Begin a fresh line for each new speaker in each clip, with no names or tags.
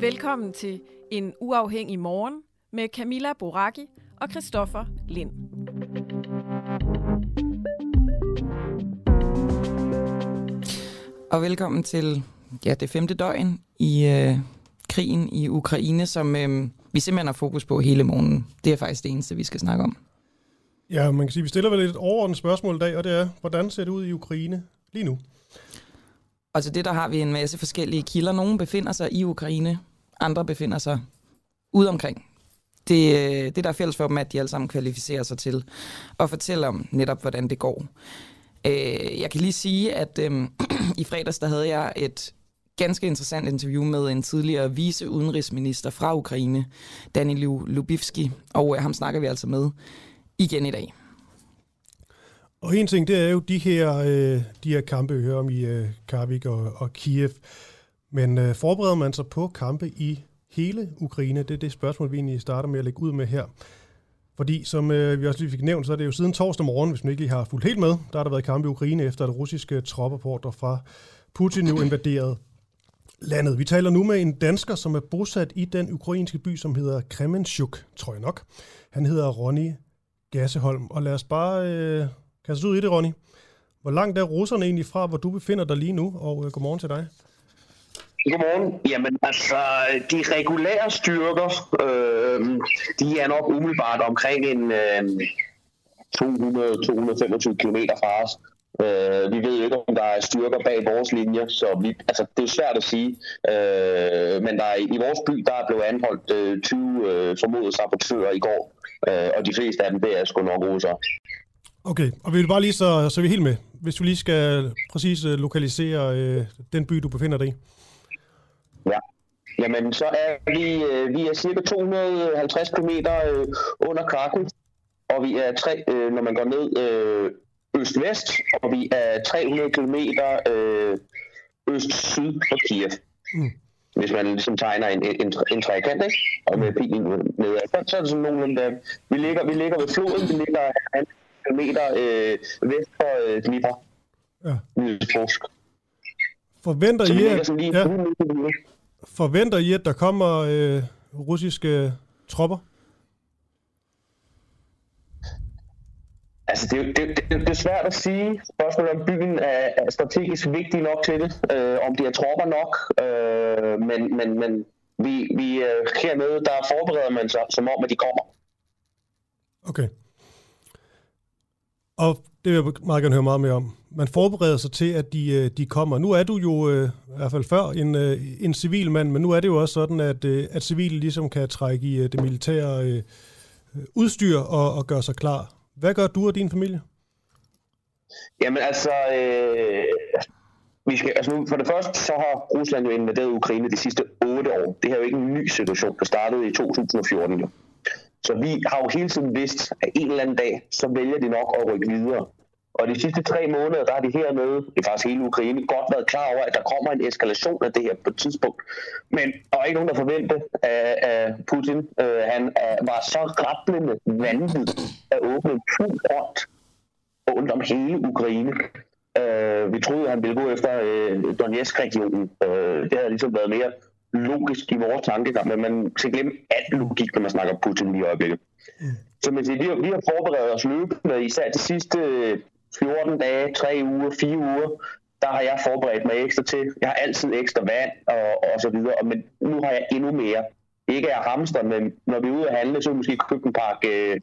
Velkommen til En Uafhængig Morgen med Camilla Boraki og Christoffer Lind.
Og velkommen til ja, det femte døgn i øh, krigen i Ukraine, som øh, vi simpelthen har fokus på hele morgenen. Det er faktisk det eneste, vi skal snakke om.
Ja, man kan sige, vi stiller vel et overordnet spørgsmål i dag, og det er, hvordan ser det ud i Ukraine lige nu?
Og til det der har vi en masse forskellige kilder. Nogle befinder sig i Ukraine, andre befinder sig ude omkring. Det, det, der er fælles for dem, at de alle sammen kvalificerer sig til at fortælle om netop, hvordan det går. Øh, jeg kan lige sige, at øh, i fredags der havde jeg et ganske interessant interview med en tidligere vice udenrigsminister fra Ukraine, Danilo Lubivski, og øh, ham snakker vi altså med igen i dag.
Og en ting, det er jo de her, øh, de her kampe, vi hører om i øh, Karvik og, og Kiev. Men øh, forbereder man sig på kampe i hele Ukraine? Det er det spørgsmål, vi egentlig starter med at lægge ud med her. Fordi, som øh, vi også lige fik nævnt, så er det jo siden torsdag morgen, hvis man ikke lige har fulgt helt med, der har der været kampe i Ukraine efter, at russiske tropper fra Putin nu invaderet landet. Vi taler nu med en dansker, som er bosat i den ukrainske by, som hedder Kremenchuk, tror jeg nok. Han hedder Ronny Gasseholm. Og lad os bare øh, kaste ud i det, Ronny. Hvor langt er russerne egentlig fra, hvor du befinder dig lige nu? Og øh, godmorgen til dig.
Godmorgen. Jamen altså, de regulære styrker, øh, de er nok umiddelbart omkring en øh, 200-225 km fra os. Øh, vi ved jo ikke, om der er styrker bag vores linjer, så vi, altså, det er svært at sige. Øh, men der er, i vores by der er blevet anholdt øh, 20 øh, formodede sabotører i går, øh, og de fleste af dem, det er sgu nok russere.
Okay, og vi vil bare lige så, så er vi helt med. Hvis du lige skal præcis øh, lokalisere øh, den by, du befinder dig i.
Ja. Jamen, så er vi, øh, vi er cirka 250 km øh, under Krakow, og vi er tre, øh, når man går ned øh, øst-vest, og vi er 300 km øh, øst-syd for Kiev. Mm. Hvis man ligesom tegner en, en, en trekant, ikke? og med pilen nedad, så, så er det sådan nogenlunde, der. Vi ligger, vi ligger ved floden, vi ligger en km øh, vest for øh, Dnipro. Ja.
Forventer I, at, ja, forventer I, at der kommer øh, russiske tropper?
Altså, det, det, det, det er svært at sige. Spørgsmålet om byen er, er strategisk vigtig nok til det. Øh, om de er tropper nok. Øh, men men, men vi, vi øh, hernede, der forbereder man sig, som om, at de kommer.
Okay. Og det vil jeg meget gerne høre meget mere om. Man forbereder sig til, at de, øh, de kommer. Nu er du jo, øh, i hvert fald før, en, øh, en civil mand, men nu er det jo også sådan, at, øh, at civile ligesom kan trække i det militære udstyr og, og gøre sig klar. Hvad gør du og din familie?
Jamen altså, øh, vi skal, altså nu, for det første så har Rusland jo invaderet Ukraine de sidste otte år. Det her er jo ikke en ny situation, der startede i 2014 jo. Så vi har jo hele tiden vidst, at en eller anden dag, så vælger de nok at rykke videre. Og de sidste tre måneder, der har de hernede, det er faktisk hele Ukraine, godt været klar over, at der kommer en eskalation af det her på et tidspunkt. Men der var ikke nogen, der forventede af Putin. Uh, han uh, var så rablende vanvid at åbne fuld front rundt om hele Ukraine. Uh, vi troede, at han ville gå efter uh, Donetsk-regionen. Uh, det havde ligesom været mere logisk i vores tankegang, men man skal glemme alt logik, når man snakker Putin lige i øjeblikket. Mm. Så man siger, vi, har, vi har forberedt os løbende, især de sidste 14 dage, 3 uger, 4 uger, der har jeg forberedt mig ekstra til. Jeg har altid ekstra vand og, og så videre, men nu har jeg endnu mere. Ikke af hamster, men når vi er ude at handle, så måske købe en pakke øh,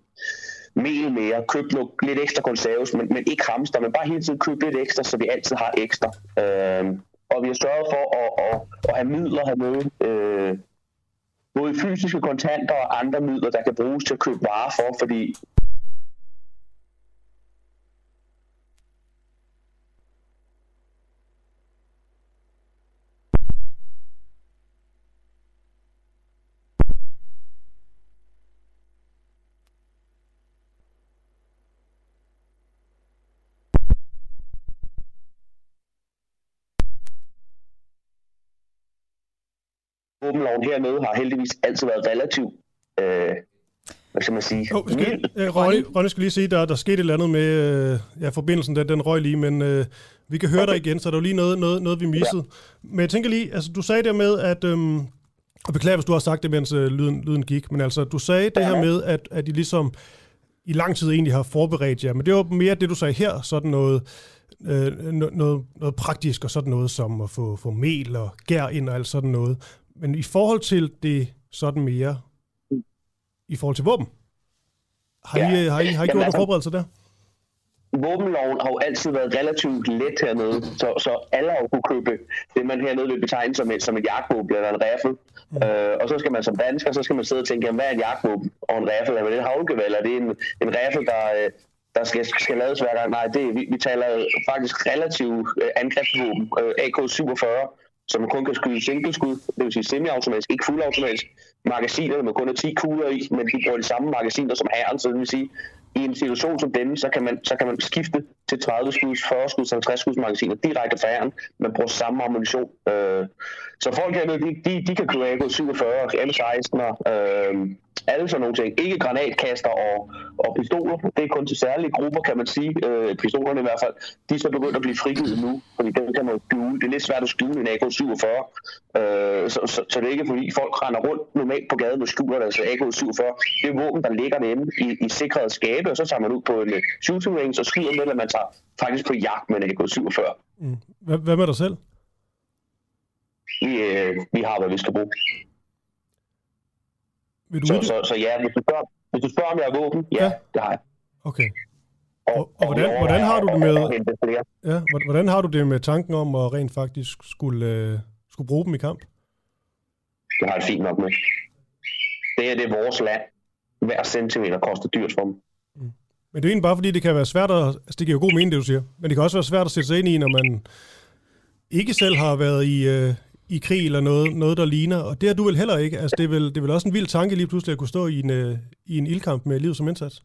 mel mere, købe noget, lidt ekstra konserves, men, men ikke hamster, men bare hele tiden købe lidt ekstra, så vi altid har ekstra. Øh, og vi har sørget for at, at, at have midler hernede, øh, både fysiske kontanter og andre midler, der kan bruges til at købe varer for, fordi våbenloven hernede har heldigvis altid været relativt øh, hvad skal man sige?
Oh, skal, øh, Ronny, Ronny skal lige sige, der, der skete et eller andet med øh, ja, forbindelsen, den, den røg lige, men øh, vi kan høre okay. dig igen, så der er lige noget, noget, noget vi missede. Ja. Men jeg tænker lige, altså du sagde der med, at, øhm, og beklager, hvis du har sagt det, mens øh, lyden, lyden gik, men altså du sagde det her med, at, at I ligesom i lang tid egentlig har forberedt jer, men det var mere det, du sagde her, sådan noget, øh, noget, noget praktisk og sådan noget som at få, få mel og gær ind og alt sådan noget. Men i forhold til det sådan mere i forhold til våben? Har I, ja. har I, har I gjort altså, forberedelser der?
Våbenloven har jo altid været relativt let hernede, så, så alle har kunne købe det, man hernede vil betegne som et, som et jagtvåben eller en rifle. Mm. Øh, og så skal man som dansker, så skal man sidde og tænke, jamen, hvad er et jagtvåben og en rifle? Er det et havlgevær, eller er det en, en rifle, der, øh, der skal, skal lades hver gang? Nej, det, vi, vi taler faktisk relativt øh, angrebsvåben, øh, AK-47, som kun kan skyde singleskud, det vil sige semi-automatisk, ikke fuldautomatisk. Magasiner, med kun er 10 kugler i, men de bruger de samme magasiner som herren, så det vil sige, i en situation som denne, så kan man, så kan man skifte til 30 skuds, 40 skuds, 50 skuds magasiner direkte fra herren. Man bruger samme ammunition. Øh, så folk hernede, de, de, de kan købe AK-47, M16'er, øh, alle sådan nogle ting. Ikke granatkaster og, og pistoler. Det er kun til særlige grupper, kan man sige. Øh, pistolerne i hvert fald. De er så begyndt at blive frigivet nu, fordi den kan man skjule. Det er lidt svært at skjule en AK-47. Øh, så, så, så, det er ikke fordi folk render rundt normalt på gaden med skjuler altså AK-47. Det er våben, der ligger derinde i, i sikrede skabe, og så tager man ud på en shooting range og skyder med, at man tager faktisk på jagt med en AK-47.
Mm. Hvad med dig selv?
Vi, øh, vi har, hvad vi skal bruge. Vil du så, så, så, ja, hvis du, spørger, hvis du spørger, om jeg har våben, ja, ja. det har jeg.
Okay. Og, og, og hvordan, hvordan har du det med ja, hvordan har du det med tanken om at rent faktisk skulle, uh, skulle bruge dem i kamp?
Det har jeg fint nok med. Det er det vores land. Hver centimeter koster dyrt for dem. Mm.
Men det er egentlig bare fordi, det kan være svært at... Altså, det giver jo god mening, det du siger. Men det kan også være svært at sætte sig ind i, når man ikke selv har været i, uh, i krig eller noget, noget, der ligner. Og det er du vel heller ikke. Altså, det, er vel, det er vel også en vild tanke lige pludselig at kunne stå i en, øh, i en ildkamp med livet som indsats.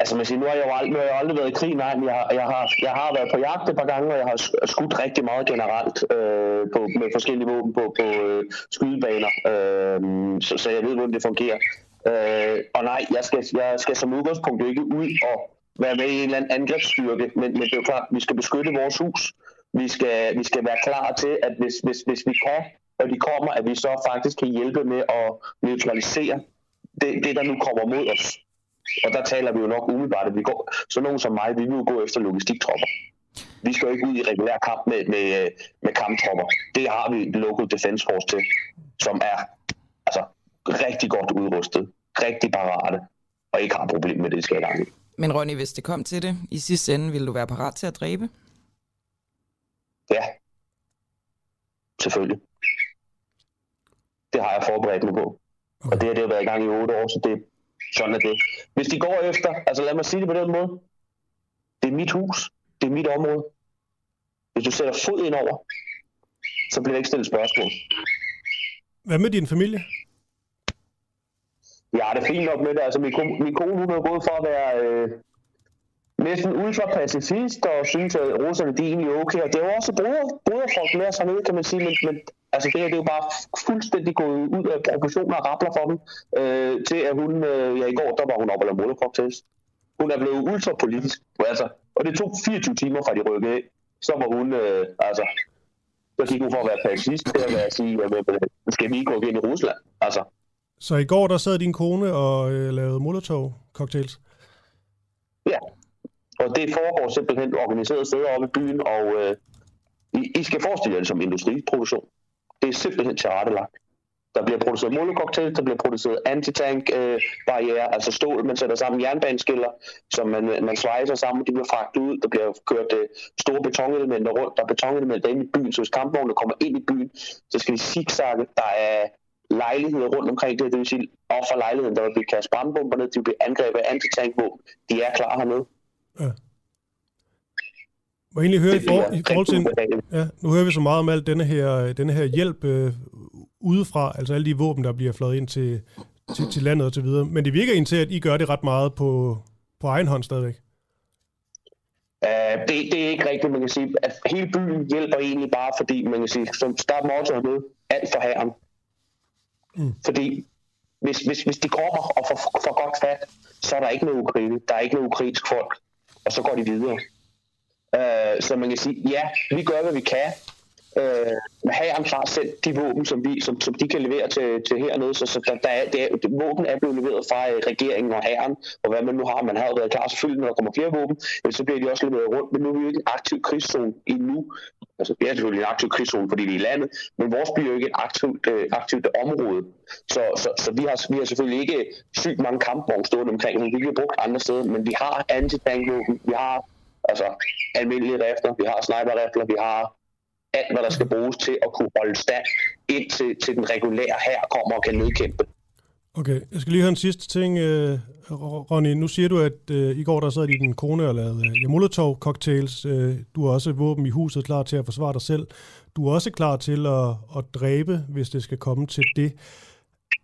Altså, man siger, nu har jeg jo aldrig, nu har jeg aldrig været i krig, nej, men jeg, jeg, har, jeg har været på jagt et par gange, og jeg har skudt rigtig meget generelt øh, på, med forskellige våben på, på øh, skydebaner, øh, så, så jeg ved, hvordan det fungerer. Øh, og nej, jeg skal, jeg skal som udgangspunkt ikke ud og være med i en eller anden angrebsstyrke, men, men det er jo klart, vi skal beskytte vores hus. Vi skal, vi skal være klar til, at hvis, hvis, hvis vi kan, og de kommer, at vi så faktisk kan hjælpe med at neutralisere det, det der nu kommer mod os. Og der taler vi jo nok umiddelbart, at vi går, så nogen som mig, vi vil jo gå efter logistiktropper. Vi skal jo ikke ud i regulær kamp med, med, med kamptropper. Det har vi Local Defense Force til, som er altså, rigtig godt udrustet, rigtig parate, og ikke har problemer med det, skal jeg
Men Ronny, hvis det kom til det, i sidste ende, ville du være parat til at dræbe?
Ja. Selvfølgelig. Det har jeg forberedt mig på. Okay. Og det har det været i gang i otte år, så det, sådan er det. Hvis de går efter, altså lad mig sige det på den måde, det er mit hus, det er mit område. Hvis du sætter fod ind over, så bliver det ikke stillet spørgsmål.
Hvad med din familie?
Ja, det er fint nok med det. Altså, min, kone, min kone hun er gået for at være øh, næsten ultra-pacifist og synes, at russerne de er egentlig okay. Og det er jo også broderfolk med os hernede, kan man sige, men, men altså det her det er jo bare fuldstændig gået ud af proportioner og rappler for dem, øh, til at hun, øh, ja i går, der var hun op og lavede molotov-cocktails. Hun er blevet ultrapolitisk, altså, og det tog 24 timer fra de rykkede af. Så var hun, øh, altså, så gik hun for at være pacifist til at være at sige, at skal vi ikke gå ind i Rusland, altså.
Så i går, der sad din kone og øh, lavede molotov-cocktails?
Ja, og det foregår simpelthen organiseret steder oppe i byen, og øh, I, I skal forestille jer det som industriproduktion. Det er simpelthen tilrettelagt. Der bliver produceret molotov der bliver produceret antitank-barriere, øh, altså stål, man sætter sammen jernbaneskiller, som man, øh, man svejser sammen, de bliver fragtet ud, der bliver kørt øh, store betonelementer rundt, der er betonelementer inde i byen, så hvis kampvognene kommer ind i byen, så skal de zigzagge, der er lejligheder rundt omkring det, det vil sige, og for lejligheden, der vil blive kastet brandbomber ned, de vil blive angrebet af antitankvåben, de er klar hernede. Ja.
Må egentlig høre i, for, i forhold til, ja, nu hører vi så meget om alt denne her, denne her hjælp øh, udefra, altså alle de våben, der bliver flået ind til, til, til landet og så videre. Men det virker egentlig til, at I gør det ret meget på, på egen hånd stadigvæk.
Uh, det, det er ikke rigtigt, man kan sige. At hele byen hjælper egentlig bare, fordi man kan sige, som start motto med alt for herren. Mm. Fordi hvis, hvis, hvis de kommer og får, får godt fat, så er der ikke noget Ukraine. Der er ikke noget ukrainsk folk. Og så går de videre. Øh, så man kan sige, ja, vi gør, hvad vi kan. Øh, have ham klar selv de våben, som, vi, som, som de kan levere til, til hernede, så, så der, der er, det er, det, våben er blevet leveret fra øh, regeringen og herren, og hvad man nu har. Man har jo været klar selvfølgelig, når der kommer flere våben, så bliver de også leveret rundt, men nu er vi jo ikke en aktiv krigszone endnu. Altså, vi er selvfølgelig en aktiv krigszone, fordi vi er i landet, men vores bliver jo ikke et aktivt, øh, aktivt område. Så, så, så vi, har, vi har selvfølgelig ikke sygt mange kampvogne stående omkring, men vi bliver brugt andre steder, men vi har antitankvåben, vi har altså almindelige rifler, vi har sniper vi har alt, hvad der skal bruges til at kunne holde stand, indtil til den regulære her kommer og kan nedkæmpe.
Okay, jeg skal lige høre en sidste ting, uh, Ronny. Nu siger du, at øh, i går der sad din kone og lavede øh, Molotov-cocktails. Du har også våben i huset klar til at forsvare dig selv. Du er også klar til at, at dræbe, hvis det skal komme til det.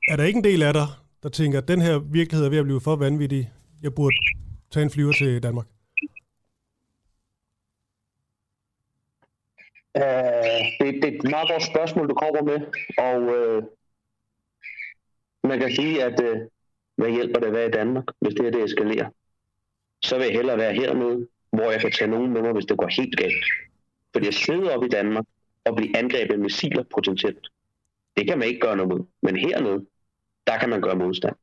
Er der ikke en del af dig, der tænker, at den her virkelighed er ved at blive for vanvittig? Jeg burde tage en flyver til Danmark.
Uh, det, det er et meget godt spørgsmål, du kommer med, og uh, man kan sige, at uh, hvad hjælper det at være i Danmark, hvis det her det eskalerer? Så vil jeg hellere være hernede, hvor jeg kan tage nogen med mig, hvis det går helt galt. Fordi jeg sidder op i Danmark og bliver angrebet med missiler potentielt. Det kan man ikke gøre noget med. Men hernede, der kan man gøre modstand.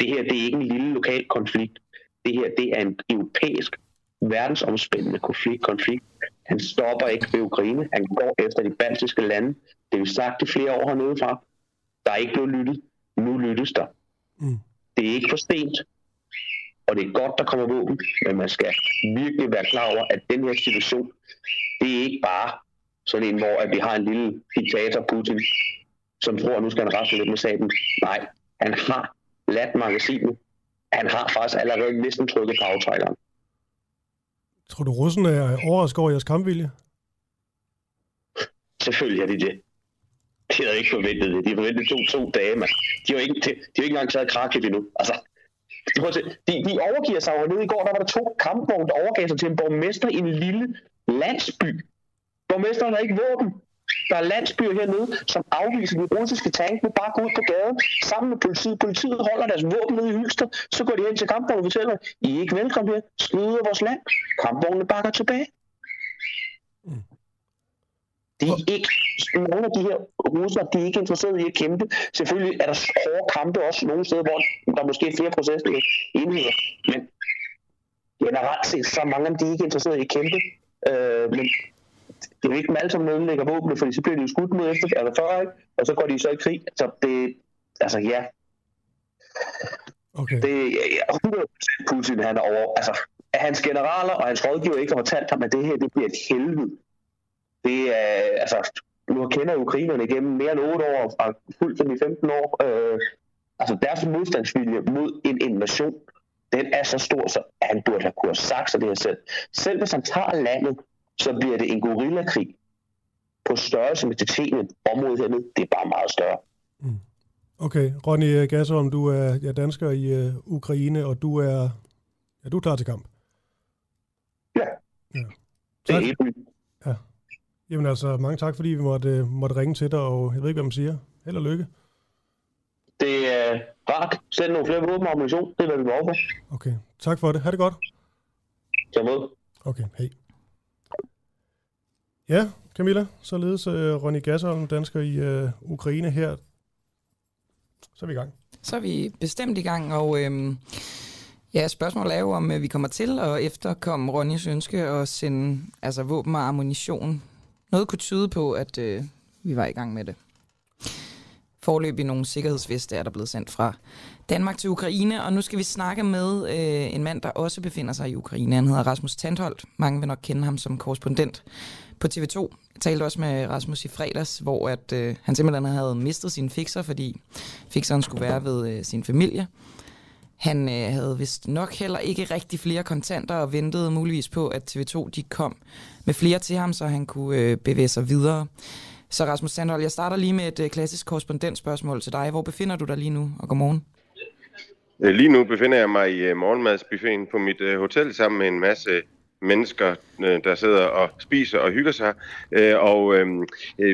Det her, det er ikke en lille lokal konflikt. Det her, det er en europæisk, verdensomspændende konflikt. konflikt han stopper ikke ved Ukraine. Han går efter de baltiske lande. Det er jo sagt i flere år hernede fra. Der er ikke blevet lyttet. Nu lyttes der. Mm. Det er ikke for sent. Og det er godt, der kommer våben. Men man skal virkelig være klar over, at den her situation, det er ikke bare sådan en, hvor at vi har en lille diktator, Putin, som tror, at nu skal han rasle lidt med saben. Nej, han har ladt magasinet. Han har faktisk allerede næsten trykket på aftrækkeren.
Tror du, russerne er overrasket over jeres kampvilje?
Selvfølgelig er de det. De havde ikke forventet det. De forventede to, to dage, mand. De har ikke, de, de har ikke engang taget krakket endnu. Altså, de, de overgiver sig over nede i går, der var der to kampvogne, der overgav sig til en borgmester i en lille landsby. Borgmesteren har ikke våben. Der er landsbyer hernede, som afviser de russiske tank med bare gå ud på gaden sammen med politiet. Politiet holder deres våben nede i hylster. Så går de hen til kampvognen og fortæller, I er ikke velkommen her. Skyd ud af vores land. Kampvognene bakker tilbage. Mm. De er ikke, nogle af de her russere, de er ikke interesserede i at kæmpe. Selvfølgelig er der hårde kampe også nogle steder, hvor der er måske er flere processer enheder. Men generelt set, så mange af de er ikke interesserede i at kæmpe. Øh, men det er jo ikke dem alle sammen, der lægger våbne, fordi så bliver de jo skudt mod efter, eller før, ikke? og så går de så i krig. Så det, altså ja. Okay. Det er 100% Putin, han er over. Altså, at hans generaler og hans rådgiver ikke har fortalt ham, at det her det bliver et helvede. Det er, altså, nu kender ukrainerne igennem mere end 8 år, og fuldt dem i 15 år. Øh, altså, deres modstandsvilje mod en invasion, den er så stor, så han burde have kunnet sagt sig det her selv. Selv hvis han tager landet, så bliver det en gorillakrig på størrelse med Tjetjenien. Området hernede, det er bare meget større. Mm.
Okay, Ronny Gasserholm, du er ja, dansker i uh, Ukraine, og du er, ja, du er klar til kamp.
Ja, ja. Tak. det er
Ja. Jamen altså, mange tak, fordi vi måtte, måtte ringe til dig, og jeg ved ikke, hvad man siger. Held og lykke.
Det er uh, rart. Send nogle flere våben og ammunition. Det er, hvad vi behov for.
Okay, tak for det. Ha' det godt.
Tak med.
Okay, hej. Ja, Camilla, således uh, Ronny Gasholm, dansker i uh, Ukraine her. Så er vi i gang.
Så er vi bestemt i gang, og øhm, ja, spørgsmålet er jo, om øh, vi kommer til at efterkomme Ronnys ønske at sende altså, våben og ammunition. Noget kunne tyde på, at øh, vi var i gang med det. Forløb i nogle sikkerhedsveste er der blevet sendt fra Danmark til Ukraine, og nu skal vi snakke med øh, en mand, der også befinder sig i Ukraine. Han hedder Rasmus Tandholt. Mange vil nok kende ham som korrespondent på TV2. Jeg talte også med Rasmus i fredags, hvor at, øh, han simpelthen havde mistet sin fixer, fordi fixeren skulle være ved øh, sin familie. Han øh, havde vist nok heller ikke rigtig flere kontanter og ventede muligvis på, at TV2 de kom med flere til ham, så han kunne øh, bevæge sig videre. Så Rasmus Sandholm, jeg starter lige med et øh, klassisk korrespondentspørgsmål til dig. Hvor befinder du dig lige nu, og godmorgen?
Øh, lige nu befinder jeg mig i øh, morgenmadsbuffeten på mit øh, hotel sammen med en masse mennesker, der sidder og spiser og hygger sig. Og øh,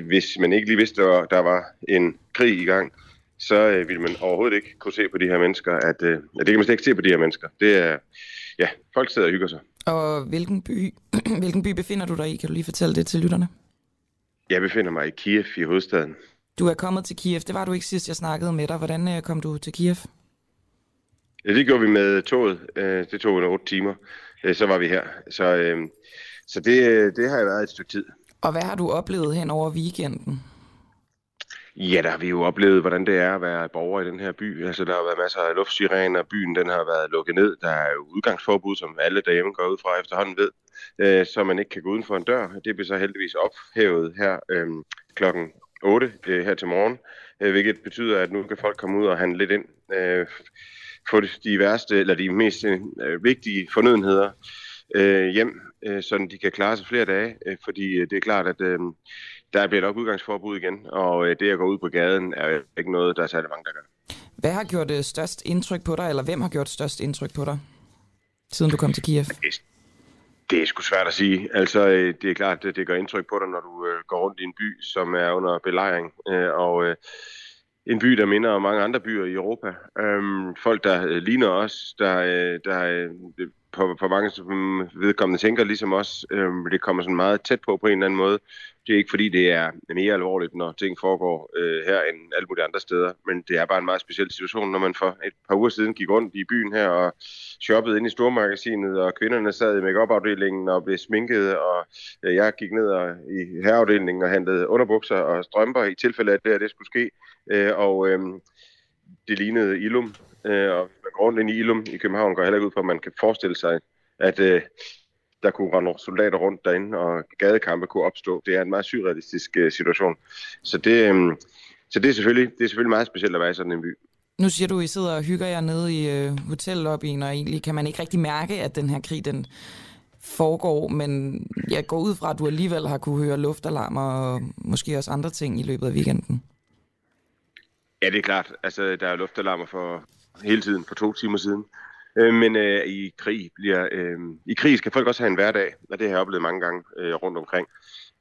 hvis man ikke lige vidste, at der var en krig i gang, så øh, vil man overhovedet ikke kunne se på de her mennesker, at øh, det kan man slet ikke se på de her mennesker. Det er, ja, folk sidder og hygger sig.
Og hvilken by, hvilken by befinder du dig i? Kan du lige fortælle det til lytterne?
Jeg befinder mig i Kiev i hovedstaden.
Du er kommet til Kiev. Det var du ikke sidst, jeg snakkede med dig. Hvordan øh, kom du til Kiev?
Ja, det gjorde vi med toget. Øh, det tog under otte timer. Øh, så var vi her. Så, øh, så det, det har jeg været et stykke tid.
Og hvad har du oplevet hen over weekenden?
Ja, der har vi jo oplevet, hvordan det er at være borger i den her by. Altså, der har været masser af luftsirener, byen den har været lukket ned. Der er jo udgangsforbud, som alle derhjemme går ud fra efterhånden ved, øh, så man ikke kan gå uden for en dør. Det bliver så heldigvis ophævet her øh, klokken 8 øh, her til morgen, øh, hvilket betyder, at nu kan folk komme ud og handle lidt ind, øh, få de værste, eller de mest øh, vigtige fornødenheder øh, hjem, øh, så de kan klare sig flere dage, øh, fordi øh, det er klart, at øh, der bliver op udgangsforbud igen, og øh, det at gå ud på gaden er ikke noget, der er særlig mange, der gør.
Hvad har gjort det størst indtryk på dig, eller hvem har gjort størst indtryk på dig, siden du kom til Kiev?
Det er sgu svært at sige. Altså, øh, det er klart, at det gør indtryk på dig, når du øh, går rundt i en by, som er under belejring, øh, og en by, der minder om mange andre byer i Europa. Øhm, folk, der øh, ligner os, der, øh, der øh, på, på mange mm, vedkommende tænker ligesom os, Øhm, det kommer sådan meget tæt på på en eller anden måde. Det er ikke fordi, det er mere alvorligt, når ting foregår øh, her end alle mulige andre steder, men det er bare en meget speciel situation, når man for et par uger siden gik rundt i byen her og shoppede ind i stormagasinet, og kvinderne sad i make og blev sminket, og øh, jeg gik ned og, i herreafdelingen og handlede underbukser og strømper i tilfælde af, at det, det skulle ske. Øh, og øh, det lignede Ilum, øh, og man går rundt ind i Ilum i København, går heller ikke ud på, at man kan forestille sig, at øh, der kunne rende soldater rundt derinde, og gadekampe kunne opstå. Det er en meget surrealistisk øh, situation. Så det, øh, så det, er selvfølgelig, det er selvfølgelig meget specielt at være i sådan en by.
Nu siger du, at I sidder og hygger jer nede i øh, hotellobbyen, og egentlig kan man ikke rigtig mærke, at den her krig den foregår, men jeg går ud fra, at du alligevel har kunne høre luftalarmer og måske også andre ting i løbet af weekenden.
Ja, det er klart. Altså, der er luftalarmer for hele tiden for to timer siden. Øh, men øh, i krig bliver øh, i krig skal folk også have en hverdag, og det har jeg oplevet mange gange øh, rundt omkring.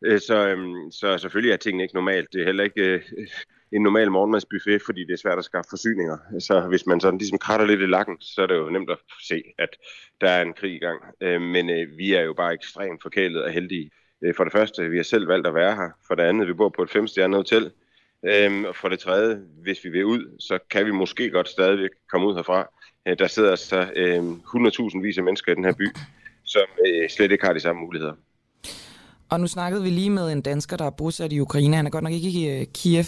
Øh, så, øh, så selvfølgelig er tingene ikke normalt. Det er heller ikke øh, en normal morgenmadsbuffet, fordi det er svært at skaffe forsyninger. Så hvis man sådan ligesom kratter lidt i lakken, så er det jo nemt at se, at der er en krig i gang. Øh, men øh, vi er jo bare ekstremt forkælet og heldige. Øh, for det første, vi har selv valgt at være her. For det andet, vi bor på et femstjernet hotel. Øhm, og for det tredje, hvis vi vil ud, så kan vi måske godt stadigvæk komme ud herfra. Øh, der sidder så øh, 100.000 vis af mennesker i den her by, som øh, slet ikke har de samme muligheder.
Og nu snakkede vi lige med en dansker, der er bosat i Ukraine. Han er godt nok ikke i uh, Kiev,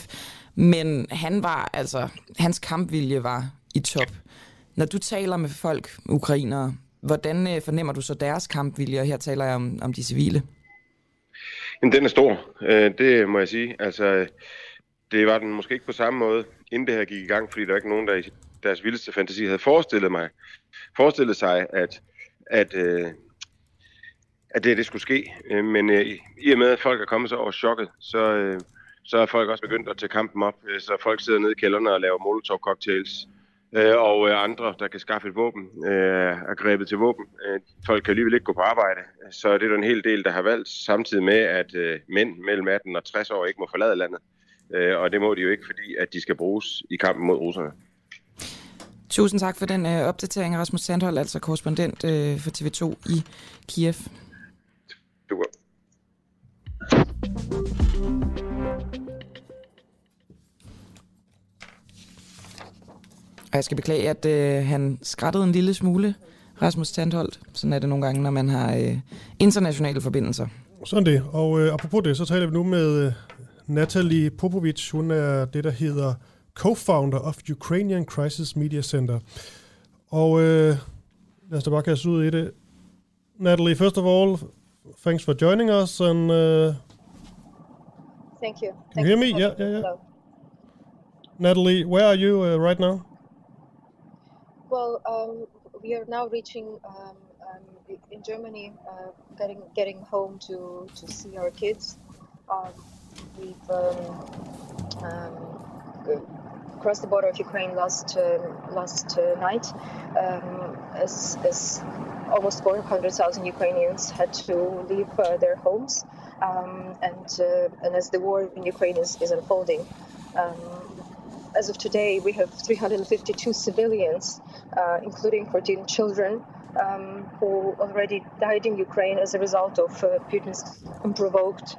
men han var, altså, hans kampvilje var i top. Når du taler med folk, ukrainere, hvordan uh, fornemmer du så deres kampvilje? Og her taler jeg om, om de civile.
Jamen, den er stor, øh, det må jeg sige. Altså, det var den måske ikke på samme måde, inden det her gik i gang, fordi der var ikke nogen, der i deres vildeste fantasi havde forestillet mig, forestillet sig, at, at, øh, at det, det skulle ske. Øh, men øh, i og med, at folk er kommet så over chokket, så, øh, så er folk også begyndt at tage kampen op. Øh, så folk sidder nede i kælderne og laver molotov-cocktails. Øh, og øh, andre, der kan skaffe et våben, øh, er grebet til våben. Øh, folk kan alligevel ikke gå på arbejde. Så det er der en hel del, der har valgt, samtidig med, at øh, mænd mellem 18 og 60 år ikke må forlade landet. Øh, og det må de jo ikke, fordi at de skal bruges i kampen mod russerne.
Tusind tak for den øh, opdatering, Rasmus Sandhold, altså korrespondent øh, for TV2 i Kiev.
Super.
Og jeg skal beklage, at øh, han skrattede en lille smule, Rasmus Sandholdt. Sådan er det nogle gange, når man har øh, internationale forbindelser.
Sådan det. Og øh, apropos det, så taler vi nu med øh, Natalie Popovic. Hun er det, der hedder co-founder of Ukrainian Crisis Media Center. Og øh, lad os da bare kaste ud i det. Natalie, first of all, thanks for joining us. And, uh,
Thank you.
Can you hear me? Yeah, yeah, yeah. Natalie, where are you uh, right now?
Well, um, we are now reaching um, um, in Germany, uh, getting getting home to to see our kids. Um, we've um, um, crossed the border of Ukraine last last uh, night, um, as, as almost 400,000 Ukrainians had to leave uh, their homes, um, and uh, and as the war in Ukraine is, is unfolding, um, as of today, we have 352 civilians, uh, including 14 children, um, who already died in Ukraine as a result of uh, Putin's unprovoked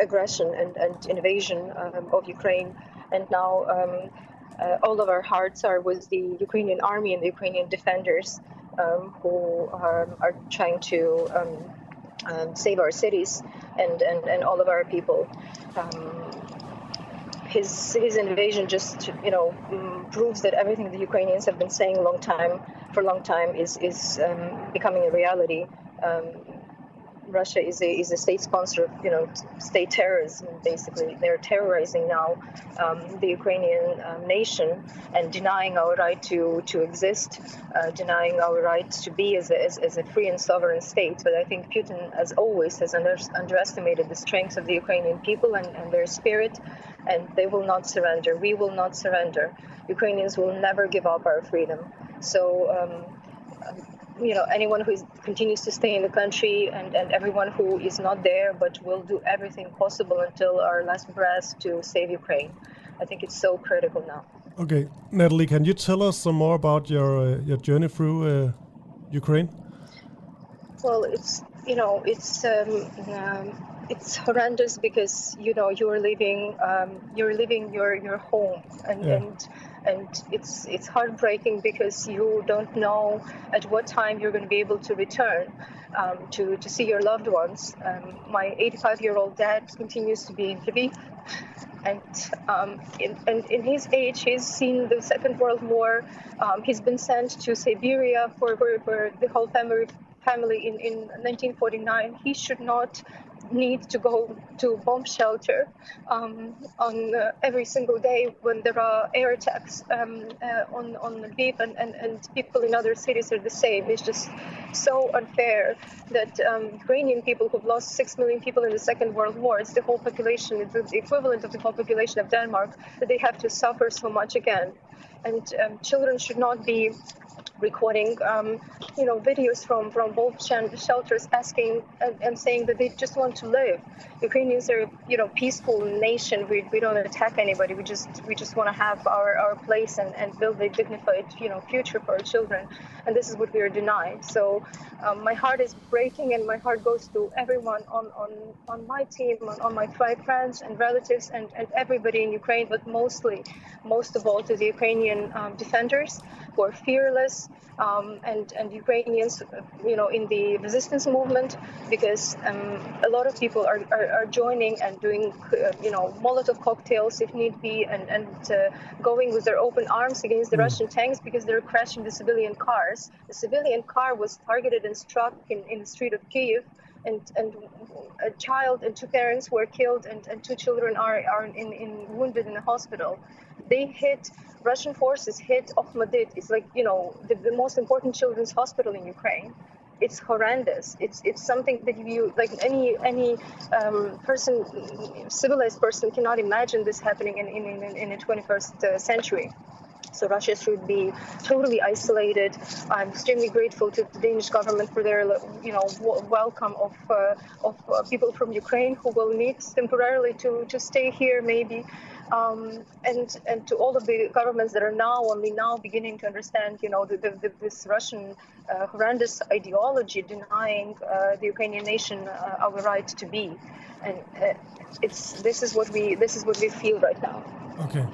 aggression and, and invasion um, of Ukraine. And now um, uh, all of our hearts are with the Ukrainian army and the Ukrainian defenders um, who are, are, trying to um, save our cities and, and, and all of our people his his invasion just you know mm, proves that everything the Ukrainians have been saying long time for a long time is is um, becoming a reality. Um, Russia is a is a state sponsor of you know state terrorism. Basically, they're terrorizing now um, the Ukrainian um, nation and denying our right to to exist, uh, denying our right to be as a, as, as, a free and sovereign state. But I think Putin, as always, has under, underestimated the strength of the Ukrainian people and, and their spirit, and they will not surrender. We will not surrender. Ukrainians will never give up our freedom. So. Um, you know anyone who is, continues to stay in the country and, and everyone who is not there but will do everything possible until our last breath to save Ukraine. I think it's so critical now.
Okay, Natalie, can you tell us some more about your uh, your journey through uh, Ukraine?
Well, it's you know it's um, um, it's horrendous because you know you're leaving um, you're leaving your your home and yeah. and and it's it's heartbreaking because you don't know at what time you're going to be able to return um, to to see your loved ones. Um, my 85 year old dad continues to be in Lviv, and um, in, and in his age, he's seen the Second World War. Um, he's been sent to Siberia for, for, for the whole family family in, in 1949. He should not need to go to bomb shelter um, on uh, every single day when there are air attacks um, uh, on on Lviv and, and, and people in other cities are the same. It's just so unfair that um, Ukrainian people who've lost six million people in the Second World War, it's the whole population, it's the equivalent of the whole population of Denmark, that they have to suffer so much again. And um, children should not be recording, um, you know, videos from from both shelters asking and, and, saying that they just want to live. Ukrainians are, you know, peaceful nation. We, we don't attack anybody. We just we just want to have our, our place and, and build a dignified, you know, future for our children. And this is what we are denied. So um, my heart is breaking, and my heart goes to everyone on on, on my team, on, on my five friends and relatives, and, and everybody in Ukraine, but mostly, most of all, to the Ukrainian um, defenders who are fearless um, and and Ukrainians, you know, in the resistance movement, because um, a lot of people are, are, are joining and doing, uh, you know, Molotov cocktails if need be, and and uh, going with their open arms against the mm. Russian tanks because they're crashing the civilian cars. The civilian car was targeted and struck in, in the street of Kiev. And, and a child and two parents were killed, and, and two children are, are in, in wounded in the hospital. They hit Russian forces hit Okhmadit. It's like you know the, the most important children's hospital in Ukraine. It's horrendous. It's it's something that you like any any um, person, civilized person, cannot imagine this happening in in, in, in the 21st uh, century. So Russia should be totally isolated. I'm extremely grateful to the Danish government for their, you know, welcome of uh, of uh, people from Ukraine who will need temporarily to to stay here maybe um, and and to all of the governments that are now only now beginning to understand, you know, the, the, the, this Russian uh, horrendous ideology denying uh, the Ukrainian nation uh, our right to be, and uh, it's this is what we this is what we feel right now.
Okay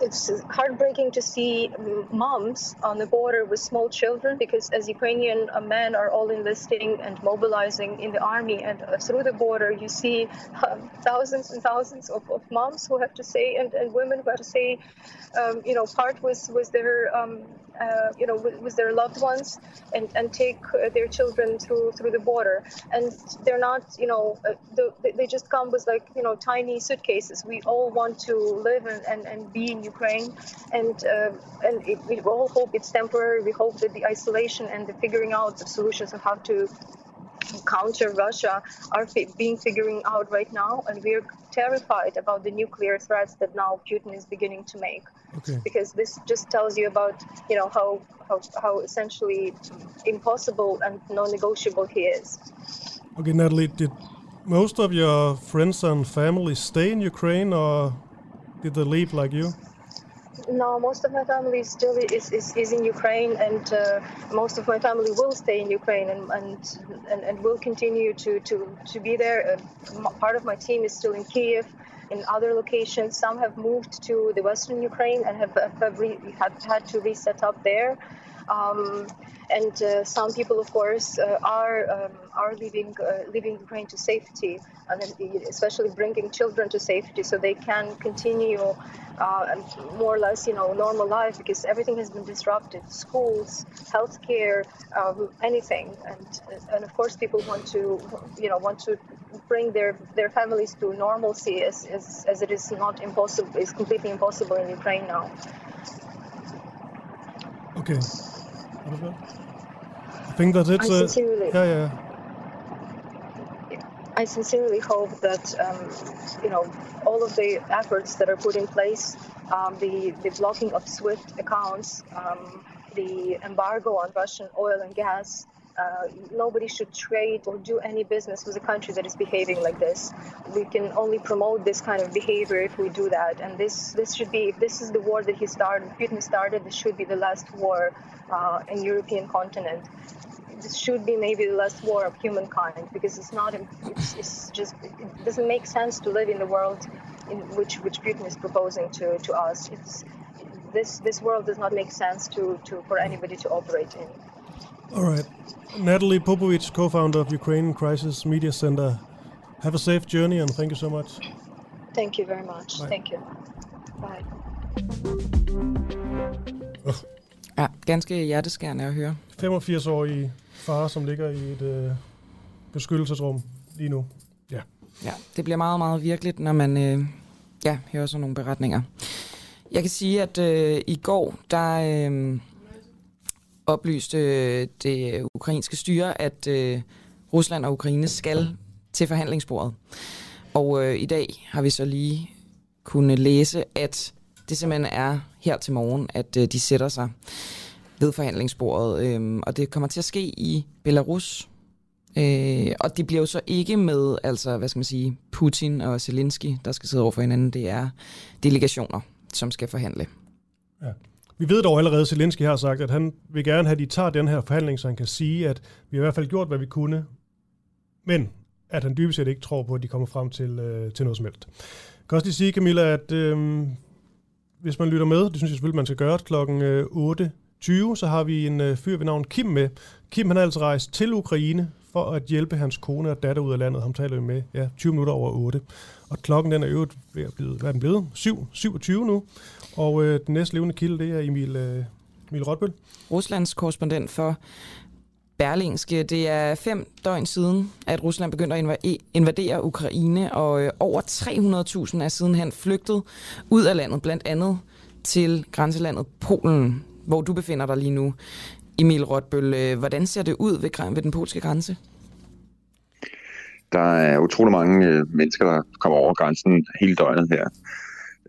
it's heartbreaking to see moms on the border with small children because as Ukrainian uh, men are all enlisting and mobilizing in the army and uh, through the border you see um, thousands and thousands of, of, moms who have to say and, and women who have to say um, you know part with with their um, uh, you know, with, with, their loved ones and, and take uh, their children through through the border. And they're not, you know, uh, the, they just come with like, you know, tiny suitcases. We all want to live and, and, and be in Ukraine, and uh, and it, we all hope it's temporary. We hope that the isolation and the figuring out the solutions of how to counter Russia are being figuring out right now, and we're terrified about the nuclear threats that now Putin is beginning to make. Okay. Because this just tells you about you know how how, how essentially impossible and non-negotiable he is.
Okay, Natalie, did most of your friends and family stay in Ukraine, or did they leave like you?
No, most of my family still is, is, is in Ukraine, and uh, most of my family will stay in Ukraine and and, and, and will continue to, to, to be there. Uh, part of my team is still in Kiev, in other locations. Some have moved to the western Ukraine and have, have, re, have had to reset up there. Um, and uh, some people, of course, uh, are um, are leaving uh, leaving Ukraine to safety, and especially bringing children to safety, so they can continue uh, more or less, you know, normal life because everything has been disrupted: schools, healthcare, um, anything. And and of course, people want to, you know, want to bring their their families to normalcy as as, as it is not impossible, is completely impossible in Ukraine now.
Okay. I think that it's
I sincerely,
yeah yeah.
I sincerely hope that um, you know all of the efforts that are put in place, um, the the blocking of SWIFT accounts, um, the embargo on Russian oil and gas. Uh, nobody should trade or do any business with a country that is behaving like this. We can only promote this kind of behavior if we do that. And this this should be if this is the war that he started, Putin started. This should be the last war uh, in European continent. This should be maybe the last war of humankind because it's not. It's, it's just it doesn't make sense to live in the world in which which Putin is proposing to to us. It's this this world does not make sense to to for anybody to operate in.
All right. Natalie Popovich, co-founder of Ukraine Crisis Media Center. Have a safe journey and thank you so much.
Thank you very much.
Bye.
Thank you. Bye.
Ja, ganske hjerteskærende at høre.
85-årig far, som ligger i et øh, beskyttelsesrum lige nu. Ja.
Ja, det bliver meget, meget virkeligt, når man øh, ja, hører sådan nogle beretninger. Jeg kan sige, at øh, i går, der øh, oplyste øh, det ukrainske styre, at øh, Rusland og Ukraine skal til forhandlingsbordet. Og øh, i dag har vi så lige kunne læse, at det simpelthen er her til morgen, at øh, de sætter sig ved forhandlingsbordet. Øh, og det kommer til at ske i Belarus. Øh, og det bliver jo så ikke med, altså, hvad skal man sige, Putin og Zelensky, der skal sidde over for hinanden. Det er delegationer, som skal forhandle.
Ja. Vi ved dog allerede, at Zelensky har sagt, at han vil gerne have, at de tager den her forhandling, så han kan sige, at vi har i hvert fald gjort, hvad vi kunne, men at han dybest set ikke tror på, at de kommer frem til, øh, til noget som helst. Jeg kan også lige sige, Camilla, at øh, hvis man lytter med, det synes jeg selvfølgelig, man skal gøre, klokken øh, 8.20, så har vi en øh, fyr ved navn Kim med. Kim han er altså rejst til Ukraine for at hjælpe hans kone og datter ud af landet. Ham taler vi med ja, 20 minutter over 8. Og klokken den er øvrigt ved at blive, hvad er den blevet? 7, 27 nu. Og øh, den næste levende kilde, det er Emil, øh, Emil Rotbøl.
Ruslands korrespondent for Berlingske. Det er fem døgn siden, at Rusland begyndte at inva- invadere Ukraine, og øh, over 300.000 er sidenhen flygtet ud af landet, blandt andet til grænselandet Polen, hvor du befinder dig lige nu. Emil Rotbøl, øh, hvordan ser det ud ved, ved den polske grænse?
Der er utrolig mange øh, mennesker, der kommer over grænsen hele døgnet her.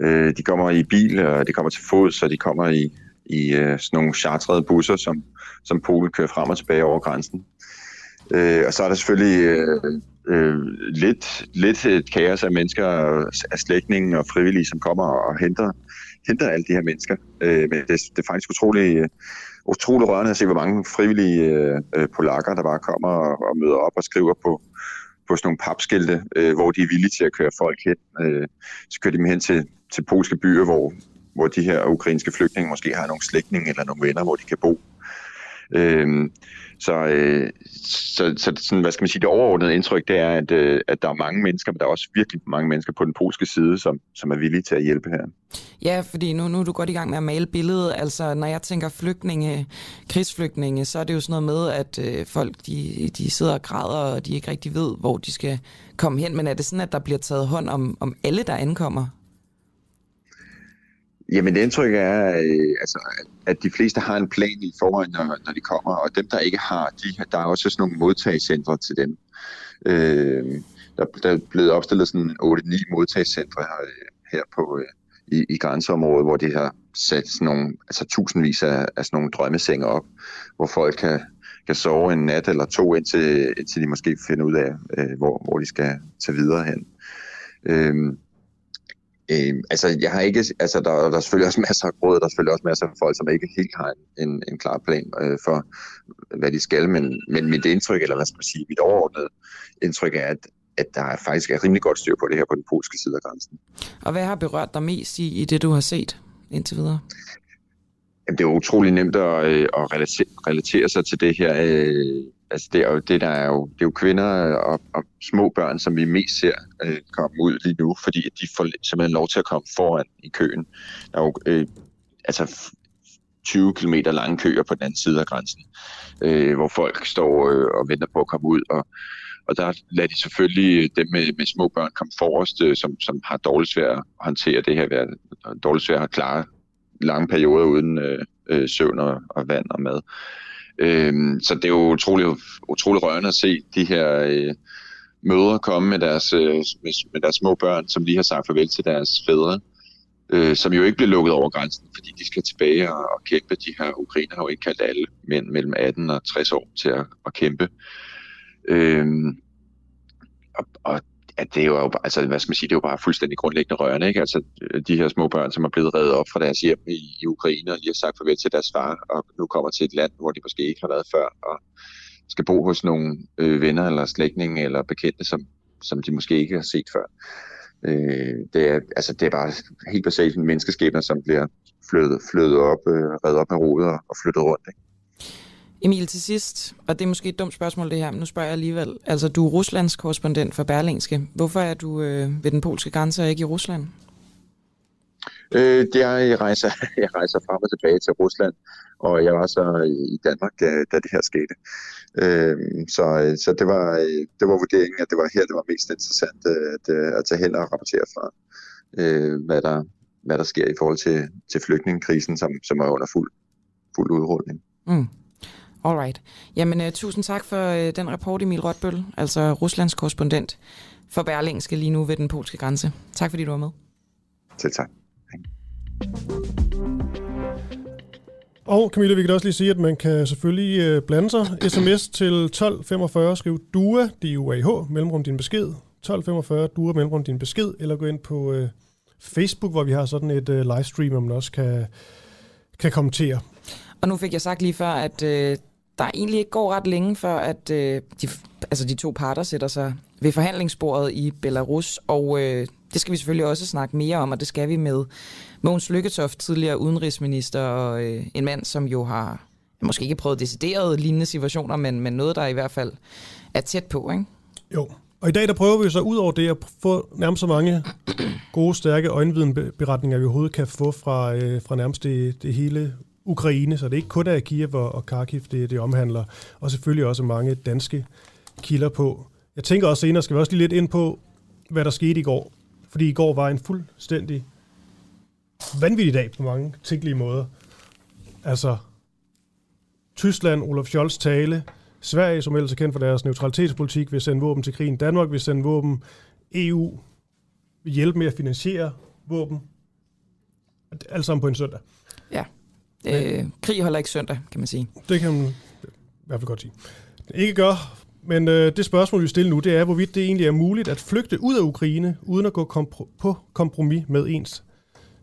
Øh, de kommer i bil, og de kommer til fod, så de kommer i, i øh, sådan nogle chartrede busser, som, som Polen kører frem og tilbage over grænsen. Øh, og så er der selvfølgelig øh, øh, lidt, lidt et kaos af mennesker, af slægtninge og frivillige, som kommer og henter, henter alle de her mennesker. Øh, men det, det er faktisk utrolig, øh, utrolig rørende at se, hvor mange frivillige øh, polakker, der bare kommer og, og møder op og skriver på, på sådan nogle papskilte, øh, hvor de er villige til at køre folk hen. Øh, så kører de dem hen til, til polske byer, hvor, hvor de her ukrainske flygtninge måske har nogle slægtninge eller nogle venner, hvor de kan bo. Øh, så, øh, så, så sådan, hvad skal man sige, det overordnede indtryk, det er, at, øh, at der er mange mennesker, men der er også virkelig mange mennesker på den polske side, som, som er villige til at hjælpe her.
Ja, fordi nu, nu er du godt i gang med at male billedet. Altså, når jeg tænker flygtninge, krigsflygtninge, så er det jo sådan noget med, at øh, folk de, de sidder og græder, og de ikke rigtig ved, hvor de skal komme hen. Men er det sådan, at der bliver taget hånd om, om alle, der ankommer?
Jamen det indtryk er, øh, altså, at de fleste har en plan i forhold, når, når de kommer, og dem, der ikke har, de, der er også sådan nogle modtagscentre til dem. Øh, der, der er blevet opstillet sådan 8-9 modtagscentre her, øh, her på, øh, i, i grænseområdet, hvor de har sat sådan nogle, altså tusindvis af, af sådan nogle drømmesenge op, hvor folk kan, kan sove en nat eller to, indtil, indtil de måske finder ud af, øh, hvor, hvor de skal tage videre hen. Øh, Øh, altså, jeg har ikke, altså, der, der er selvfølgelig også masser af råd, der er selvfølgelig også masser af folk, som ikke helt har en, en klar plan øh, for, hvad de skal, men, men mit indtryk, eller hvad skal man sige, mit overordnede indtryk er, at, at der er faktisk er rimelig godt styr på det her på den polske side af grænsen.
Og hvad har berørt dig mest i, i det, du har set indtil videre?
Jamen, det er utrolig nemt at, øh, at relatere, relatere sig til det her. Øh, altså, det er jo, det der er jo, det er jo kvinder og, og små børn, som vi mest ser øh, komme ud lige nu, fordi de får simpelthen lov til at komme foran i køen. Der er jo øh, altså 20 km lange køer på den anden side af grænsen, øh, hvor folk står øh, og venter på at komme ud, og og der lader de selvfølgelig dem med, med små børn komme forrest, øh, som, som har dårligt svært at håndtere det her, dårligt svært at klare lange perioder uden øh, øh, søvn og, og vand og mad. Øh, så det er jo utrolig, utrolig rørende at se de her øh, mødre komme med deres, øh, med, med deres små børn, som lige har sagt farvel til deres fædre, øh, som jo ikke bliver lukket over grænsen, fordi de skal tilbage og, og kæmpe. De her ukrainer har jo ikke kaldt alle mænd mellem 18 og 60 år til at, at kæmpe. Øhm, og, og at det er jo altså, hvad skal man sige, det er jo bare fuldstændig grundlæggende rørende, ikke? Altså, øh, de her små børn, som er blevet reddet op fra deres hjem i, i Ukraine, og lige har sagt farvel til deres far, og nu kommer til et land, hvor de måske ikke har været før, og skal bo hos nogle øh, venner eller slægtninge eller bekendte, som, som de måske ikke har set før. Øh, det, er, altså, det er bare helt basalt en menneskeskæbner, som bliver flyttet, flyttet op, øh, reddet op med roder og, og flyttet rundt. Ikke?
Emil, til sidst, og det er måske et dumt spørgsmål det her, men nu spørger jeg alligevel. Altså, du er Ruslands korrespondent for Berlingske. Hvorfor er du øh, ved den polske grænse og ikke i Rusland?
Øh, det er, jeg rejser, jeg rejser frem og tilbage til Rusland, og jeg var så i Danmark, da, da det her skete. Øh, så så det, var, det var vurderingen, at det var her, det var mest interessant at, at tage hen og rapportere fra, øh, hvad, der, hvad der sker i forhold til, til flygtningekrisen, som, som er under fuld, fuld udrulning. Mm.
Alright. Jamen, uh, tusind tak for uh, den rapport, Emil Rotbøl, altså Ruslands korrespondent for Berlingske lige nu ved den polske grænse. Tak fordi du var med.
Selv tak.
Og Camilla, vi kan også lige sige, at man kan selvfølgelig øh, blande sig. SMS til 1245, skriv DUA, D-U-A-H, mellemrum din besked. 1245, DUA, mellemrum din besked, eller gå ind på øh, Facebook, hvor vi har sådan et øh, livestream, hvor man også kan, kan kommentere.
Og nu fik jeg sagt lige før, at øh, der egentlig ikke går ret længe før, at øh, de, altså de to parter sætter sig ved forhandlingsbordet i Belarus, og øh, det skal vi selvfølgelig også snakke mere om, og det skal vi med Mogens Lykketoft, tidligere udenrigsminister, og øh, en mand, som jo har måske ikke prøvet deciderede lignende situationer, men, men noget, der i hvert fald er tæt på, ikke?
Jo, og i dag der prøver vi så ud over det at få nærmest så mange gode, stærke øjenvidenberetninger, vi overhovedet kan få fra, øh, fra nærmest det, det hele Ukraine, så det er ikke kun af Kiev og Kharkiv, det, det omhandler, og selvfølgelig også mange danske kilder på. Jeg tænker også senere, skal vi også lige lidt ind på, hvad der skete i går. Fordi i går var en fuldstændig vanvittig dag på mange tænkelige måder. Altså, Tyskland, Olaf Scholz tale, Sverige, som ellers er kendt for deres neutralitetspolitik, vil sende våben til krigen. Danmark vil sende våben. EU vil hjælpe med at finansiere våben. Alt sammen på en søndag.
Ja. Øh, krig holder ikke søndag, kan man sige.
Det kan man i hvert fald godt sige. Ikke gør, men øh, det spørgsmål, vi stiller nu, det er, hvorvidt det egentlig er muligt at flygte ud af Ukraine, uden at gå kompro- på kompromis med ens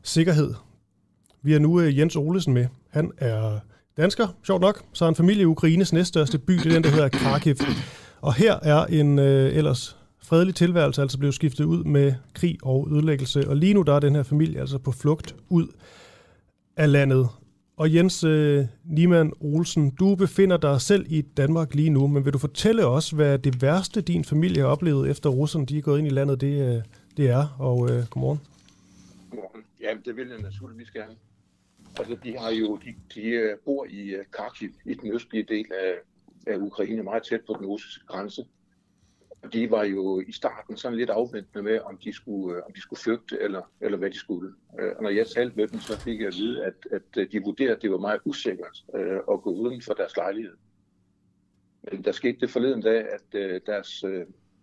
sikkerhed. Vi har nu øh, Jens Olesen med. Han er dansker, sjovt nok, så har en familie i Ukraines næststørste by, det er den, der hedder Kharkiv. Og her er en øh, ellers fredelig tilværelse altså blevet skiftet ud med krig og ødelæggelse. Og lige nu der er den her familie altså på flugt ud af landet. Og Jens øh, Niemann Olsen, du befinder dig selv i Danmark lige nu, men vil du fortælle os, hvad det værste, din familie har oplevet, efter russerne de er gået ind i landet, det, øh, det er? Og øh, godmorgen.
Godmorgen. Ja, det vil jeg naturligvis gerne. Altså, de har jo, de, de øh, bor i øh, Kharkiv, i den østlige del af, af Ukraine, meget tæt på den russiske grænse. Og de var jo i starten sådan lidt afventende med, om de skulle, øh, om de skulle flygte, eller, eller hvad de skulle. Øh, og når jeg talte med dem, så fik jeg at vide, at, at øh, de vurderede, at det var meget usikkert at gå uden for deres lejlighed. Men der skete det forleden dag, at deres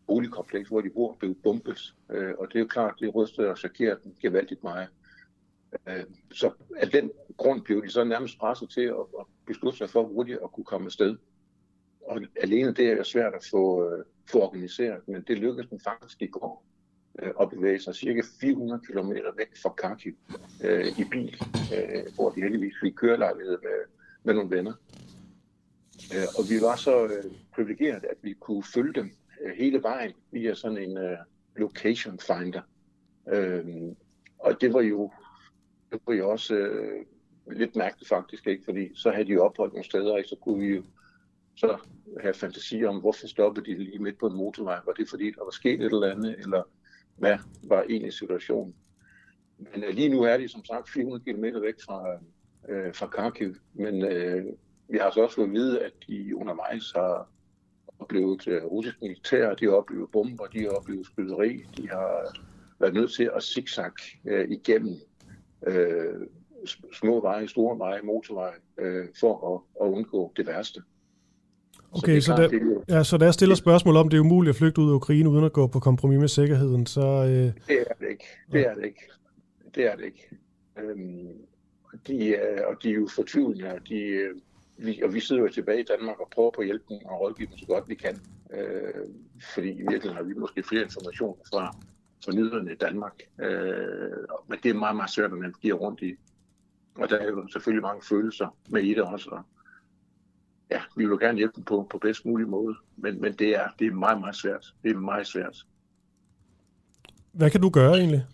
boligkompleks, hvor de bor, blev bombet. Og det er jo klart, det rystede og chokerede dem gevaldigt meget. Så af den grund blev de så nærmest presset til at beslutte sig for hurtigt at kunne komme afsted. Og alene det er svært at få, få organiseret, men det lykkedes dem faktisk i går. øh, bevæge sig cirka 400 km væk fra Kharkiv øh, i bil, øh, hvor de heldigvis fik kørelejlighed med, med nogle venner. Øh, og vi var så øh, privilegeret, at vi kunne følge dem øh, hele vejen via sådan en øh, location finder. Øh, og det var jo, det var jo også øh, lidt mærkeligt faktisk, ikke? fordi så havde de jo opholdt nogle steder, og så kunne vi jo så have fantasi om, hvorfor stoppede de lige midt på en motorvej. Var det fordi, der var sket et eller andet, eller hvad var egentlig situationen? Men øh, lige nu er de som sagt 400 km væk fra, øh, fra Kharkiv, men øh, vi har så også fået at vide, at de undervejs har oplevet øh, russisk militær, de har oplevet bomber, de har oplevet skyderi, de har øh, været nødt til at zigzag øh, igennem øh, små veje, store veje, motorveje, øh, for at, at undgå det værste.
Okay, så, så, der, ja, så da jeg stiller spørgsmål om, det er umuligt at flygte ud af Ukraine uden at gå på kompromis med sikkerheden, så... Øh...
Det er det ikke. Det er det ikke. Det er det ikke. Øhm, de er, og de er jo fortvivlende, og, de, øh, vi, og vi sidder jo tilbage i Danmark og prøver på at hjælpe dem og rådgive dem så godt vi kan. Øh, fordi i virkeligheden har vi måske flere informationer fra, fra nyderne i Danmark. Øh, men det er meget, meget svært at navigere rundt i. Og der er jo selvfølgelig mange følelser med i det også. Og, ja, vi vil gerne hjælpe dem på, på bedst mulig måde, men, men det, er, det er meget, meget svært. Det er meget svært.
Hvad kan du gøre egentlig?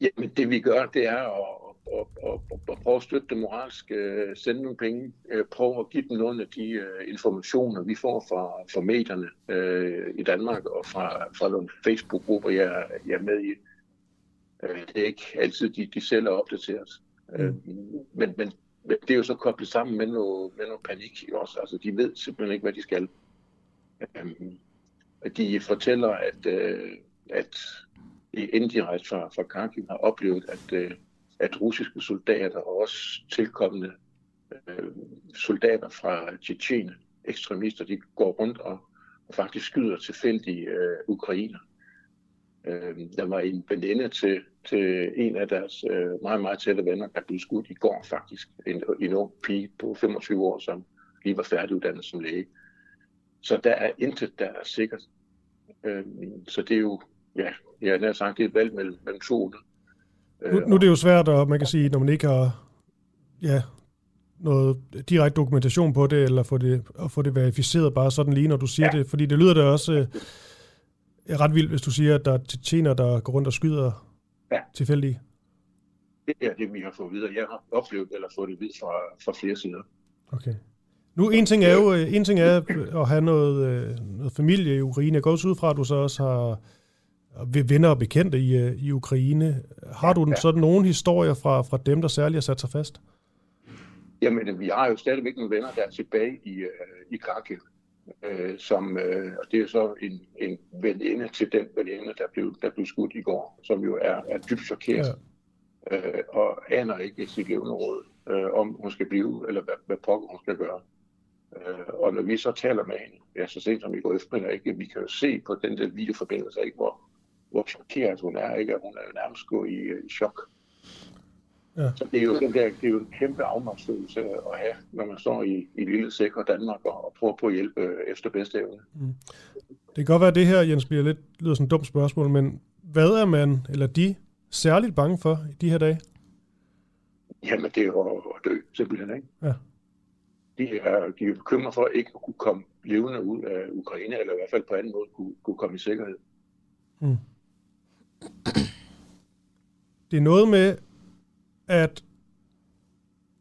Jamen, det vi gør, det er at, at, at, at, at prøve at støtte dem moralsk, uh, sende nogle penge, uh, prøve at give dem nogle af de uh, informationer, vi får fra, fra medierne uh, i Danmark og fra, fra nogle Facebook-grupper, jeg, jeg er med i. Uh, det er ikke altid, de, de selv er opdateret. Mm. Uh, men, men men det er jo så koblet sammen med noget, med noget panik også. Altså, de ved simpelthen ikke, hvad de skal. Øhm, de fortæller, at, øh, at de indirekte fra, fra Kharkiv har oplevet, at, øh, at russiske soldater og også tilkommende øh, soldater fra Tjetjene, ekstremister, de går rundt og, og faktisk skyder tilfældige øh, ukrainer. Øh, der var en veninde til, til en af deres øh, meget, meget tætte venner, der blev skudt i går faktisk. En, en ung pige på 25 år, som lige var færdiguddannet som læge. Så der er intet, der er sikkert. Øh, så det er jo, ja, jeg har sagt, det er et valg mellem, mellem to.
Øh, nu, nu er det jo svært, at man kan sige, når man ikke har ja, noget direkte dokumentation på det, eller få det, at få det verificeret bare sådan lige, når du siger ja. det. Fordi det lyder da også... Øh, er ret vildt, hvis du siger, at der er tjener, der går rundt og skyder ja. tilfældige.
Det er det, vi har fået videre. Jeg har oplevet eller fået det videre fra, fra flere sider.
Okay. Nu, en ting er jo en ting er at have noget, øh, noget familie i Ukraine. Jeg går også ud fra, at du så også har venner og bekendte i, øh, i Ukraine. Har du ja. sådan nogle historier fra, fra dem, der særligt har sat sig fast?
Jamen, vi har jo stadigvæk nogle venner, der er tilbage i, i Kharkiv øh, som, øh, og det er så en, en veninde til den veninde, der blev, der blev skudt i går, som jo er, er dybt chokeret, ja. øh, og aner ikke sit levende råd, øh, om hun skal blive, eller hvad, hvad pokker hun skal gøre. Øh, og når vi så taler med hende, ja, så sent som i går eftermiddag, ikke, vi kan jo se på den der videoforbindelse, ikke, hvor, hvor chokeret hun er, ikke, at hun er nærmest gået i, i chok. Ja. Så det er, jo den der, det er jo en kæmpe afmagtsfølelse at have, når man står i, i lille sikre Danmark og, og prøver på at hjælpe øh, efter bedste evne. Mm.
Det kan godt være, at det her, Jens, bliver lidt, lyder som et dumt spørgsmål, men hvad er man, eller de, særligt bange for i de her dage?
Jamen, det er jo at dø, simpelthen, ikke? Ja. De er, de er bekymret for at ikke at kunne komme levende ud af Ukraine, eller i hvert fald på anden måde kunne, kunne komme i sikkerhed. Mm.
Det er noget med, at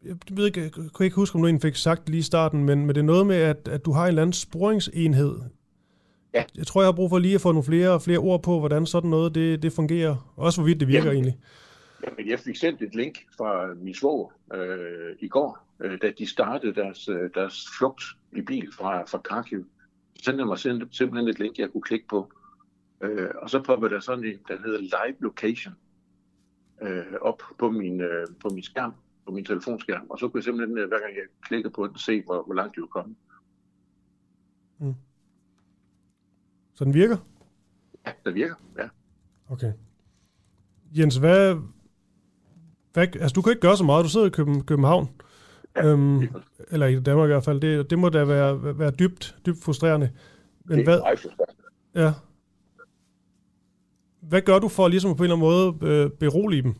jeg ved ikke, jeg kunne ikke huske, om du egentlig fik sagt lige i starten, men, men det er noget med, at, at du har en eller anden sporingsenhed. Ja. Jeg tror, jeg har brug for lige at få nogle flere, flere ord på, hvordan sådan noget det, det fungerer. Også hvorvidt det virker jamen, egentlig.
Jamen, jeg fik sendt et link fra min svoger øh, i går, øh, da de startede deres, øh, deres flugt i bil fra, fra Kharkiv. Så sendte jeg mig simpelthen et link, jeg kunne klikke på. Øh, og så popper der sådan en, der hedder Live Location øh, op på min, øh, på min skærm, på min telefonskærm, og så kunne jeg simpelthen, øh, hver gang jeg klikkede på den, se, hvor, hvor langt de var kommet. Mm.
Så den virker?
Ja, den virker, ja.
Okay. Jens, hvad, hvad, altså du kan ikke gøre så meget, du sidder i København, ja, øhm, eller i Danmark i hvert fald, det, det må da være, være dybt, dybt frustrerende.
Men det er hvad, Ja
hvad gør du for ligesom på en eller anden måde øh, berolige dem?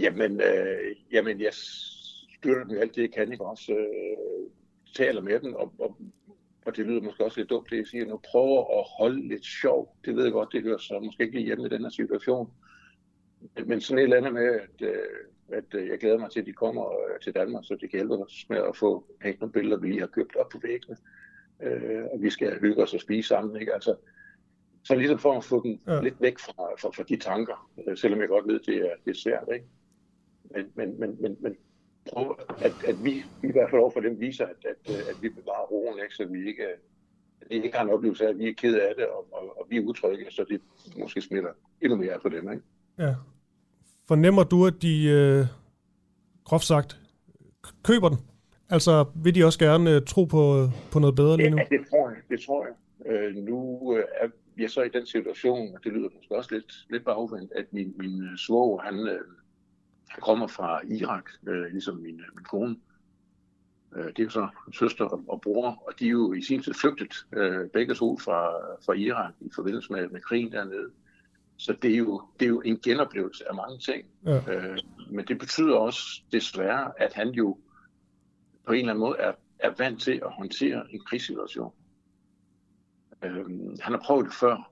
Jamen, øh, jamen, jeg støtter dem alt det, jeg kan, Jeg også? Øh, taler med dem, og, og, og det lyder måske også lidt dumt, det jeg siger nu, prøver at holde lidt sjov. Det ved jeg godt, det hører så måske ikke lige hjemme i den her situation. Men, sådan et eller andet med, at, øh, at øh, jeg glæder mig til, at de kommer øh, til Danmark, så det kan hjælpe os med at få hængt nogle billeder, vi lige har købt op på væggene. Øh, og vi skal hygge os og spise sammen. Ikke? Altså, så ligesom for at få dem ja. lidt væk fra, fra, fra de tanker, øh, selvom jeg godt ved, det er, det er svært. Ikke? Men, men, men, men, men prøv, at, at vi i hvert fald overfor dem viser, at, at, at vi bevarer roen, ikke? så vi ikke, at vi ikke har en oplevelse af, at vi er ked af det, og, og, og vi er utrygge, så det måske smitter endnu mere på dem. Ikke?
Ja. Fornemmer du, at de, øh, groft sagt, køber den? Altså, vil de også gerne øh, tro på, på noget bedre lige nu?
Ja, det tror jeg. Det tror jeg. Øh, nu øh, er vi er så i den situation, og det lyder måske også lidt, lidt bagvendt, at min, min øh, svoger, han, øh, han kommer fra Irak, øh, ligesom min, øh, min kone. Øh, det er jo så søster og, og bror, og de er jo i sin tid flygtet øh, begge to fra, fra Irak i forbindelse med, med krigen dernede. Så det er, jo, det er jo en genoplevelse af mange ting. Ja. Øh, men det betyder også desværre, at han jo på en eller anden måde er, er vant til at håndtere en krigssituation. Øh, han har prøvet det før.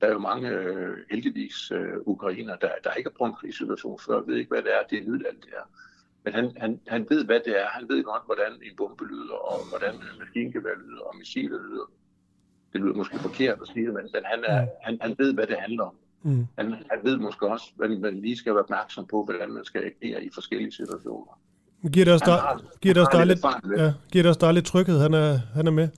Der er jo mange øh, heldigvis øh, ukrainer, der, der ikke har prøvet en krigssituation før, ved ikke, hvad det er, det er nyt alt det her. Men han, han, han ved, hvad det er. Han ved godt, hvordan en bombe lyder, og hvordan en maskingevær lyder, og missiler lyder. Det lyder måske forkert at sige det, men, men han, er, han, han ved, hvad det handler om. Mm. Han, han ved måske også, at man lige skal være opmærksom på, hvordan man skal agere i forskellige situationer.
Giver det også, der, giver det også der, lidt, ja, giver det også der lidt tryghed, han er, han er med?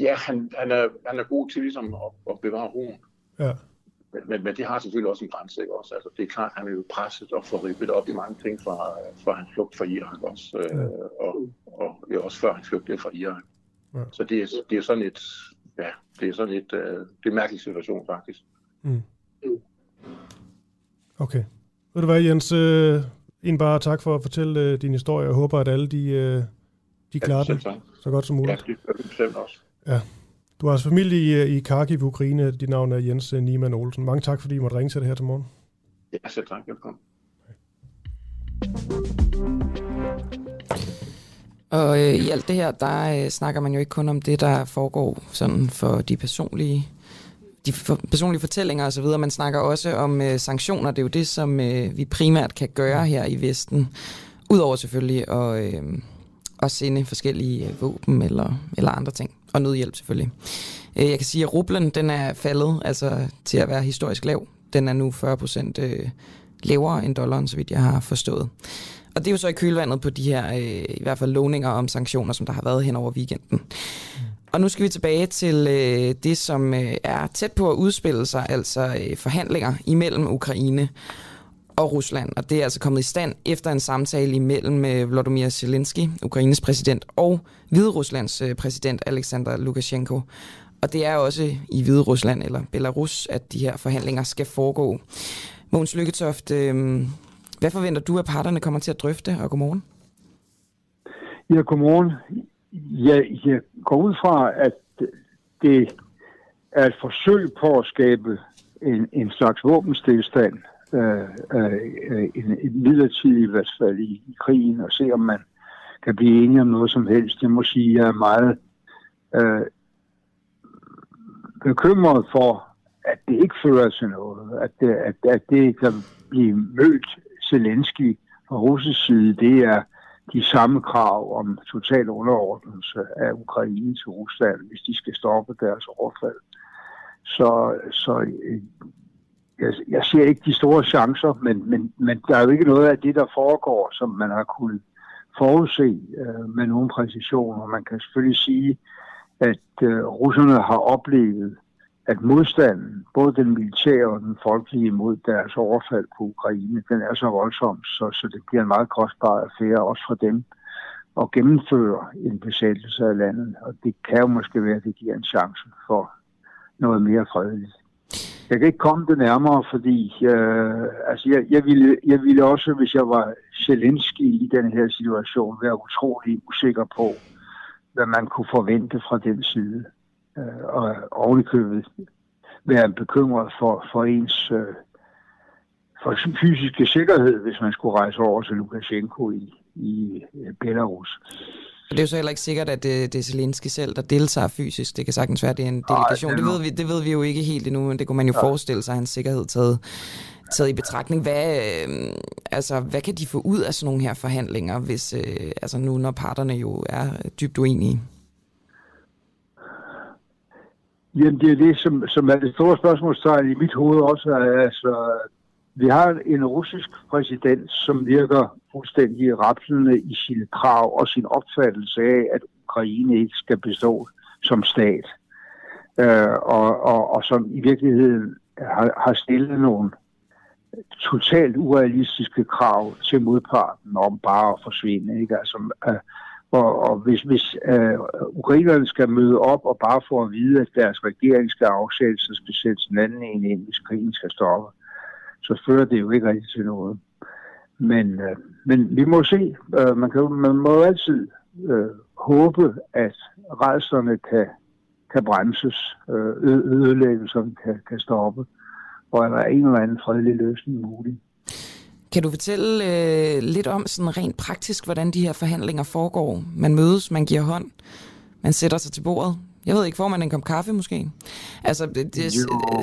Ja, han, han, er, han er god til ligesom at, at bevare roen. Ja. Men, men, men det har selvfølgelig også en grænse, ikke også? Altså, det er klart, han er jo presset og får ribbet op i mange ting fra, fra hans flugt fra Irak også, øh, ja. øh, og, og ja, også før han flugtede fra Irak. Ja. Så det er, det er sådan et, ja, det er sådan et, øh, det er en mærkelig situation faktisk. Mm.
Okay. Ved du hvad, Jens, øh, en bare tak for at fortælle øh, din historie. Jeg håber, at alle de, øh, de klarer ja, det så godt som muligt.
Ja, det gør bestemt også.
Ja. Du har altså familie i, i Kharkiv, Ukraine. Dit navn er Jens Niemann Olsen. Mange tak, fordi I måtte ringe til det her til morgen.
Ja, selv tak. Velkommen.
Og øh, i alt det her, der øh, snakker man jo ikke kun om det, der foregår sådan for de personlige de for, personlige fortællinger osv. Man snakker også om øh, sanktioner. Det er jo det, som øh, vi primært kan gøre her i Vesten. Udover selvfølgelig at, øh, at sende forskellige øh, våben eller, eller andre ting. Og nødhjælp selvfølgelig. Øh, jeg kan sige, at rublen den er faldet altså, til at være historisk lav. Den er nu 40 procent øh, lavere end dollaren, så vidt jeg har forstået. Og det er jo så i kølvandet på de her, øh, i hvert fald lovninger om sanktioner, som der har været hen over weekenden. Og nu skal vi tilbage til øh, det, som øh, er tæt på at udspille sig, altså øh, forhandlinger imellem Ukraine og Rusland. Og det er altså kommet i stand efter en samtale imellem øh, Vladimir Volodymyr Zelensky, Ukraines præsident, og Hvide Ruslands øh, præsident Alexander Lukashenko. Og det er også i Hvide Rusland eller Belarus, at de her forhandlinger skal foregå. Mogens Lykketoft, øh, hvad forventer du, at parterne kommer til at drøfte, og godmorgen?
Ja, godmorgen. Jeg, jeg går ud fra, at det er et forsøg på at skabe en, en slags våbenstilstand, Øh, øh, øh, en, en midlertidig i hvert fald i, i krigen, og se om man kan blive enige om noget som helst. Jeg må sige, at jeg er meget øh, bekymret for, at det ikke fører til noget, at det, at, at det kan blive mødt Zelensky fra russisk side, det er de samme krav om total underordnelse af Ukraine til Rusland, hvis de skal stoppe deres overfald. Så, så jeg, jeg ser ikke de store chancer, men, men, men der er jo ikke noget af det, der foregår, som man har kunnet forudse øh, med nogen præcision. Og man kan selvfølgelig sige, at øh, russerne har oplevet at modstanden, både den militære og den folkelige mod deres overfald på Ukraine, den er så voldsom, så, så det bliver en meget kostbar affære også for dem at gennemføre en besættelse af landet. Og det kan jo måske være, at det giver en chance for noget mere fredeligt. Jeg kan ikke komme det nærmere, fordi øh, altså jeg, jeg, ville, jeg ville også, hvis jeg var Zelensky i den her situation, være utrolig usikker på, hvad man kunne forvente fra den side øh, og ovenikøbet være bekymret for, for ens øh, for fysiske sikkerhed, hvis man skulle rejse over til Lukashenko i, i Belarus.
Det er jo så heller ikke sikkert, at det, det er Zelensky selv, der deltager fysisk. Det kan sagtens være, at det er en delegation. Ej, det, det, ved vi, det ved vi jo ikke helt endnu, men det kunne man jo ja. forestille sig, at hans sikkerhed taget, taget i betragtning. Hvad, øh, altså, hvad kan de få ud af sådan nogle her forhandlinger, hvis, øh, altså nu når parterne jo er dybt uenige?
Jamen, det er det, som, som er det store spørgsmålstegn i mit hoved også. Altså, vi har en russisk præsident, som virker fuldstændig rappelende i sine krav og sin opfattelse af, at Ukraine ikke skal bestå som stat. Øh, og, og, og som i virkeligheden har, har stillet nogle totalt urealistiske krav til modparten om bare at forsvinde. Ikke? Altså, øh, og, og hvis, hvis øh, ukrainerne skal møde op og bare få at vide, at deres regering skal afsættes, så skal sættes en anden en ind, hvis krigen skal stoppe, så fører det jo ikke rigtig til noget. Men, øh, men vi må se. Øh, man, kan, man må jo altid øh, håbe, at rejserne kan, kan bremses, øh, ødelæggelserne kan, kan stoppe, og at der er en eller anden fredelig løsning mulig.
Kan du fortælle øh, lidt om sådan rent praktisk, hvordan de her forhandlinger foregår? Man mødes, man giver hånd, man sætter sig til bordet. Jeg ved ikke, får man en kop kaffe måske? Altså, det, det,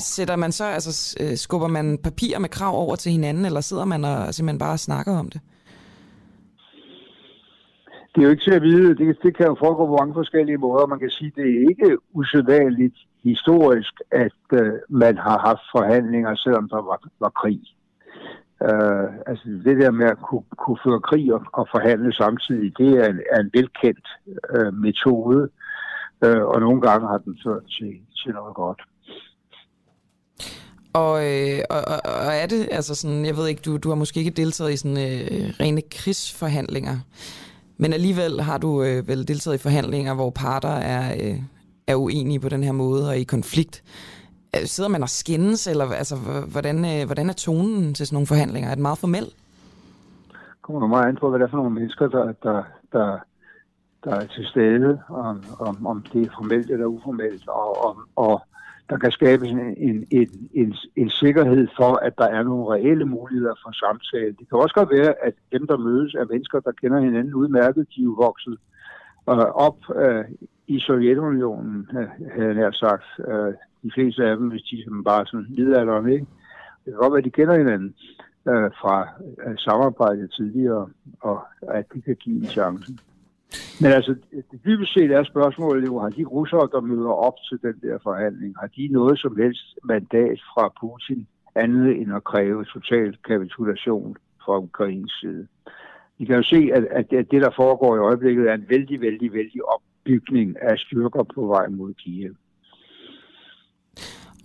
sætter man så, altså, øh, skubber man papir med krav over til hinanden, eller sidder man og simpelthen bare snakker om det?
Det er jo ikke til at vide. Det, det kan jo foregå på mange forskellige måder. Man kan sige, at det er ikke usædvanligt historisk, at uh, man har haft forhandlinger, selvom der var, var krig. Uh, altså det der med at kunne, kunne føre krig og, og forhandle samtidig, det er en, er en velkendt uh, metode øh, og nogle gange har den ført til, til noget godt.
Og, øh, og, og, er det, altså sådan, jeg ved ikke, du, du har måske ikke deltaget i sådan øh, rene krigsforhandlinger, men alligevel har du øh, vel deltaget i forhandlinger, hvor parter er, øh, er uenige på den her måde og i konflikt. Øh, sidder man og skændes, eller altså, hvordan, øh, hvordan er tonen til sådan nogle forhandlinger? Er det meget formel?
Kommer meget an på, hvad det er for nogle mennesker, der, der, der der er til stede, om, om, om det er formelt eller uformelt, og, og, og der kan skabes en, en, en, en, en sikkerhed for, at der er nogle reelle muligheder for samtale. Det kan også godt være, at dem, der mødes, er mennesker, der kender hinanden udmærket. De er jo vokset øh, op øh, i Sovjetunionen, øh, havde jeg nær sagt. Øh, de fleste af dem, hvis de som bare sådan middelalderen, ikke? Det kan godt være, at de kender hinanden øh, fra øh, samarbejdet tidligere, og at de kan give en chance. Men altså, det dybest set er spørgsmålet jo, har de russere, der møder op til den der forhandling, har de noget som helst mandat fra Putin andet end at kræve total kapitulation fra Ukrains side? Vi kan jo se, at, at det, der foregår i øjeblikket, er en vældig, vældig, vældig opbygning af styrker på vej mod Kiev.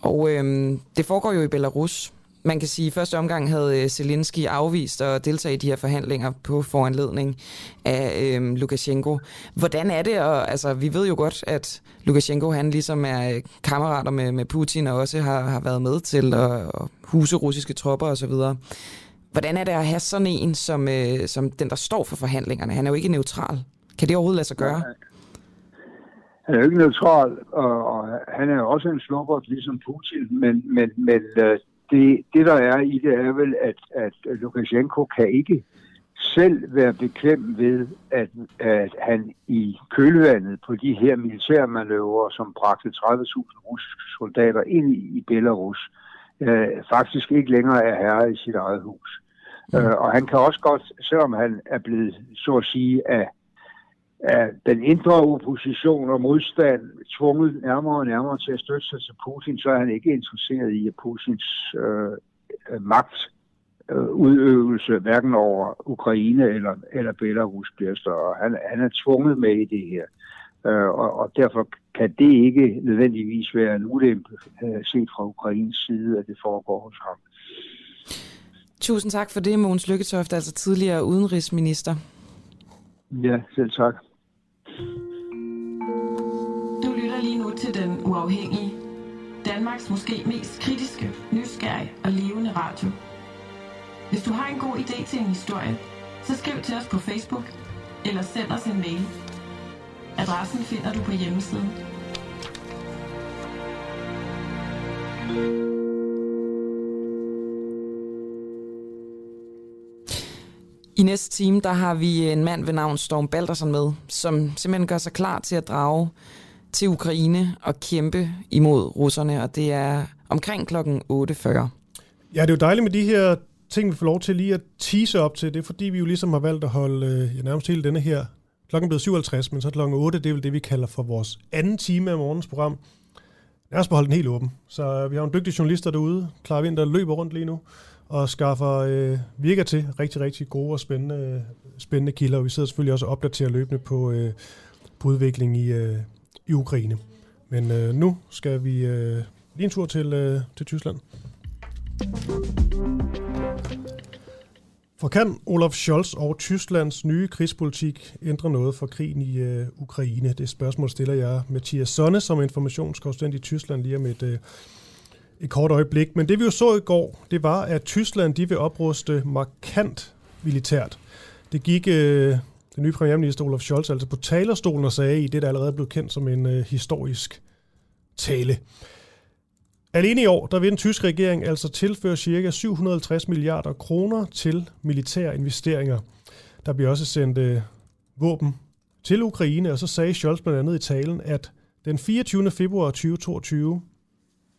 Og øhm, det foregår jo i Belarus. Man kan sige, at i første omgang havde øh, Zelensky afvist at deltage i de her forhandlinger på foranledning af øhm, Lukashenko. Hvordan er det? Og, altså, vi ved jo godt, at Lukashenko han ligesom er øh, kammerater med, med Putin og også har, har været med til at, at huse russiske tropper osv. Hvordan er det at have sådan en, som, øh, som den, der står for forhandlingerne? Han er jo ikke neutral. Kan det overhovedet lade sig gøre?
Han er jo ikke neutral, og, og han er jo også en slumper, ligesom Putin, men, men, men øh, det, det, der er i det, er vel, at, at Lukashenko kan ikke selv være bekvem ved, at, at han i kølvandet på de her militærmanøvrer, som bragte 30.000 russiske soldater ind i, i Belarus, øh, faktisk ikke længere er herre i sit eget hus. Mm. Øh, og han kan også godt, selvom han er blevet, så at sige, af af den indre opposition og modstand tvunget nærmere og nærmere til at støtte sig til Putin, så er han ikke interesseret i, at Putins øh, magt øh, udøvelse hverken over Ukraine eller, eller Belarus bliver større. Han, han er tvunget med i det her. Øh, og, og derfor kan det ikke nødvendigvis være en ulempe øh, set fra Ukraines side, at det foregår hos ham.
Tusind tak for det, Mogens Lykketoft, altså tidligere udenrigsminister.
Ja, selv tak.
Du lytter lige nu til Den Uafhængige. Danmarks måske mest kritiske, nysgerrige og levende radio. Hvis du har en god idé til en historie, så skriv til os på Facebook eller send os en mail. Adressen finder du på hjemmesiden.
I næste time, der har vi øh, en mand ved navn Storm Baldersen med, som simpelthen gør sig klar til at drage til Ukraine og kæmpe imod russerne, og det er omkring klokken 8.40. Ja,
det er jo dejligt med de her ting, vi får lov til lige at tease op til. Det er fordi, vi jo ligesom har valgt at holde øh, ja, nærmest hele denne her. Klokken er blevet 57, men så klokken 8, det er vel det, vi kalder for vores anden time af morgens program. Lad os beholde den helt åben. Så øh, vi har en dygtig journalister derude, Klar Vinter løber rundt lige nu og skaffer øh, virker til rigtig, rigtig gode og spændende, spændende kilder. Og vi sidder selvfølgelig også og opdaterer løbende på, øh, på udviklingen i, øh, i Ukraine. Men øh, nu skal vi øh, lige en tur til, øh, til Tyskland. For kan Olaf Scholz og Tysklands nye krigspolitik ændre noget for krigen i øh, Ukraine? Det spørgsmål stiller jeg Mathias Sonne som informationskonsulent i Tyskland lige om et, øh, et kort øjeblik. Men det vi jo så i går, det var, at Tyskland de vil opruste markant militært. Det gik øh, den nye premierminister Olaf Scholz altså på talerstolen og sagde i det, der allerede blev kendt som en øh, historisk tale. Alene i år, der vil den tyske regering altså tilføre ca. 750 milliarder kroner til militære investeringer. Der bliver også sendt øh, våben til Ukraine, og så sagde Scholz blandt andet i talen, at den 24. februar 2022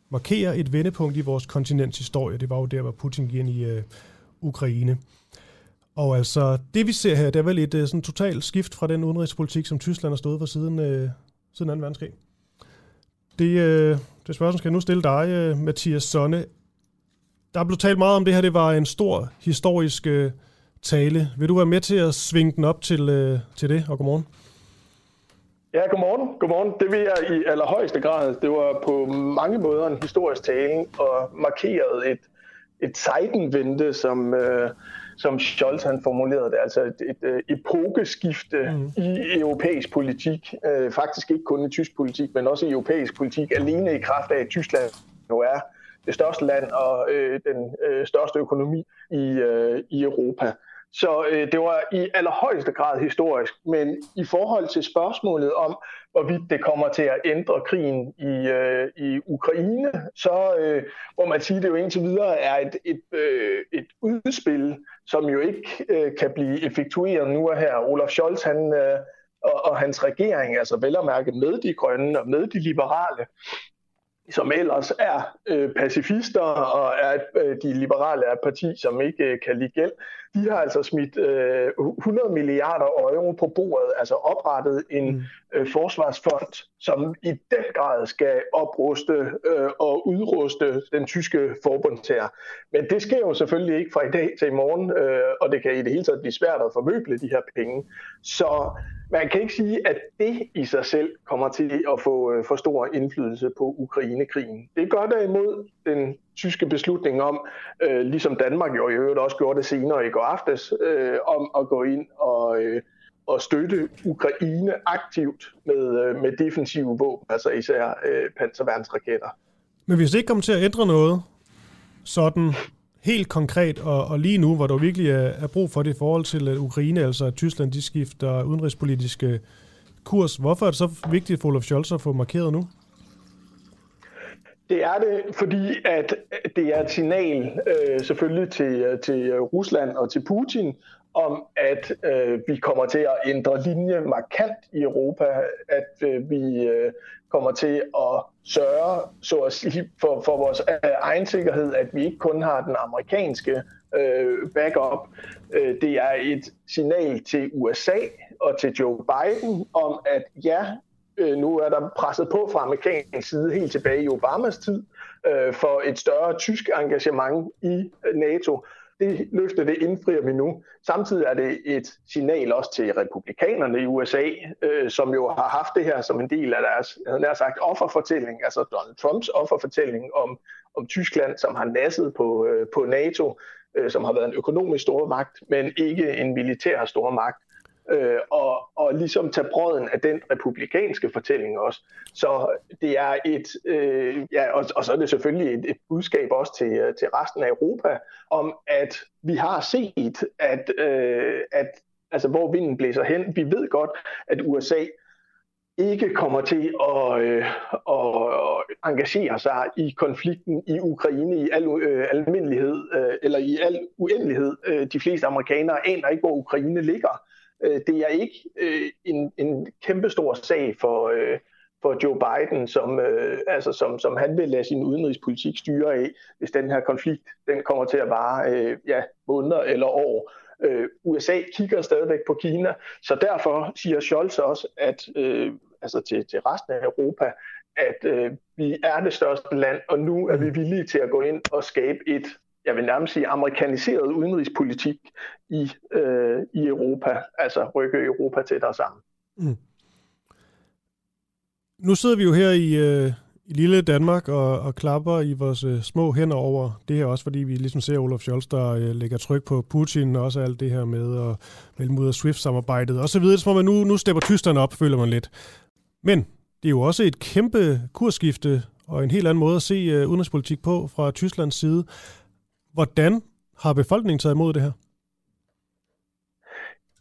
markerer et vendepunkt i vores kontinents historie. Det var jo der, hvor Putin gik ind i øh, Ukraine. Og altså, det vi ser her, det er vel et øh, sådan totalt skift fra den udenrigspolitik, som Tyskland har stået for siden, øh, siden 2. verdenskrig. Det, øh, det spørgsmål skal jeg nu stille dig, øh, Mathias Sonne. Der er blevet talt meget om det her, det var en stor historisk øh, tale. Vil du være med til at svinge den op til, øh, til det, og godmorgen?
Ja, godmorgen. godmorgen. Det vil jeg i allerhøjeste grad. Det var på mange måder en historisk tale og markerede et, et sejdenvente, som, øh, som Scholz han formulerede det. Altså et, et, et epokeskifte mm. i europæisk politik. Øh, faktisk ikke kun i tysk politik, men også i europæisk politik. Alene i kraft af, at Tyskland nu er det største land og øh, den øh, største økonomi i, øh, i Europa. Så øh, det var i allerhøjeste grad historisk, men i forhold til spørgsmålet om, hvorvidt det kommer til at ændre krigen i, øh, i Ukraine, så øh, må man sige, at det jo indtil videre er et, et, øh, et udspil, som jo ikke øh, kan blive effektueret nu og her. Olaf Scholz han, øh, og, og hans regering, altså vel at mærke med de grønne og med de liberale, som ellers er øh, pacifister og er øh, de liberale er et parti, som ikke øh, kan lide gæld, de har altså smidt øh, 100 milliarder euro på bordet, altså oprettet en mm. øh, forsvarsfond, som i den grad skal opruste øh, og udruste den tyske forbundstær. Men det sker jo selvfølgelig ikke fra i dag til i morgen, øh, og det kan i det hele taget blive svært at formøble de her penge. Så man kan ikke sige, at det i sig selv kommer til at få øh, for stor indflydelse på Ukrainekrigen. Det gør derimod den tyske beslutning om, øh, ligesom Danmark jo i øvrigt også gjorde det senere i går aftes, øh, om at gå ind og, øh, og støtte Ukraine aktivt med, øh, med defensive våben, altså især øh, panserværnsraketter.
Men hvis det ikke kommer til at ændre noget, sådan helt konkret, og, og lige nu, hvor der virkelig er, er brug for det i forhold til at Ukraine, altså at Tyskland de skifter udenrigspolitiske kurs, hvorfor er det så vigtigt for Olaf Scholz at få markeret nu?
Det er det, fordi at det er et signal øh, selvfølgelig til, til Rusland og til Putin om, at øh, vi kommer til at ændre linje markant i Europa, at øh, vi øh, kommer til at sørge så at sige, for, for vores øh, egen sikkerhed, at vi ikke kun har den amerikanske øh, backup. Øh, det er et signal til USA og til Joe Biden om, at ja, øh, nu er der presset på fra amerikansk side helt tilbage i Obamas tid øh, for et større tysk engagement i øh, NATO. Det løfte det indfrier vi nu. Samtidig er det et signal også til republikanerne i USA, øh, som jo har haft det her som en del af deres, jeg havde sagt, offerfortælling, altså Donald Trumps offerfortælling om, om Tyskland, som har nasset på, øh, på NATO, øh, som har været en økonomisk stormagt, men ikke en militær stormagt øh, og, og ligesom tage brøden af den republikanske fortælling også. Så det er et, øh, ja, og, og så er det selvfølgelig et, et budskab også til, øh, til resten af Europa, om at vi har set, at, øh, at altså, hvor vinden blæser hen. Vi ved godt, at USA ikke kommer til at, øh, at engagere sig i konflikten i Ukraine i al øh, almindelighed, øh, eller i al uendelighed. Øh, de fleste amerikanere aner ikke, hvor Ukraine ligger. Øh, det er ikke øh, en, en kæmpestor sag for, øh, for Joe Biden, som, øh, altså som, som han vil lade sin udenrigspolitik styre af, hvis den her konflikt den kommer til at vare øh, ja, måneder eller år. Øh, USA kigger stadigvæk på Kina, så derfor siger Scholz også, at øh, altså til, til resten af Europa, at øh, vi er det største land, og nu er vi villige til at gå ind og skabe et, jeg vil nærmest sige, amerikaniseret udenrigspolitik i, øh, i Europa, altså rykke Europa tættere sammen. Mm.
Nu sidder vi jo her i, øh, i lille Danmark og, og klapper i vores øh, små hænder over det her, også fordi vi ligesom ser Olaf Scholz, der øh, lægger tryk på Putin, og også alt det her med at melde ud af SWIFT-samarbejdet osv. så videre. som man nu, nu stepper Tyskland op, føler man lidt. Men det er jo også et kæmpe kursskifte og en helt anden måde at se øh, udenrigspolitik på fra Tysklands side. Hvordan har befolkningen taget imod det her?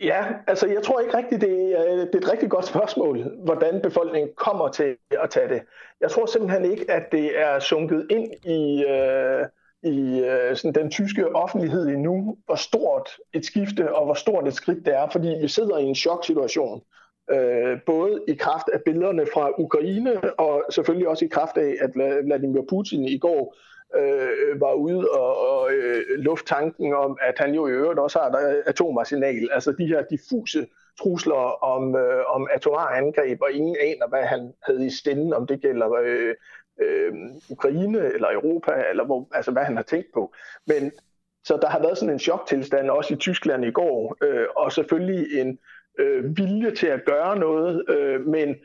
Ja, altså jeg tror ikke rigtigt, det er, øh, det er et rigtig godt spørgsmål, hvordan befolkningen kommer til at tage det. Jeg tror simpelthen ikke, at det er sunket ind i, øh, i øh, sådan den tyske offentlighed endnu, hvor stort et skifte og hvor stort et skridt det er, fordi vi sidder i en choksituation. Øh, både i kraft af billederne fra Ukraine, og selvfølgelig også i kraft af, at Vladimir Putin i går øh, var ude og, og øh, lufttanken om, at han jo i øvrigt også har et øh, atomarsenal. Altså de her diffuse trusler om, øh, om atomare angreb, og ingen aner, hvad han havde i stænden, om det gælder øh, øh, Ukraine eller Europa, eller hvor, altså hvad han har tænkt på. Men så der har været sådan en choktilstand også i Tyskland i går, øh, og selvfølgelig en øh, vilje til at gøre noget, øh, men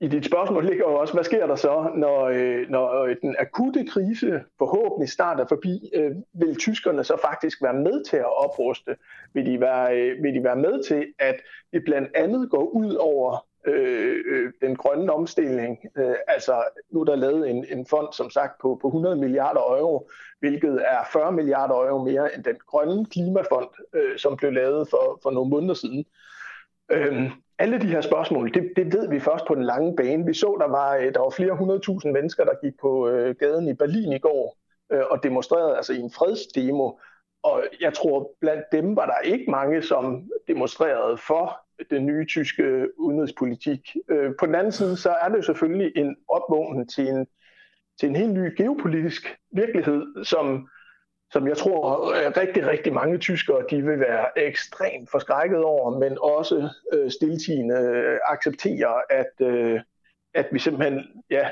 i dit spørgsmål ligger jo også, hvad sker der så, når, øh, når øh, den akutte krise forhåbentlig starter forbi? Øh, vil tyskerne så faktisk være med til at opruste? Vil de være, øh, vil de være med til, at det blandt andet går ud over øh, øh, den grønne omstilling? Øh, altså, nu er der lavet en, en fond, som sagt, på, på 100 milliarder euro, hvilket er 40 milliarder euro mere end den grønne klimafond, øh, som blev lavet for, for nogle måneder siden. Øh, alle de her spørgsmål, det, det ved vi først på den lange bane. Vi så, der var, øh, der var flere hundredtusind mennesker, der gik på øh, gaden i Berlin i går øh, og demonstrerede altså i en fredsdemo. Og jeg tror, blandt dem var der ikke mange, som demonstrerede for den nye tyske udenrigspolitik. Øh, på den anden side, så er det jo selvfølgelig en opvågning til en, til en helt ny geopolitisk virkelighed, som som jeg tror øh, rigtig, rigtig mange tyskere de vil være ekstremt forskrækket over, men også øh, stiltigende øh, acceptere, at, øh, at vi simpelthen, ja,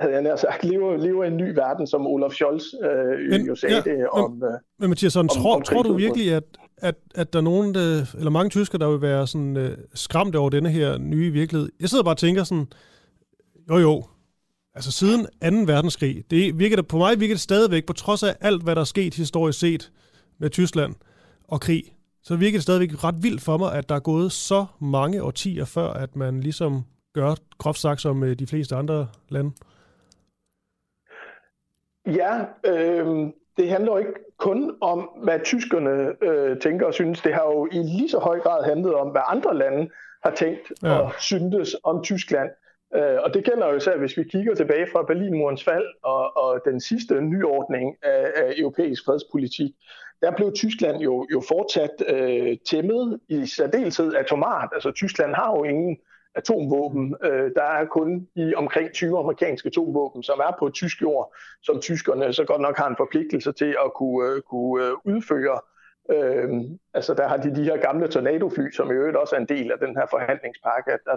havde jeg nær sagt, lever, lever i en ny verden, som Olaf Scholz øh, men, jo sagde ja, det om... Men,
men Mathias, sådan, om, tror, om tror du virkelig, at, at, at der er nogen, der, eller mange tyskere, der vil være sådan, øh, skræmt over denne her nye virkelighed? Jeg sidder bare og tænker sådan, jo jo, altså siden 2. verdenskrig, det virker det, på mig virker det stadigvæk, på trods af alt, hvad der er sket historisk set med Tyskland og krig, så virker det stadigvæk ret vildt for mig, at der er gået så mange årtier før, at man ligesom gør groft sagt som øh, de fleste andre lande.
Ja, øh, det handler ikke kun om, hvad tyskerne øh, tænker og synes. Det har jo i lige så høj grad handlet om, hvad andre lande har tænkt ja. og syntes om Tyskland. Øh, Øh, og det gælder jo især, hvis vi kigger tilbage fra Berlinmurens fald og, og den sidste nyordning af, af europæisk fredspolitik. Der blev Tyskland jo, jo fortsat øh, tæmmet i særdeleshed atomart. Altså Tyskland har jo ingen atomvåben. Øh, der er kun i omkring 20 amerikanske atomvåben, som er på tysk jord, som tyskerne så godt nok har en forpligtelse til at kunne, øh, kunne øh, udføre. Øh, altså der har de de her gamle tornadofly, som i øvrigt også er en del af den her forhandlingspakke, at der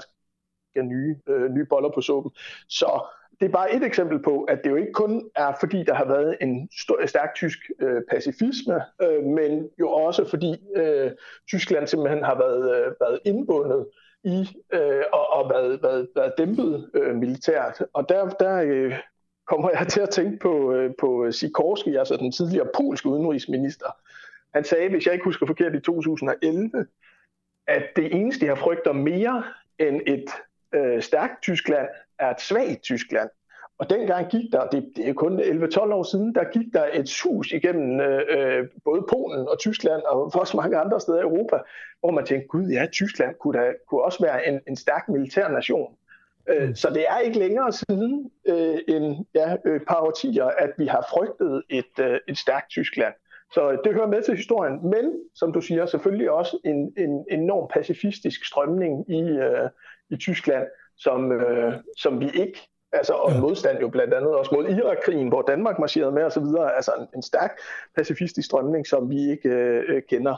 skal nye, øh, nye boller på suppen. Så det er bare et eksempel på, at det jo ikke kun er, fordi der har været en stor, stærk tysk øh, pacifisme, øh, men jo også fordi øh, Tyskland simpelthen har været, øh, været indbundet i øh, og, og været, været, været dæmpet øh, militært. Og der, der øh, kommer jeg til at tænke på, øh, på Sikorski, altså den tidligere polske udenrigsminister. Han sagde, hvis jeg ikke husker forkert, i 2011, at det eneste, jeg frygter mere end et øh, stærkt Tyskland er et svagt Tyskland. Og dengang gik der, det, det er kun 11-12 år siden, der gik der et sus igennem øh, øh, både Polen og Tyskland og også mange andre steder i Europa, hvor man tænkte, gud ja, Tyskland kunne, da, kunne også være en, en stærk militær nation. Øh, så det er ikke længere siden øh, end ja, et par årtier, at vi har frygtet et, øh, et stærkt Tyskland. Så det hører med til historien, men som du siger, selvfølgelig også en, en enorm pacifistisk strømning i, øh, i Tyskland, som, øh, som vi ikke, altså og modstand jo blandt andet også mod Irakkrigen, hvor Danmark marcherede med osv., altså en, en stærk pacifistisk strømning, som vi ikke øh, kender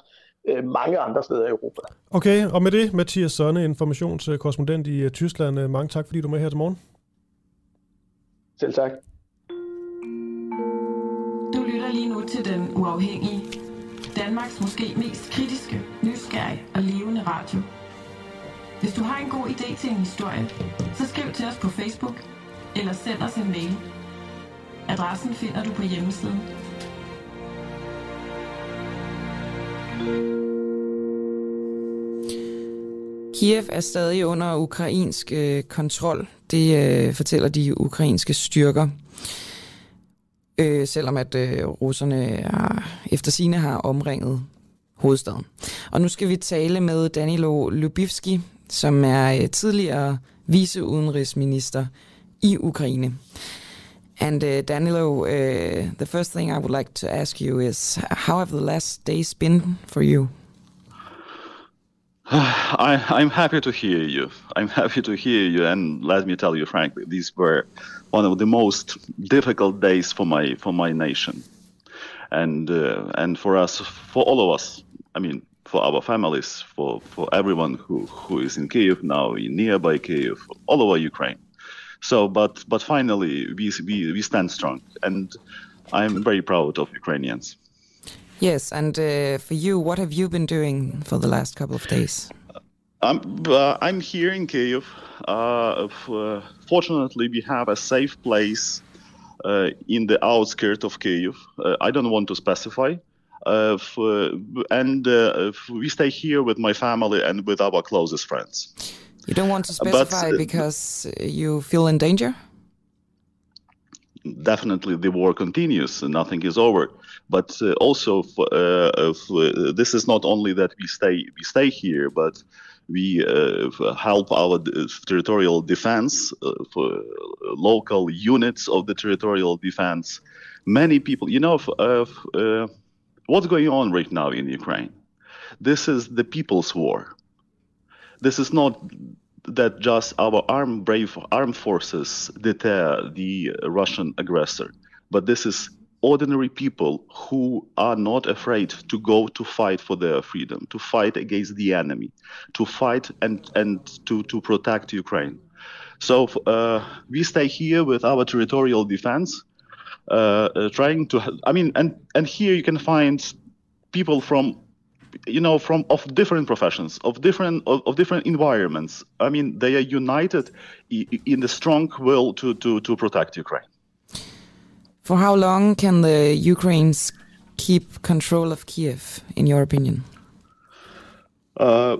øh, mange andre steder i Europa.
Okay, og med det, Mathias Sonne, informationskorrespondent i uh, Tyskland. Mange tak, fordi du er med her til morgen.
Selv tak.
Du lytter lige nu til Den Uafhængige. Danmarks måske mest kritiske, nysgerrige og levende radio. Hvis du har en god idé til en historie, så skriv til os på Facebook eller send os en mail. Adressen finder du på hjemmesiden.
Kiev er stadig under ukrainsk øh, kontrol. Det øh, fortæller de ukrainske styrker. Øh, selvom at øh, russerne har, efter sine har omringet hovedstaden. Og nu skal vi tale med Danilo Lubivski, som er øh, tidligere viceudenrigsminister i Ukraine. And uh, Danilo, uh, the first thing I would like to ask you is, how have the last days been for you?
I, I'm happy to hear you. I'm happy to hear you, and let me tell you frankly, these were one of the most difficult days for my for my nation, and uh, and for us, for all of us. I mean, for our families, for for everyone who who is in Kiev now, in nearby Kiev, all over Ukraine. So, but but finally, we we, we stand strong, and I'm very proud of Ukrainians.
Yes, and uh, for you, what have you been doing for the last couple of days?
I'm uh, I'm here in Kiev. Uh, uh fortunately, we have a safe place uh, in the outskirts of Kiev. Uh, I don't want to specify. For, and we stay here with my family and with our closest friends.
You don't want to specify but, because you feel in danger?
Definitely, the war continues. Nothing is over. But uh, also, uh, uh, this is not only that we stay we stay here, but we uh, help our territorial defense uh, for local units of the territorial defense. Many people, you know, uh, what's going on right now in Ukraine? This is the people's war. This is not that just our armed brave armed forces deter the Russian aggressor, but this is ordinary people who are not afraid to go to fight for their freedom, to fight against the enemy, to fight and, and to, to protect Ukraine. So uh, we stay here with our territorial defense, trying to, I mean, and, and here you can find people from, you know, from of different professions, of different of, of different environments. I mean, they are united in the strong will to, to, to protect Ukraine.
For how long can the Ukrainians keep control of Kiev, in your opinion?
Uh,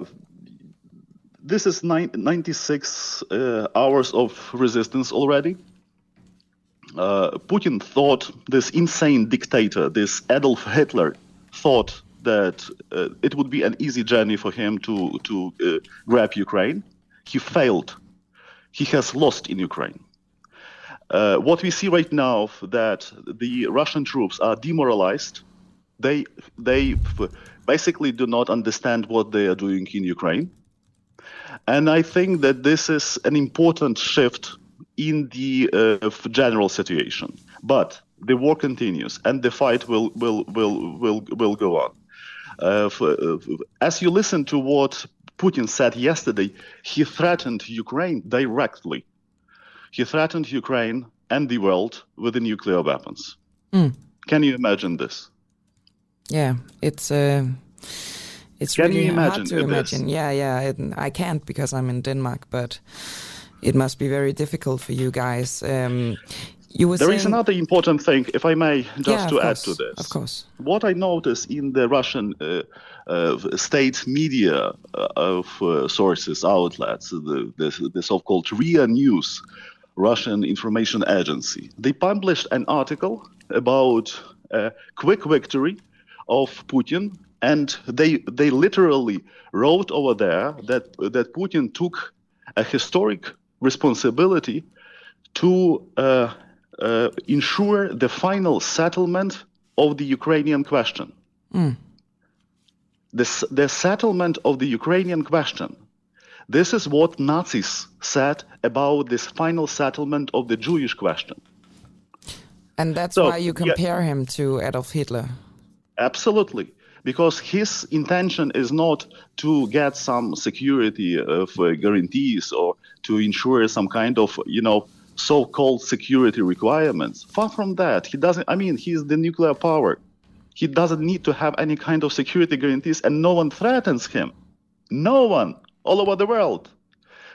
this is 96 uh, hours of resistance already. Uh, Putin thought this insane dictator, this Adolf Hitler, thought that uh, it would be an easy journey for him to to uh, grab Ukraine. He failed. He has lost in Ukraine. Uh, what we see right now is that the Russian troops are demoralized. They they basically do not understand what they are doing in Ukraine, and I think that this is an important shift in the uh, general situation. But the war continues, and the fight will will will will will go on. Uh, for, uh, as you listen to what Putin said yesterday, he threatened Ukraine directly he threatened Ukraine and the world with the nuclear weapons. Mm. Can you imagine this?
Yeah, it's uh, it's Can really hard to imagine. Yeah, yeah, it, I can't because I'm in Denmark, but it must be very difficult for you guys. Um, you were
there
saying...
is another important thing, if I may, just
yeah,
to add
course,
to this.
Of course.
What I notice in the Russian uh, uh, state media uh, of uh, sources, outlets, the, the, the so-called RIA News, Russian information agency. They published an article about a quick victory of Putin, and they they literally wrote over there that that Putin took a historic responsibility to uh, uh, ensure the final settlement of the Ukrainian question.
Mm.
The, the settlement of the Ukrainian question. This is what Nazis said about this final settlement of the Jewish question.
And that's
So,
why you
yeah.
compare him to Adolf Hitler.
Absolutely. Because his intention is not to get some security of uh, guarantees or to ensure some kind of, you know, so-called security requirements. Far from that. He doesn't, I mean, he's the nuclear power. He doesn't need to have any kind of security guarantees and no one threatens him. No one all over the world.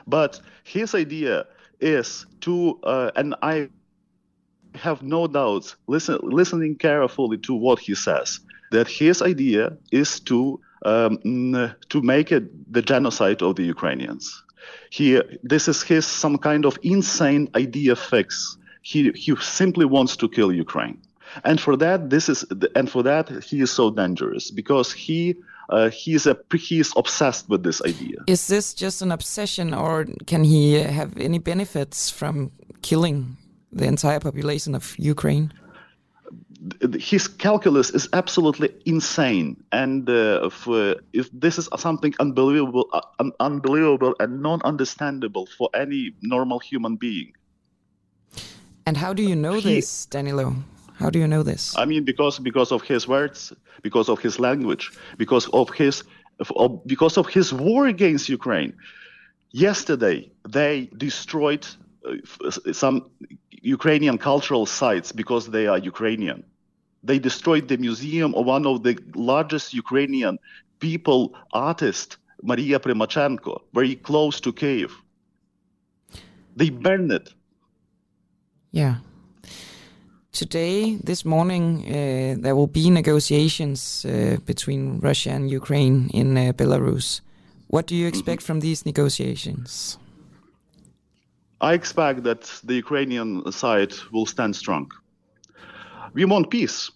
But his idea is to, uh, and I have no doubts, listen, listening carefully to what he says, that his idea is to um, to make it the genocide of the Ukrainians. He, this is his some kind of insane idea fix. He he simply wants to kill Ukraine, and for that this is and for that he is so dangerous because he. Uh, he's a he's obsessed with this idea.
Is this just an obsession, or can he have any benefits from killing the entire population of Ukraine?
His calculus is absolutely insane and uh, if, uh, if this is something unbelievable uh, un- unbelievable and non-understandable for any normal human being
And how do you know
He-
this, Danilo? How do you know this?
i mean because because of his words because of his language because of his of, because of his war against ukraine yesterday they destroyed uh, some ukrainian cultural sites because they are ukrainian they destroyed the museum of one of the largest Ukrainian people artist, Maria Primachenko, very close to Kiev. They burned it.
Yeah. Today, this morning, uh, there will be negotiations uh, between Russia and Ukraine in uh, Belarus. What do you expect from these negotiations?
I expect that the Ukrainian side will stand strong. We want peace,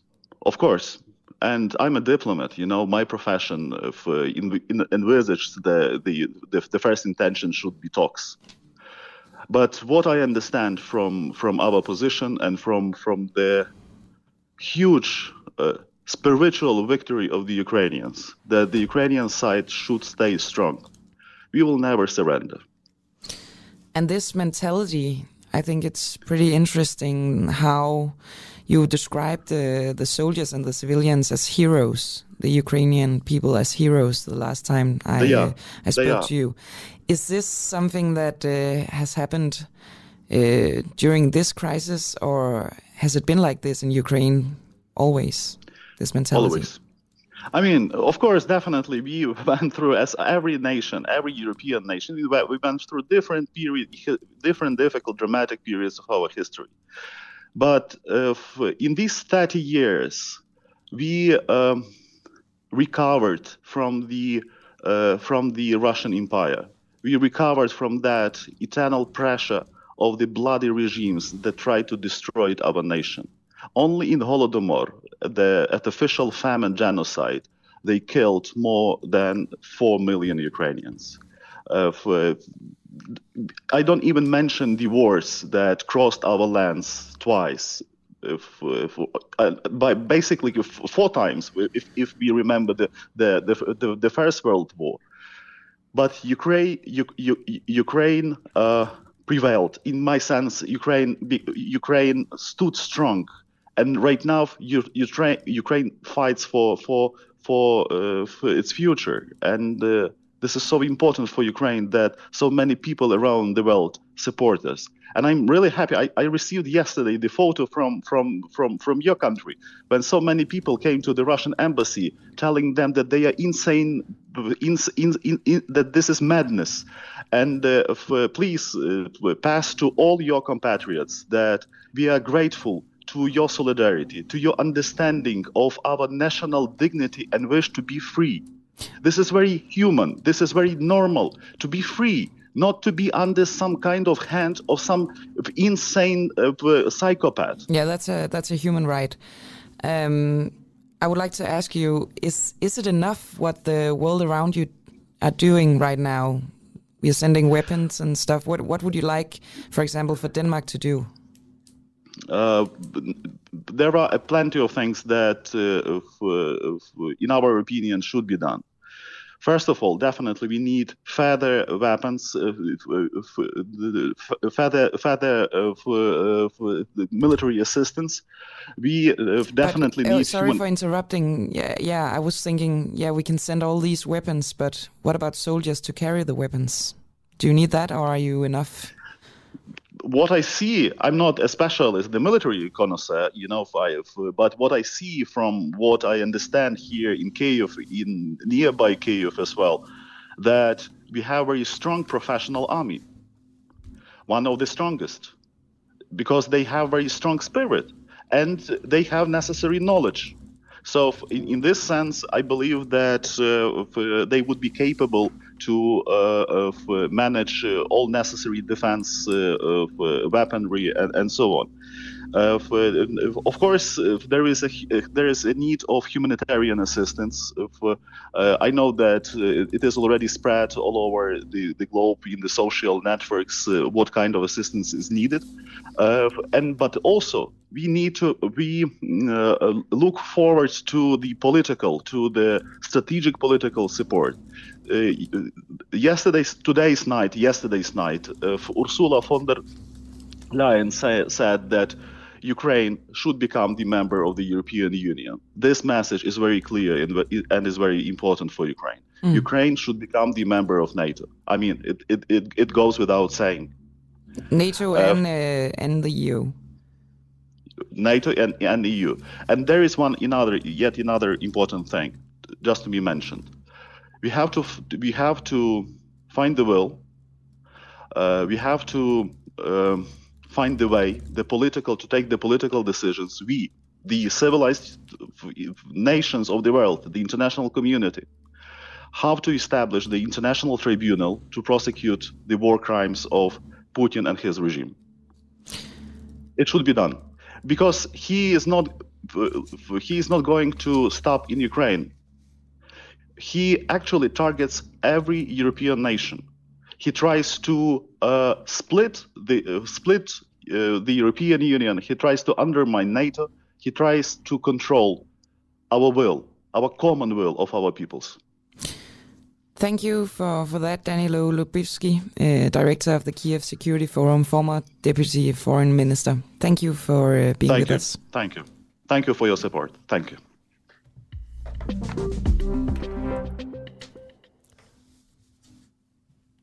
of course. And I'm a diplomat, you know, my profession of, uh, in, in, envisaged the, the, the, the first intention should be talks. But what I understand from, from our position and from, from the huge uh, spiritual victory of the Ukrainians, that the Ukrainian side should stay strong. We will never surrender.
And this mentality, I think it's pretty interesting how you described the, the soldiers and the civilians as heroes, the Ukrainian people as heroes the last time I, uh, I spoke to you. Is this something that uh, has happened uh, during this crisis, or has it been like this in Ukraine always? This mentality?
Always. I mean, of course, definitely, we went through, as every nation, every European nation, we went, we went through different period, different difficult, dramatic periods of our history. But uh, in these 30 years, we um, recovered from the uh, from the Russian Empire. We recovered from that eternal pressure of the bloody regimes that tried to destroy our nation. Only in Holodomor, the artificial famine genocide, they killed more than 4 million Ukrainians. Uh, for, I don't even mention the wars that crossed our lands twice. If, if, uh, by basically four times, if, if we remember the, the, the, the, the First World War. But Ukraine, U, U, Ukraine uh, prevailed. In my sense, Ukraine, Ukraine stood strong, and right now, U, Ukraine, Ukraine fights for for for, uh, for its future, and uh, this is so important for Ukraine that so many people around the world support us. And I'm really happy. I, I received yesterday the photo from, from, from, from your country when so many people came to the Russian embassy telling them that they are insane, in, in, in, that this is madness. And uh, f- uh, please uh, pass to all your compatriots that we are grateful to your solidarity, to your understanding of our national dignity and wish to be free. This is very human. This is very normal to be free, not to be under some kind of hand of some insane uh, psychopath.
Yeah, that's a that's a human right. Um, I would like to ask you: Is is it enough what the world around you are doing right now we are sending weapons and stuff. What what would you like, for example, for Denmark to do?
Uh, there are plenty of things that, uh, in our opinion, should be done. First of all, definitely we need further weapons, uh, further further uh, military assistance. We uh, definitely
but,
need.
sorry human- for interrupting. Yeah, yeah, I was thinking, yeah, we can send all these weapons, but what about soldiers to carry the weapons? Do you need that, or are you enough?
What I see, I'm not a specialist, the military connoisseur, you know, but what I see from what I understand here in Kyiv, in nearby Kyiv as well, that we have a very strong professional army, one of the strongest, because they have very strong spirit and they have necessary knowledge. So, in, in this sense, I believe that uh, they would be capable to uh, uh, manage uh, all necessary defense weaponry and, and, so on. Uh, of course, uh, there is a there is a need of humanitarian assistance. For, uh, I know that it is already spread all over the, the globe in the social networks what kind of assistance is needed, and but also we need to we look forward to the political, to the strategic political support. Uh, yesterday's today's night yesterday's night uh, ursula von der leyen say, said that ukraine should become the member of the european union. This message is very clear and, and is very important for ukraine. Mm. ukraine should become the member of nato. I mean it, it, it, it goes without saying.
Nato uh, and, uh, and the eu
nato and, and eu and there is one another yet another important thing just to be mentioned we have to we have to find the will. Uh, we have to um, find the way, the political to take the political decisions. We, the civilized nations of the world, the international community, have to establish the international tribunal to prosecute the war crimes of Putin and his regime. It should be done because he is not he is not going to stop in Ukraine he actually targets every European nation. He tries to uh, split the uh, split uh, the European Union. He tries to undermine NATO. He tries to control our will, our common will of our peoples.
Thank you for, for that, Danilo Lubivsky, uh, director of the Kiev Security Forum, former deputy foreign minister. Thank you for uh, being
Thank
with
you.
us.
Thank you. Thank you for your support. Thank you.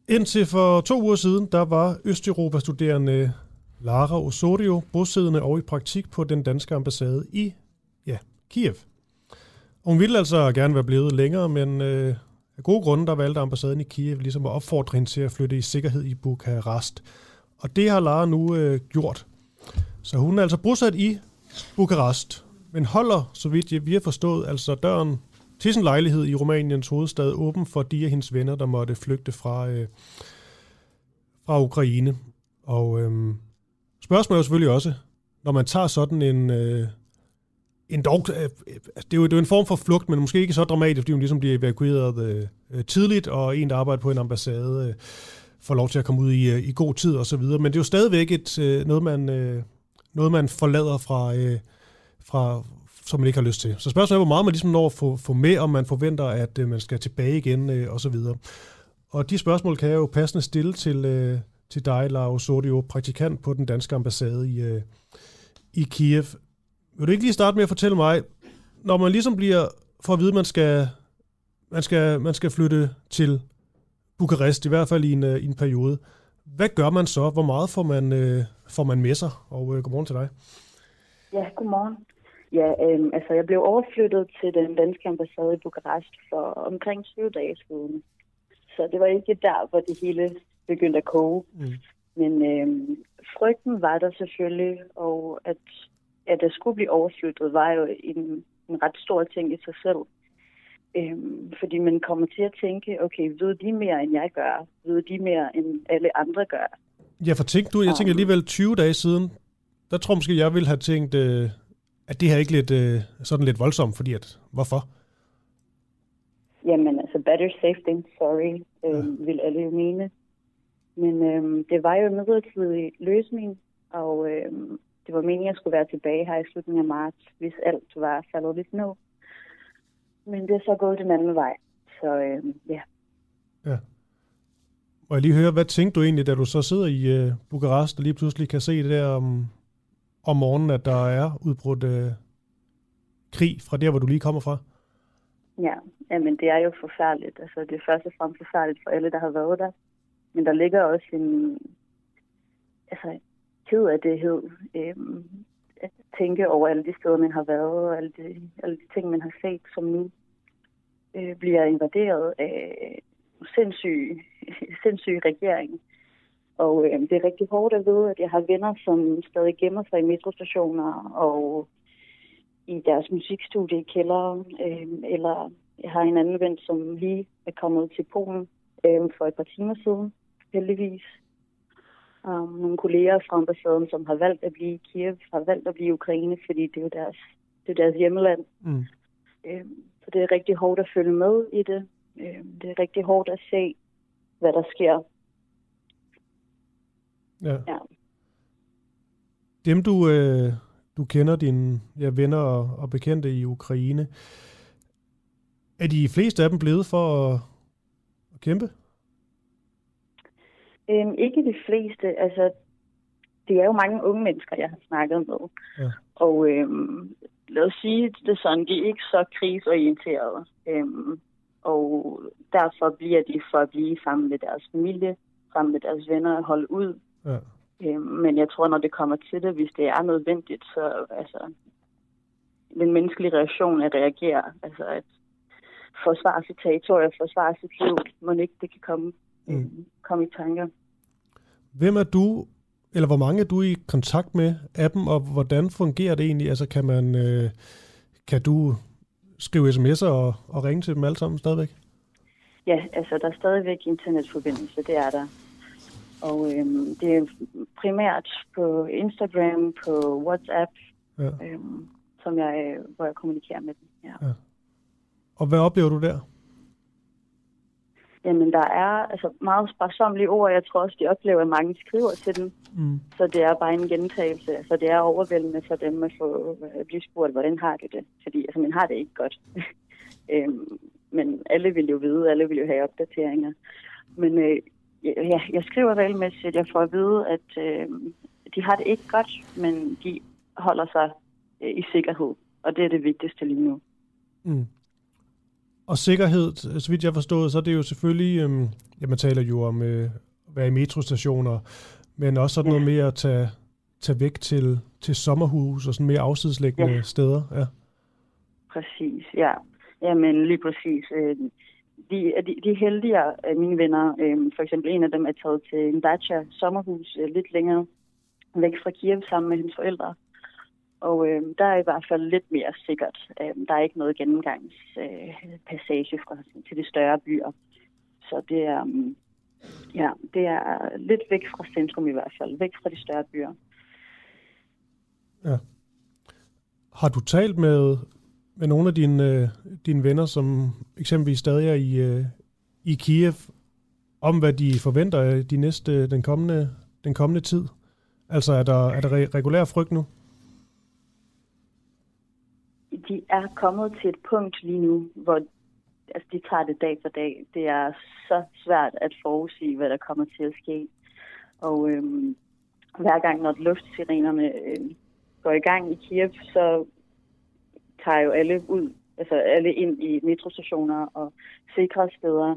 Indtil for to uger siden, der var Østeuropa-studerende Lara Osorio bosiddende og i praktik på den danske ambassade i ja, Kiev. Og hun ville altså gerne være blevet længere, men øh, af gode grunde, der valgte ambassaden i Kiev ligesom at opfordre hende til at flytte i sikkerhed i Bukarest. Og det har Lara nu øh, gjort. Så hun er altså bosat i Bukarest, men holder, så vidt vi har forstået, altså døren til sin lejlighed i Rumæniens hovedstad åben for de af hendes venner, der måtte flygte fra, øh, fra Ukraine. Og øh, spørgsmålet er jo selvfølgelig også, når man tager sådan en, øh, en dog, øh, altså, det, er jo, det er jo en form for flugt, men måske ikke så dramatisk, fordi hun ligesom bliver evakueret øh, tidligt, og en, der arbejder på en ambassade, øh, får lov til at komme ud i, øh, i god tid og så videre. Men det er jo stadigvæk et, øh, noget, man, øh, noget, man forlader fra, øh, fra, som man ikke har lyst til. Så spørgsmålet er, hvor meget man ligesom når at få, få med, om man forventer, at øh, man skal tilbage igen øh, og så videre. Og de spørgsmål kan jeg jo passende stille til, øh, til dig, Lars Sordio, praktikant på den danske ambassade i, øh, i Kiev. Vil du ikke lige starte med at fortælle mig, når man ligesom bliver for at vide, at man skal, man skal, man skal flytte til Bukarest, i hvert fald i en, øh, i en periode. Hvad gør man så? Hvor meget får man, øh, får man med sig? Og øh, godmorgen til dig.
Ja, godmorgen. Ja, øhm, altså jeg blev overflyttet til den danske ambassade i Bukarest for omkring 20 dage siden. Så det var ikke der, hvor det hele begyndte at koge. Mm. Men øhm, frygten var der selvfølgelig, og at, at jeg skulle blive overflyttet, var jo en, en ret stor ting i sig selv. Øhm, fordi man kommer til at tænke, okay, ved de mere, end jeg gør? Ved de mere, end alle andre gør?
Ja, for tænk du, jeg tænker alligevel 20 dage siden, der tror måske, jeg ville have tænkt, øh, at det her ikke lidt, øh, sådan lidt voldsomt, fordi at, hvorfor?
Jamen altså, better safe than sorry, øh, ja. vil alle jo mene. Men øhm, det var jo en midlertidig løsning, og øhm, det var meningen, at jeg skulle være tilbage her i slutningen af marts, hvis alt var faldet lidt ned. Men det er så gået den anden vej. Så øhm, ja.
Ja. Må jeg lige høre, hvad tænkte du egentlig, da du så sidder i uh, Bukarest og lige pludselig kan se det der om, om morgenen, at der er udbrudt øh, krig fra der, hvor du lige kommer fra?
Ja, men det er jo forfærdeligt. Altså det er først og fremmest forfærdeligt for alle, der har været der. Men der ligger også en altså, ked af det hed. Øhm, at tænke over alle de steder, man har været, og alle de, alle de ting, man har set, som nu øh, bliver invaderet af sindssyg, sindssyg regering. Og øh, det er rigtig hårdt at vide, at jeg har venner, som stadig gemmer sig i metrostationer og i deres musikstudie i kælderen. Øh, eller jeg har en anden ven, som lige er kommet til Polen øh, for et par timer siden, heldigvis. Um, nogle kolleger fra ambassaden, som har valgt at blive i Kiev, har valgt at blive i Ukraine, fordi det er jo deres, det er deres hjemmeland.
Mm.
Øh, så det er rigtig hårdt at følge med i det. Øh, det er rigtig hårdt at se, hvad der sker.
Ja.
Ja.
Dem, du, øh, du kender, dine ja, venner og, og bekendte i Ukraine, er de fleste af dem blevet for at, at kæmpe?
Øhm, ikke de fleste. Altså, det er jo mange unge mennesker, jeg har snakket med.
Ja.
Og øhm, lad os sige det sådan, de er ikke så krigsorienterede. Øhm, og derfor bliver de for at blive sammen med deres familie, sammen med deres venner og holde ud.
Ja.
Øhm, men jeg tror, når det kommer til det, hvis det er nødvendigt, så altså, den menneskelige reaktion er at reagere. Altså at forsvare sit territorium, forsvare sit liv, må ikke det kan komme, mm. komme i tanker.
Hvem er du, eller hvor mange er du i kontakt med af dem, og hvordan fungerer det egentlig? Altså kan man, øh, kan du skrive sms'er og, og ringe til dem alle sammen stadigvæk?
Ja, altså der er stadigvæk internetforbindelse, det er der. Og øhm, det er primært på Instagram, på WhatsApp,
Ja.
øhm, som jeg, hvor jeg kommunikerer med dem. Ja.
Ja. Og hvad oplever du der?
Jamen, der er altså meget sparsomlige ord. Jeg tror også, de oplever, at mange skriver til dem.
Mm.
Så det er bare en gentagelse. Altså, det er overvældende for dem at få at blive spurgt, hvordan har du det? Fordi altså, man har det ikke godt. øhm, men alle vil jo vide, alle vil jo have opdateringer. Men øh, ja, jeg skriver regelmæssigt, jeg får at vide, at øh, de har det ikke godt, men de holder sig øh, i sikkerhed. Og det er det vigtigste lige nu.
Mm. Og sikkerhed, så vidt jeg forstået, så er det jo selvfølgelig, øhm, ja, man taler jo om øh, at være i metrostationer, men også sådan noget med at tage, tage væk til, til sommerhus og sådan mere afsideslæggende
Ja.
steder. Ja.
Præcis, ja. Jamen lige præcis. Øh, de, de, de er heldigere af mine venner. Øh, For eksempel en af dem er taget til en dacha sommerhus øh, lidt længere væk fra Kiev sammen med hendes forældre. Og øh, der er i hvert fald lidt mere sikkert. Øh, der er ikke noget gennemgangspassage øh, passage fra, til de større byer. Så det er, øh, ja, det er lidt væk fra centrum i hvert fald. Væk fra de større byer.
Ja. Har du talt med, med nogle af dine, øh, dine venner, som eksempelvis stadig er i, øh, i Kiev, om hvad de forventer af de næste, øh, den, kommende, den kommende tid? Altså er der, er der re- regulær frygt nu?
de er kommet til et punkt lige nu, hvor altså, de tager det dag for dag. Det er så svært at forudsige, hvad der kommer til at ske. Og øhm, hver gang, når luftsirenerne øh, går i gang i Kiev, så tager jo alle ud, altså alle ind i metrostationer og sikre steder.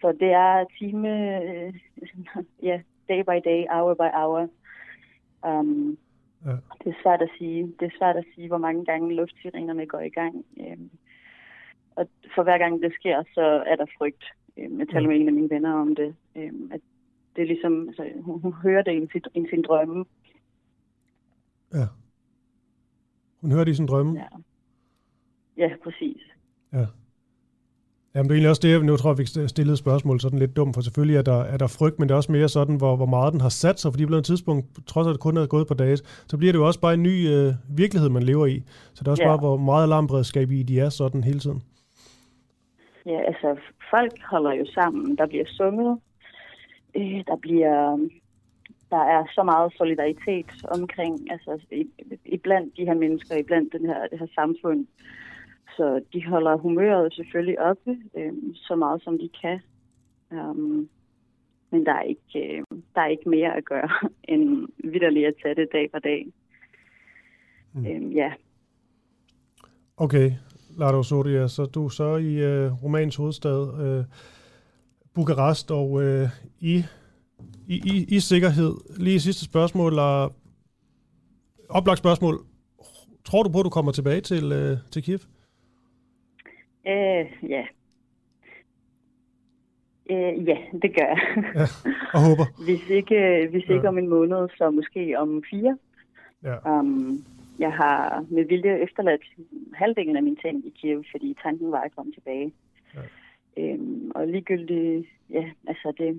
Så det er time, øh, ja, day by day, hour by hour. Um,
Ja.
det er svært at sige. Det er svært at sige, hvor mange gange luftsirenerne går i gang. Øhm, og for hver gang det sker, så er der frygt. Øhm, jeg taler med en af mine venner om det. Øhm, at det er ligesom, altså, hun, hun hører det i sin, i sin drømme.
Ja. Hun hører det i sin drømme?
Ja. Ja, præcis.
Ja. Jamen, det er egentlig også det, nu tror, jeg fik stillet et spørgsmål sådan lidt dumt, for selvfølgelig er der, er der frygt, men det er også mere sådan, hvor, hvor meget den har sat sig, fordi på et tidspunkt, trods at det kun er gået på dage, så bliver det jo også bare en ny øh, virkelighed, man lever i. Så det er også
Ja.
bare, hvor meget alarmberedskab i de er sådan hele tiden.
Ja, altså folk holder jo sammen. Der bliver sunget øh, der bliver der er så meget solidaritet omkring, altså i, blandt de her mennesker, i blandt den her, det her samfund. Så de holder humøret selvfølgelig oppe, øh, så meget som de kan. Um, men der er, ikke, øh, der er ikke mere at gøre, end vidderligt at tage det dag for dag. Mm. Øhm, ja.
Okay, Lado Soria, så du er så i øh, Rumæniens hovedstad, øh, Bukarest, og øh, i, i, i, i sikkerhed. Lige sidste spørgsmål, eller oplagt spørgsmål. Tror du på, at du kommer tilbage til, øh, til Kiev?
Øh, ja. Øh, ja, det gør jeg.
ja, og håber.
hvis ikke, hvis ikke ja. om en måned, så måske om fire. Ja. Um, jeg har med vilje efterladt halvdelen af mine ting i Kiev, fordi tanken var at komme tilbage. Ja. Øhm, og ligegyldigt, ja, altså det er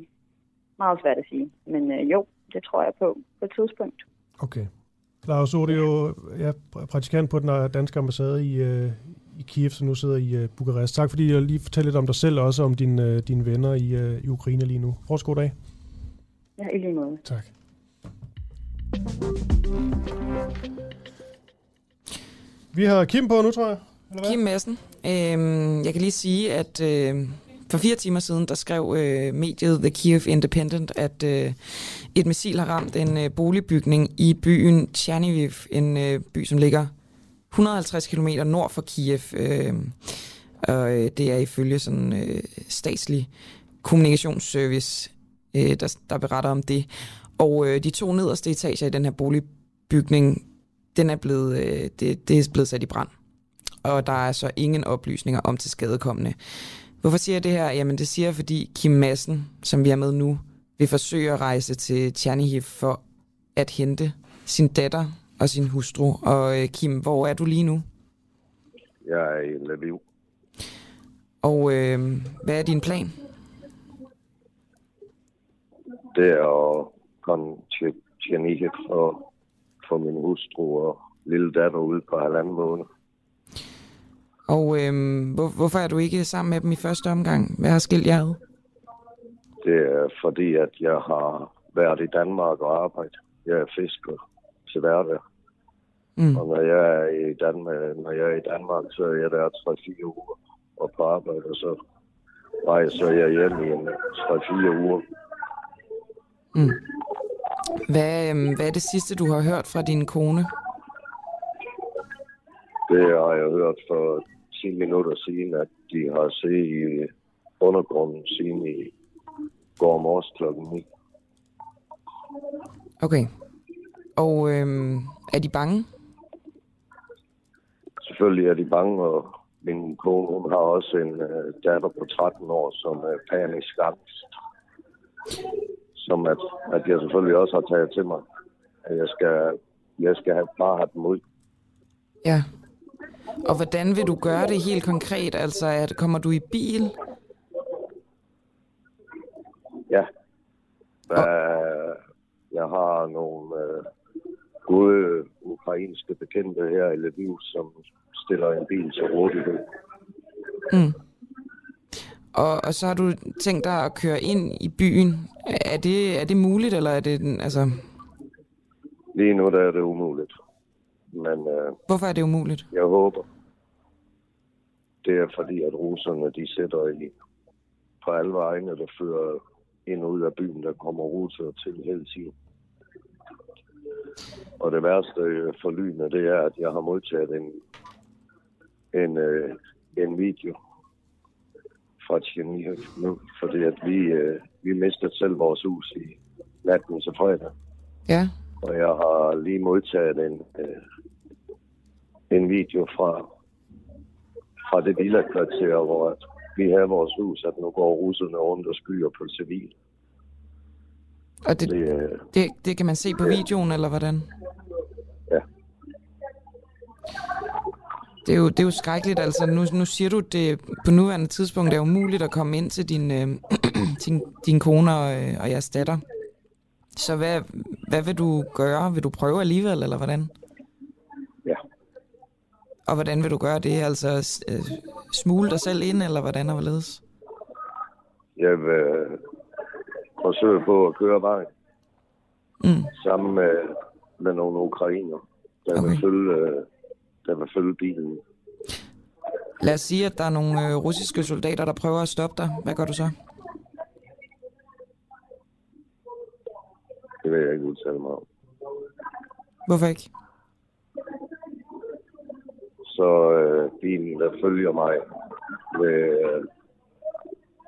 meget svært at sige. Men øh, jo, det tror jeg på på et tidspunkt.
Okay. Lars Odio, ja, praktikant på den danske ambassade i, øh, i Kiev, som nu sidder i uh, Bukarest. Tak fordi jeg lige fortæller lidt om dig selv, og også om din, uh, dine venner i, uh, i Ukraine lige nu. Fortsat god dag.
Ja, i lige måde.
Tak. Vi har Kim på nu, tror jeg.
Eller hvad? Kim Madsen. Øhm, jeg kan lige sige, at øh, for fire timer siden, der skrev øh, mediet The Kiev Independent, at øh, et missil har ramt en øh, boligbygning i byen Cherniviv, en øh, by, som ligger 150 km nord for Kiev. Øh, og øh, det er ifølge sådan øh, statslig kommunikationsservice, øh, der, der beretter om det. Og øh, de to nederste etager i den her boligbygning, den er blevet, øh, det, det er blevet sat i brand. Og der er så ingen oplysninger om til skadekommende. Hvorfor siger jeg det her? Jamen det siger jeg, fordi Kim Madsen, som vi er med nu, vil forsøge at rejse til Tjernihiv for at hente sin datter og sin hustru. Og øh, Kim, hvor er du lige nu?
Jeg er i Lviv.
Og øh, hvad er din plan?
Det er at komme til Tjernihiv og få min hustru og lille datter ud på halvanden måned.
Og øh, hvor, hvorfor er du ikke sammen med dem i første omgang? Hvad har skilt jer ad?
Det er fordi, at jeg har været i Danmark og arbejdet. Jeg er fisker til hverdag. Mm. Og når jeg, er i Danmark, når jeg er i Danmark, så er jeg der 3-4 uger og på arbejde, og så rejser jeg hjem i en 3-4 uger.
Mm. Hvad, øhm, hvad er det sidste, du har hørt fra din kone?
Det har jeg hørt for 10 minutter siden, at de har set i undergrunden siden i går morges klokken 9.
Okay. Og øhm, er de bange?
Selvfølgelig er de bange, og min kone hun har også en uh, datter på 13 år, som er panisk angst. Som at, at jeg selvfølgelig også har taget til mig, at jeg skal, jeg skal have, bare have dem ud.
Ja. Og hvordan vil du gøre det helt konkret? Altså, at kommer du i bil?
Ja. Uh, jeg har nogle uh, gode ukrainske bekendte her i Lviv, som stiller en bil til rådighed.
Mm. Og, og så har du tænkt dig at køre ind i byen. Er det, er det muligt, eller er det... Altså...
Lige nu der er det umuligt. Men, uh,
Hvorfor er det umuligt?
Jeg håber. Det er fordi, at russerne de sætter i på alle vegne, der fører ind og ud af byen, der kommer russer til hele tiden. Og det værste for lynet, det er, at jeg har modtaget en, en, øh, en video fra Tjernihiv nu, fordi at vi, øh, vi mistede selv vores hus i natten til fredag.
Ja.
Og jeg har lige modtaget en, øh, en video fra, fra det villa-kvarter, hvor vi har vores hus, at nu går russerne rundt og skyer på civil.
Og det, det, det, det kan man se på ja. videoen, eller hvordan?
Ja.
Det er jo, det er jo skrækkeligt, altså nu, nu siger du, det på nuværende tidspunkt er umuligt at komme ind til din, øh, din, din kone og, øh, og jeres datter. Så hvad, hvad vil du gøre? Vil du prøve alligevel, eller hvordan?
Ja.
Og hvordan vil du gøre det? Altså øh, smule dig selv ind, eller hvordan og hvorledes?
Jeg vil, forsøge på at køre vejen
Mm.
sammen med, med nogle ukrainer, der, okay. vil følge, der vil følge bilen.
Lad os sige, at der er nogle øh, russiske soldater, der prøver at stoppe dig. Hvad gør du så?
Det vil jeg ikke udtale mig om.
Hvorfor ikke?
Så øh, bilen, der følger mig, vil øh,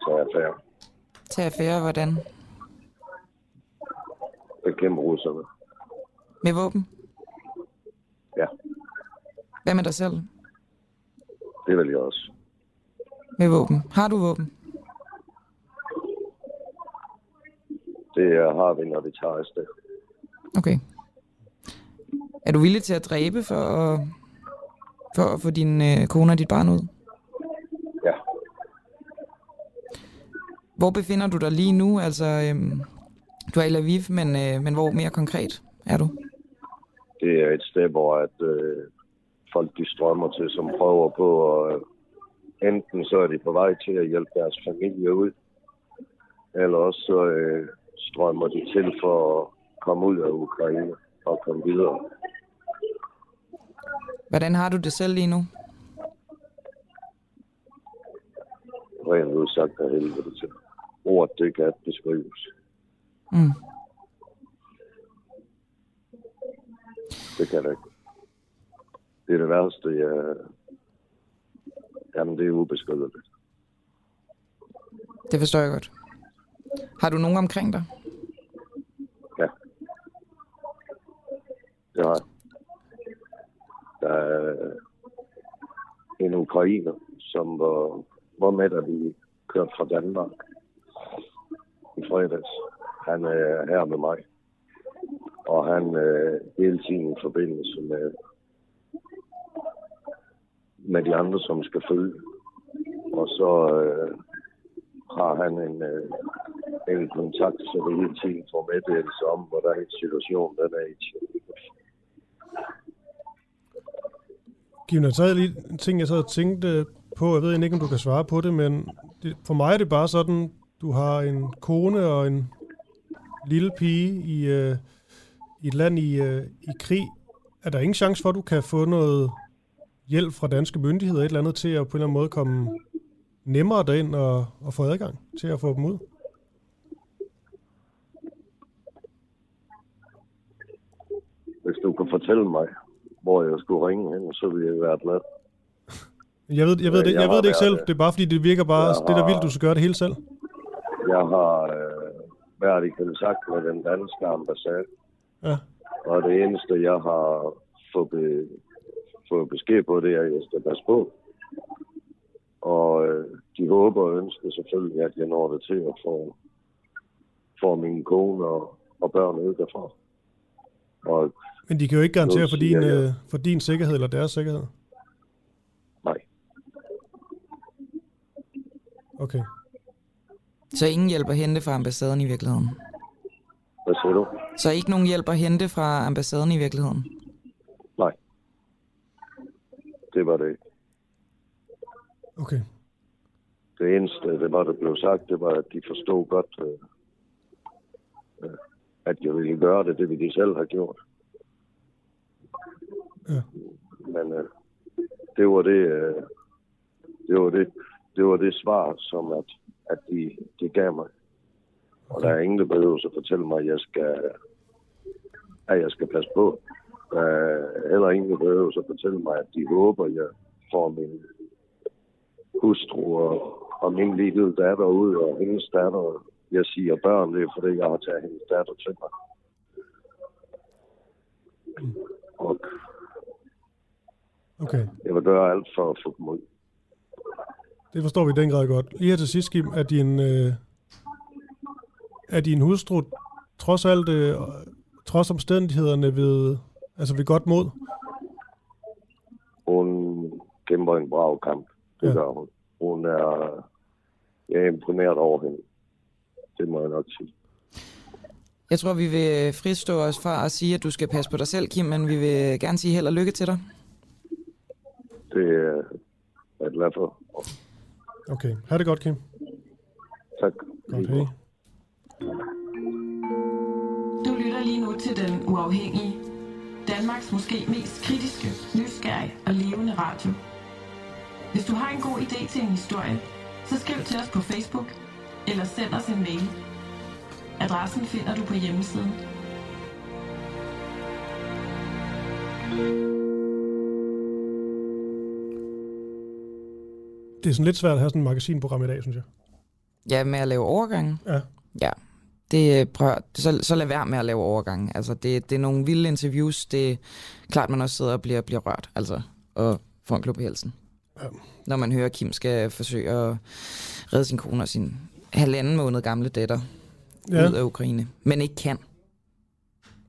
tage affære.
Tag affære, hvordan?
Bekæmpe russerne.
Med våben?
Ja,
Hvad med dig selv?
det vil jeg også.
Med våben? Har du våben?
Det har vi, når vi tager afsted.
Okay. Er du villig til at dræbe for at, for at få din øh, kone og dit barn ud?
Ja.
Hvor befinder du dig lige nu? Altså, øhm, du er i Lviv, men, øh, men hvor mere konkret er du?
Det er et sted, hvor at, øh, folk de strømmer til, som prøver på at... Øh, enten så er de på vej til at hjælpe deres familie ud, eller også så øh, strømmer de til for at komme ud af Ukraine og komme videre.
Hvordan har du det selv lige nu?
Rent udsagt af helvede til. Ordet, det kan beskrives.
Mm.
Det kan det ikke. Det er det værste, jeg... Jamen, det er ubeskriveligt.
Det forstår jeg godt. Har du nogen omkring dig?
Ja. Det har jeg. Der er en ukrainer, som var, var med, da vi kørte fra Danmark i fredags. Han øh, er her med mig. Og han øh, hele tiden i forbindelse med, med de andre, som skal følge. Og så øh, har han en, øh, en kontakt, så vi hele tiden får meddelelse om, hvordan situationen den er i Givner,
så havde så lige en ting, jeg så havde tænkt på. Jeg ved ikke, om du kan svare på det, men det, for mig er det bare sådan, du har en kone og en lille pige i, øh, i et land i, øh, i krig. Er der ingen chance for, at du kan få noget hjælp fra danske myndigheder, et eller andet, til at på en eller anden måde komme nemmere derind og, og få adgang til at få dem ud?
Hvis du kan fortælle mig, hvor jeg skulle ringe hen, så ville jeg være glad.
Jeg ved, jeg ved, det,
Jeg
jeg ved
har
det ikke selv. Det er bare fordi, det virker bare,
Jeg
det der
har-
vildt, du skal gøre det hele selv.
Jeg har øh, været i kontakt med den danske ambassade,
Ja.
og det eneste, jeg har fået, be, fået besked på, det er, at jeg skal passe på. Og øh, de håber og ønsker selvfølgelig, at jeg når det til at få, få min kone og, og børn ud derfra. Og
Men de kan jo ikke garantere for din,
jeg-
øh, for din sikkerhed eller deres sikkerhed.
Nej.
Okay.
Så ingen hjælp at hente fra ambassaden i virkeligheden?
hvad siger du?
Så ikke nogen hjælp at hente fra ambassaden i virkeligheden?
Nej. Det var det ikke.
Okay.
Det eneste, det var, der blev sagt, det var, at de forstod godt, øh, øh, at jeg ville gøre det, det ville de selv have gjort.
Ja.
Men øh, det var det, øh, det var det, det var det svar, som at, at de, de gav mig. Og der er ingen, der behøver at fortælle mig, at jeg skal, at jeg skal passe på. Der er heller ingen, der behøver at fortælle mig, at de håber, at jeg får min hustru og, og min lille datter ud, og hendes datter. Jeg siger børn, det er fordi, jeg har taget hendes datter til mig. Og
Okay.
jeg vil gøre alt for at få dem ud.
Det forstår vi i den grad godt. Lige her til sidst, Kim, er din, øh, er din hustru trods alt, øh, trods omstændighederne ved, altså ved godt mod?
Hun kæmper en brav kamp. Det
Ja.
gør hun. Hun er... Jeg er imponeret over hende. Det må jeg nok sige.
Jeg tror, vi vil fristå os fra at sige, at du skal passe på dig selv, Kim, men vi vil gerne sige held og lykke til dig.
Det er jeg glad for.
Okay. Ha' det godt, Kim.
Tak.
Godt, hej.
Du lytter lige nu til Den Uafhængige. Danmarks måske mest kritiske, nysgerrige og levende radio. Hvis du har en god idé til en historie, så skriv til os på Facebook eller send os en mail. Adressen finder du på hjemmesiden.
Det er sådan lidt svært at have sådan et magasinprogram i dag, synes jeg.
Ja, med at lave overgange.
Ja.
Ja. Det, prøv, så, så lad være med at lave overgange. Altså, det, det er nogle vilde interviews. Det er klart, man også sidder og bliver, bliver rørt. Altså, og får en klub i halsen.
Ja.
Når man hører, at Kim skal forsøge at redde sin kone og sin halvanden måned gamle datter
Ja.
ud af Ukraine. Men ikke kan.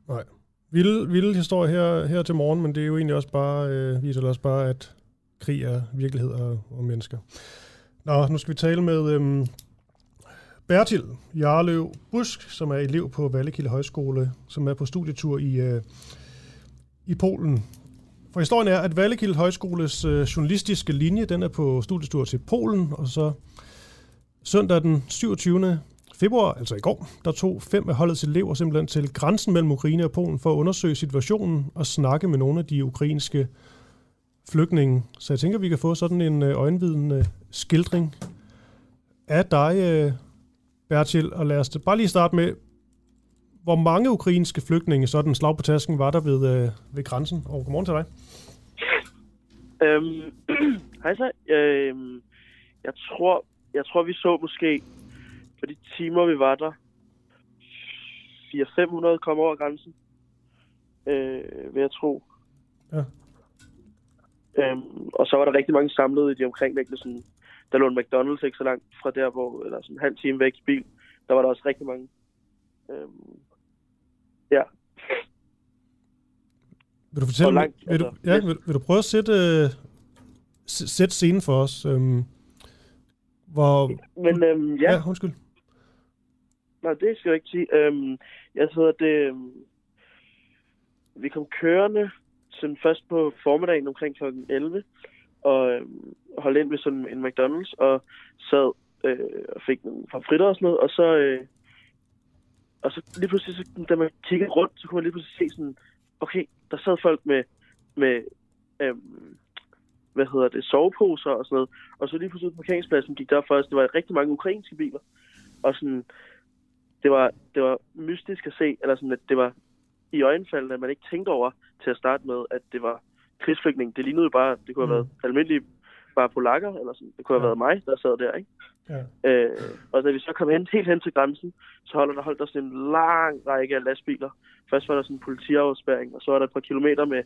Nej. Vilde, vilde historie her, her til morgen, men det er jo egentlig også bare, øh, viser også bare, at krig er virkelighed og, og mennesker. Nå, nu skal vi tale med øhm, Bertil Jarløv Busk, som er elev på Vallekilde Højskole, som er på studietur i, øh, i Polen. For historien er, at Vallekilde Højskoles øh, journalistiske linje, den er på studietur til Polen, og så søndag den 27 februar, altså i går, der tog fem af holdets elever simpelthen til grænsen mellem Ukraine og Polen for at undersøge situationen og snakke med nogle af de ukrainske flygtninge. Så jeg tænker, vi kan få sådan en øh, øjenvidende skildring af dig, øh, Bertil. Og lad os bare lige starte med, hvor mange ukrainske flygtninge, sådan slag på tasken, var der ved, øh, ved grænsen? Og godmorgen til dig.
Øhm, hej så. Øhm, jeg tror, jeg tror, vi så måske på de timer, vi var der, 400-500 kom over grænsen, øh, vil jeg tro.
Ja.
Øhm, og så var der rigtig mange samlet i de omkringliggende, sådan, der lå en McDonald's ikke så langt fra der, hvor, eller sådan en halv time væk i bil, der var der også rigtig mange. Øhm, ja.
Vil du fortælle
langt,
vil, du,
altså,
ja,
yes.
vil, vil du prøve at sætte, øh, sætte scenen for os? Øhm, hvor,
Men øhm, ja.
ja, undskyld.
Nej, det skal jeg ikke sige. Øhm, jeg hedder det... Øhm, vi kom kørende sådan først på formiddagen omkring kl. 11 og øh, holdt ind ved sådan en McDonald's og sad øh, og fik nogle fritter og sådan noget, og så, øh, og så lige pludselig, så, da man kiggede rundt, så kunne man lige pludselig se sådan, okay, der sad folk med, med øh, hvad hedder det, soveposer og sådan noget, og så lige pludselig på parkeringspladsen gik der først, det var rigtig mange ukrainske biler, og sådan, det var, det var mystisk at se, eller sådan, at det var i øjenfaldene, at man ikke tænkte over til at starte med, at det var krigsflygtning. Det lignede jo bare, det kunne have været almindelige bare polakker, eller sådan. Det kunne have været mig, der sad der, ikke?
Ja.
Øh, og da vi så kom hen, helt hen til grænsen, så holder der holdt der sådan en lang række af lastbiler. Først var der sådan en politiafspærring, og så var der et par kilometer med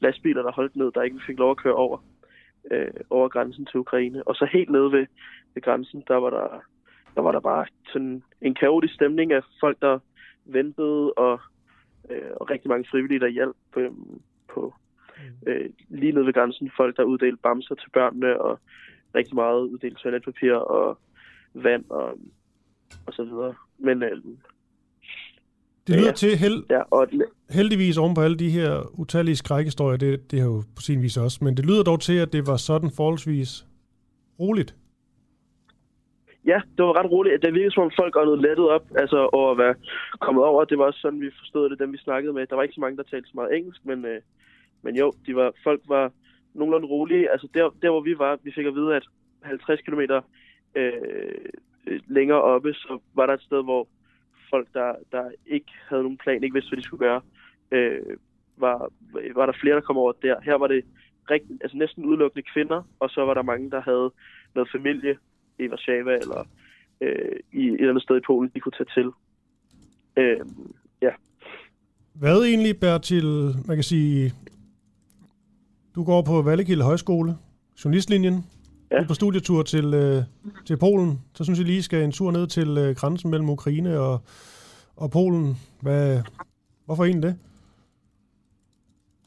lastbiler, der holdt ned, der ikke fik lov at køre over, øh, over grænsen til Ukraine. Og så helt nede ved, ved grænsen, der var der, der var der bare sådan en kaotisk stemning af folk, der ventede, og, øh, og rigtig mange frivillige, der hjalp på, på øh, lige nede ved grænsen. Folk, der uddelte bamser til børnene, og rigtig meget uddelt toiletpapir og vand og, og så videre. Men øh,
Det lyder
Ja.
til held,
ja, og
heldigvis oven på alle de her utallige skrækhistorier, det, det har jo på sin vis også, men det lyder dog til, at det var sådan forholdsvis roligt.
Ja, det var ret roligt. Det virkede som om folk åndede lettet op, altså over at være kommet over. Det var også sådan, vi forstod det, dem vi snakkede med. Der var ikke så mange, der talte så meget engelsk, men, øh, men jo, de var, folk var nogenlunde rolige. Altså der, der, hvor vi var, vi fik at vide, at 50 km øh, øh, længere oppe, så var der et sted, hvor folk, der, der ikke havde nogen plan, ikke vidste, hvad de skulle gøre, øh, var, var der flere, der kom over der. Her var det rigt, altså næsten udelukkende kvinder, og så var der mange, der havde noget familie i Warszawa eller øh, i et eller andet sted i Polen, de kunne tage til. Øh, ja.
Hvad egentlig, Bertil, man kan sige, du går på Vallekilde Højskole, journalistlinjen, ja. du er på studietur til, øh, til Polen, så synes jeg lige skal en tur ned til øh, grænsen mellem Ukraine og, og Polen. Hvad, hvorfor egentlig det?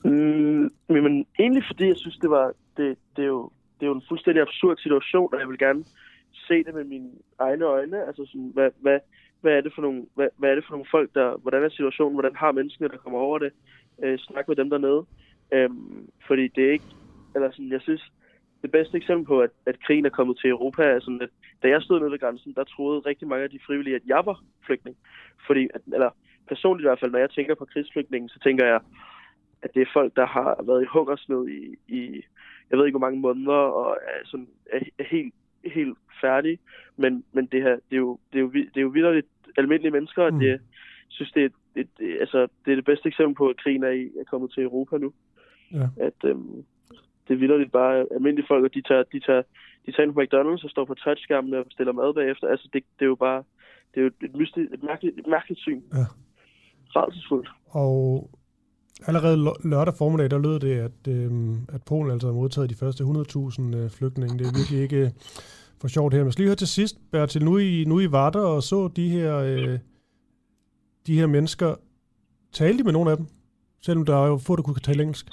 Mm, men egentlig fordi jeg synes, det var det, det, er jo, det er jo en fuldstændig absurd situation, og jeg vil gerne se det med mine egne øjne. Altså sådan, hvad, hvad, hvad, er det for nogle, hvad, hvad er det for nogle folk, der, hvordan er situationen, hvordan har menneskene, der kommer over det, øh, snak med dem dernede. Øhm, fordi det er ikke, eller sådan, jeg synes, det bedste eksempel på, at, at krigen er kommet til Europa, er sådan, at da jeg stod nede ved grænsen, der troede rigtig mange af de frivillige, at jeg var flygtning. Fordi, at, eller personligt i hvert fald, når jeg tænker på krigsflygtningen, så tænker jeg, at det er folk, der har været i hungersnød i, i jeg ved ikke hvor mange måneder, og er, sådan, er, er helt, helt færdige. Men, men det her, det er jo, det er jo, det er jo vidderligt almindelige mennesker, og mm. det, synes, det er, et, et, altså, det er det bedste eksempel på, at krigen er, i, er kommet til Europa nu.
Ja.
At øhm, det er vildt bare almindelige folk, og de tager, de tager, de tager ind på McDonald's og står på touchskærmen og bestiller mad bagefter. Altså, det, det er jo bare det er jo et, mysti, et, mærkeligt, et mærkeligt syn.
Ja.
Rædselsfuldt.
Og allerede lørdag formiddag, der lød det, at, øh, at Polen altså har modtaget de første 100.000 øh, flygtninge. Det er virkelig ikke øh, for sjovt her. Men skal lige høre til sidst, Bertil, nu i, nu i Varder og så de her, øh, de her mennesker. Talte I med nogle af dem? Selvom der er jo få, der kunne tale engelsk.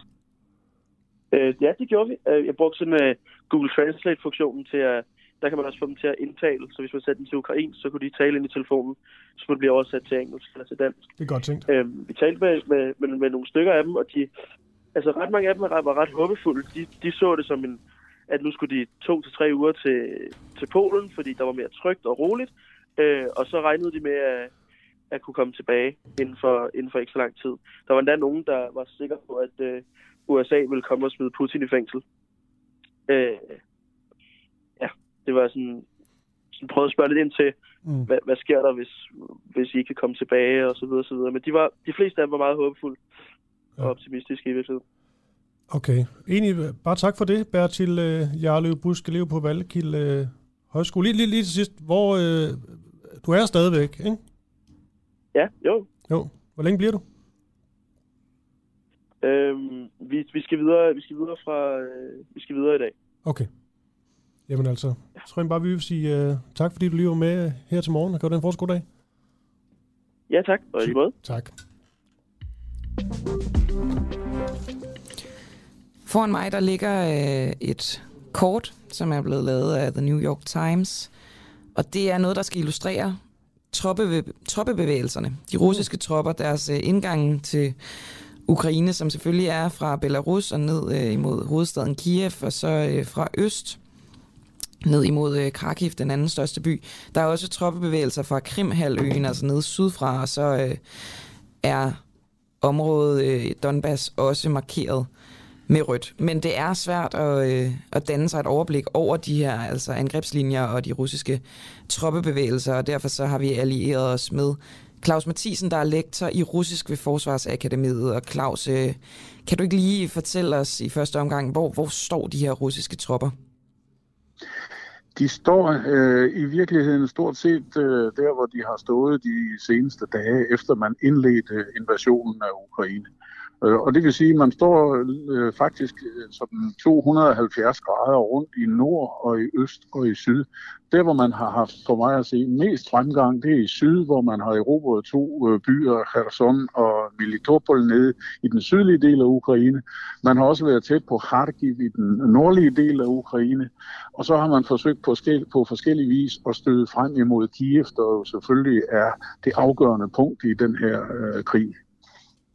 Øh, ja, det gjorde vi. Øh, jeg brugte sådan uh, Google Translate-funktionen til at der kan man også få dem til at indtale. Så hvis man sætter den til ukrainsk, så kunne de tale ind i telefonen, så kunne det blive oversat til engelsk eller til dansk.
Det er godt tænkt.
Øhm, vi talte med, med, med, med, nogle stykker af dem, og de, altså ret mange af dem var ret håbefulde. De, de så det som en, at nu skulle de to til tre uger til, til Polen, fordi der var mere trygt og roligt. Øh, og så regnede de med at, at kunne komme tilbage inden for, inden for ikke så lang tid. Der var endda nogen, der var sikre på, at øh, USA ville komme og smide Putin i fængsel. Øh, det var sådan, sådan prøvet at spørge lidt ind til, mm. hvad, hvad sker der, hvis, hvis I ikke kan komme tilbage, og så videre, og så videre. Men de, var, de fleste af dem var meget håbefulde ja. og optimistiske i virkeligheden.
Okay. Enig. Bare tak for det, Bertil uh, Jarløv Busk, elev på Valdekilde uh, Højskole. Lige, lige, lige til sidst, hvor uh, du er stadigvæk, ikke?
Ja, jo.
Jo. Hvor længe bliver du?
Øhm, vi, vi, skal videre, vi skal videre fra, øh, vi skal videre i dag.
Okay. Jamen altså, jeg tror jeg bare, vi vil sige uh, tak, fordi du lige var med her til morgen. Kan du den fortsat god dag?
Ja, tak. Og i måde.
Tak.
Foran mig, der ligger uh, et kort, som er blevet lavet af The New York Times. Og det er noget, der skal illustrere troppebev- troppebevægelserne. De russiske tropper, deres uh, indgang til Ukraine, som selvfølgelig er fra Belarus og ned uh, imod hovedstaden Kiev, og så uh, fra øst ned imod øh, Krakiv, den anden største by. Der er også troppebevægelser fra Krimhaløen, altså nede sydfra, og så øh, er området øh, Donbass også markeret med rødt. Men det er svært at, øh, at danne sig et overblik over de her altså angrebslinjer og de russiske troppebevægelser, og derfor så har vi allieret os med Claus Mathisen, der er lektor i russisk ved Forsvarsakademiet. Og Claus, øh, kan du ikke lige fortælle os i første omgang, hvor, hvor står de her russiske tropper?
De står øh, i virkeligheden stort set øh, der, hvor de har stået de seneste dage, efter man indledte invasionen af Ukraine. Øh, og det vil sige, at man står øh, faktisk øh, sådan 270 grader rundt i nord og i øst og i syd. Der, hvor man har haft, for mig at se, mest fremgang, det er i syd, hvor man har erobret to øh, byer, Kherson og Melitopol, nede i den sydlige del af Ukraine. Man har også været tæt på Kharkiv i den nordlige del af Ukraine. Og så har man forsøgt på, skæld, på forskellige vis at støde frem imod Kiev, der jo selvfølgelig er det afgørende punkt i den her øh, krig.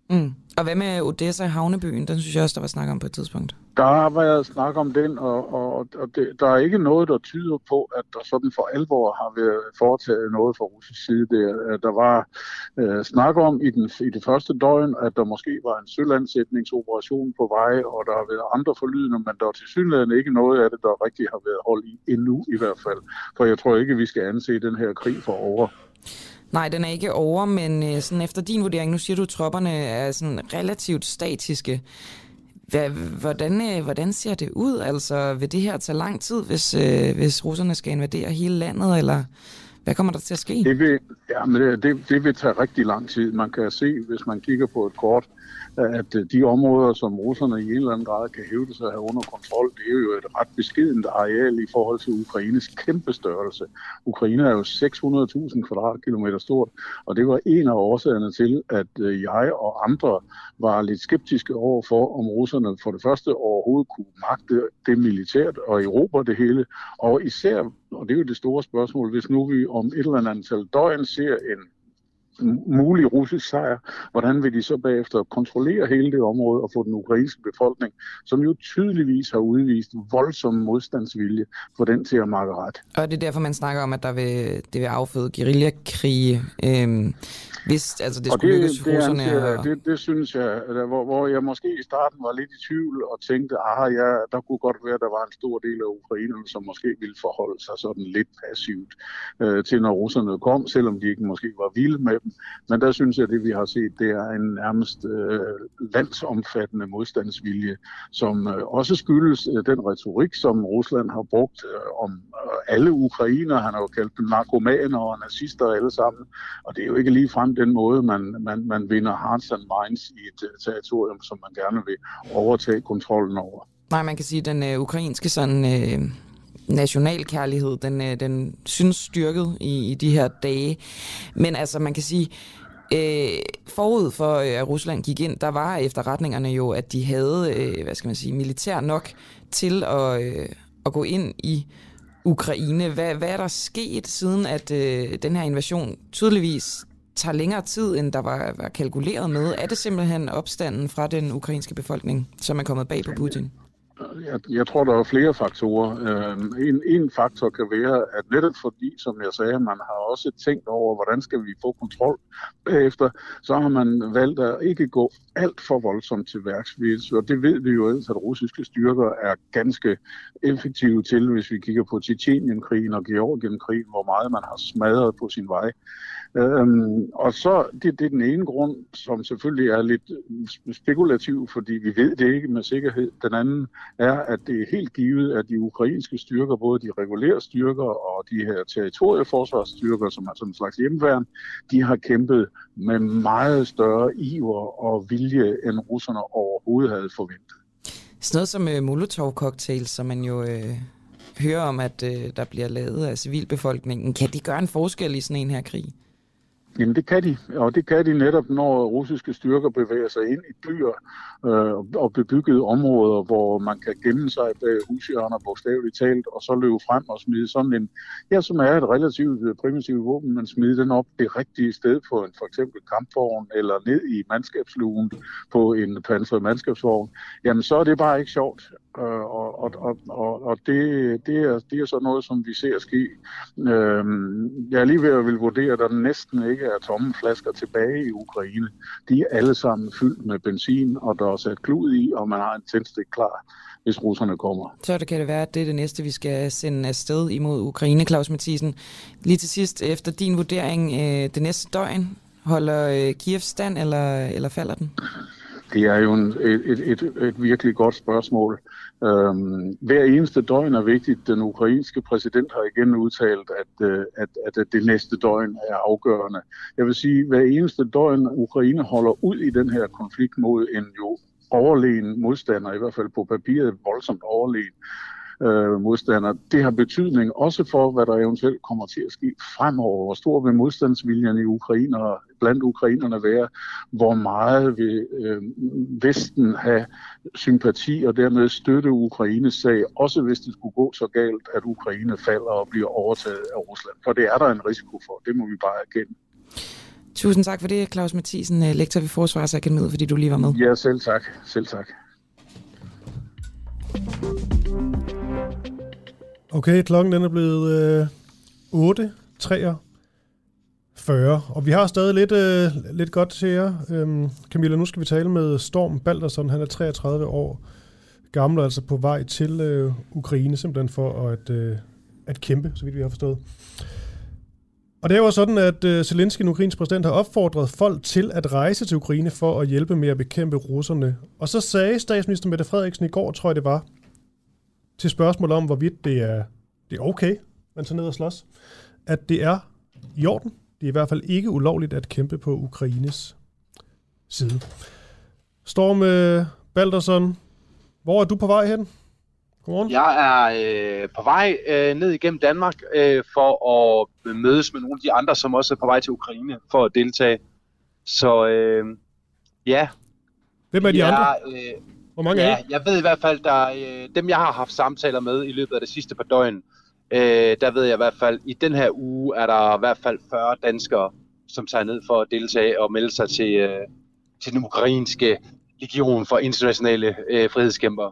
Mm. Og hvad med Odessa havnebyen? Den synes jeg også, der var snak om på et tidspunkt.
Der har været snak om den, og, og, og det, der er ikke noget, der tyder på, at der sådan for alvor har været foretaget noget fra russisk side. Det, der var øh, snak om i, den, i det første døgn, at der måske var en sølandsætningsoperation på vej, og der har været andre forlydende, men der er til synligheden ikke noget af det, der rigtig har været holdt i endnu i hvert fald. For jeg tror ikke, vi skal anse den her krig for over.
Nej, den er ikke over, men øh, sådan efter din vurdering, nu siger du, at tropperne er sådan relativt statiske. Hvordan, øh, hvordan ser det ud? Altså, vil det her tage lang tid, hvis, øh, hvis russerne skal invadere hele landet, eller hvad kommer der til at ske?
Det vil, ja, men det, det, det vil tage rigtig lang tid. Man kan se, hvis man kigger på et kort, at øh, de områder, som russerne i en eller anden grad kan hævde sig her under kontrol, det er jo et ret beskedent areal i forhold til Ukraines kæmpe størrelse. Ukraine er jo 600.000 kvadratkilometer stort, og det var en af årsagerne til, at øh, jeg og andre var lidt skeptiske over for, om russerne for det første overhovedet kunne magte det militært og Europa det hele, og især, og det er jo det store spørgsmål, hvis nu vi om et eller andet antal døgn ser en mulig russisk sejr, hvordan vil de så bagefter kontrollere hele det område og få den ukrainske befolkning, som jo tydeligvis har udvist voldsom modstandsvilje, for den til at makke ret.
Og det er derfor, man snakker om, at der vil, det vil afføde guerillakrige, øhm, hvis altså, det skulle det, lykkes
det,
russerne.
Det,
og...
det, det synes jeg, hvor, hvor jeg måske i starten var lidt i tvivl og tænkte, ah ja, der kunne godt være, at der var en stor del af ukrainerne, som måske ville forholde sig sådan lidt passivt øh, til, når russerne kom, selvom de ikke måske var vilde med dem. Men der synes jeg, at det vi har set, det er en nærmest øh, landsomfattende modstandsvilje, som øh, også skyldes øh, den retorik, som Rusland har brugt øh, om øh, alle ukrainer. Han har jo kaldt dem narkomaner og nazister alle sammen. Og det er jo ikke lige frem den måde, man, man, man vinder hearts and minds i et øh, territorium, som man gerne vil overtage kontrollen over.
Nej, man kan sige, at den øh, ukrainske sådan, øh, nationalkærlighed, den, øh, den synes styrket i, i de her dage. Men altså, man kan sige, øh, forud for øh, at Rusland gik ind, der var efterretningerne jo, at de havde, øh, hvad skal man sige, militær nok til at, øh, at gå ind i Ukraine. Hvad, hvad er der sket siden, at øh, den her invasion tydeligvis tager længere tid, end der var, var kalkuleret med? Er det simpelthen opstanden fra den ukrainske befolkning, som er kommet bag på Putin?
Jeg, jeg tror, der er flere faktorer. Øh, en, en faktor kan være, at netop fordi, som jeg sagde, man har også tænkt over, hvordan skal vi få kontrol bagefter, så har man valgt at ikke gå alt for voldsomt til værks. Og det ved vi jo ellers, at russiske styrker er ganske effektive til, hvis vi kigger på Tjetjenienkrigen og Georgienkrigen, hvor meget man har smadret på sin vej. Øhm, og så, det, det er den ene grund, som selvfølgelig er lidt spekulativ, fordi vi ved det ikke med sikkerhed. Den anden er, at det er helt givet, at de ukrainske styrker, både de regulære styrker og de her territorieforsvarsstyrker, som er sådan en slags hjemmeværn, de har kæmpet med meget større iver og vilje, end russerne overhovedet havde forventet.
Sådan noget som uh, Molotov-cocktail, som man jo uh, hører om, at øh, der bliver lavet af civilbefolkningen. Kan de gøre en forskel i sådan en her krig?
Jamen det kan de, og det kan de netop, når russiske styrker bevæger sig ind i byer øh, og bebyggede områder, hvor man kan gemme sig bag hushjørner bogstaveligt talt, og så løbe frem og smide sådan en, ja, som er et relativt øh, primitivt våben, man smide den op det rigtige sted på en for eksempel kampvogn, eller ned i mandskabslugen på en pansret mandskabsvogn, jamen så er det bare ikke sjovt. Øh, og, og, og, og, det, det, er, det er så noget, som vi ser ske. Øh, jeg er lige ved at vil vurdere, at der næsten ikke er tomme flasker tilbage i Ukraine. De er alle sammen fyldt med benzin, og der er sat klud i, og man har en tændstik klar hvis russerne kommer.
Så det kan det være, at det er det næste, vi skal sende afsted imod Ukraine, Claus Mathisen. Lige til sidst, efter din vurdering, øh, det næste døgn, holder øh, Kiev stand, eller, eller falder den?
Det er jo en, et, et, et, et virkelig godt spørgsmål. Øhm, hver eneste døgn er vigtigt. Den ukrainske præsident har igen udtalt, at, øh, at, at det næste døgn er afgørende. Jeg vil sige, at hver eneste døgn Ukraine holder ud i den her konflikt mod en jo overlegen modstander, i hvert fald på papiret voldsomt overlegen, øh, modstander. Det har betydning også for, hvad der eventuelt kommer til at ske fremover. Hvor stor vil modstandsviljen i Ukraine blandt ukrainerne være? Hvor meget vil øh, Vesten have sympati og dermed støtte Ukraines sag, også hvis det skulle gå så galt, at Ukraine falder og bliver overtaget af Rusland? For det er der en risiko for. Det må vi bare erkende.
Tusind tak for det, Claus Mathisen, lektor ved Forsvarsakademiet, fordi du lige var med.
Ja, selv tak. Selv tak.
Okay, klokken den er blevet øh, 8.43, og vi har stadig lidt, øh, lidt godt til jer. Øhm, Camilla, nu skal vi tale med Storm Baldersson. Han er 33 år gammel, altså på vej til øh, Ukraine, simpelthen for at, øh, at kæmpe, så vidt vi har forstået. Og det er jo sådan, at øh, Zelensky, den ukrainske præsident, har opfordret folk til at rejse til Ukraine for at hjælpe med at bekæmpe russerne. Og så sagde statsminister Mette Frederiksen i går, tror jeg det var, til spørgsmål om, hvorvidt det er, det er okay, man tager ned og slås, at det er i orden. Det er i hvert fald ikke ulovligt at kæmpe på Ukraines side. Storm uh, Balderson, hvor er du på vej hen?
Godmorgen. Jeg er øh, på vej øh, ned igennem Danmark øh, for at mødes med nogle af de andre, som også er på vej til Ukraine for at deltage. Så øh, ja.
Hvem er de jeg, andre? Øh, Hvor mange
ja,
er
Jeg ved i hvert fald, der øh, dem jeg har haft samtaler med i løbet af det sidste par døgn, øh, der ved jeg i hvert fald, i den her uge er der i hvert fald 40 danskere, som tager ned for at deltage og melde sig til, øh, til den ukrainske legion for internationale øh, frihedskæmpere.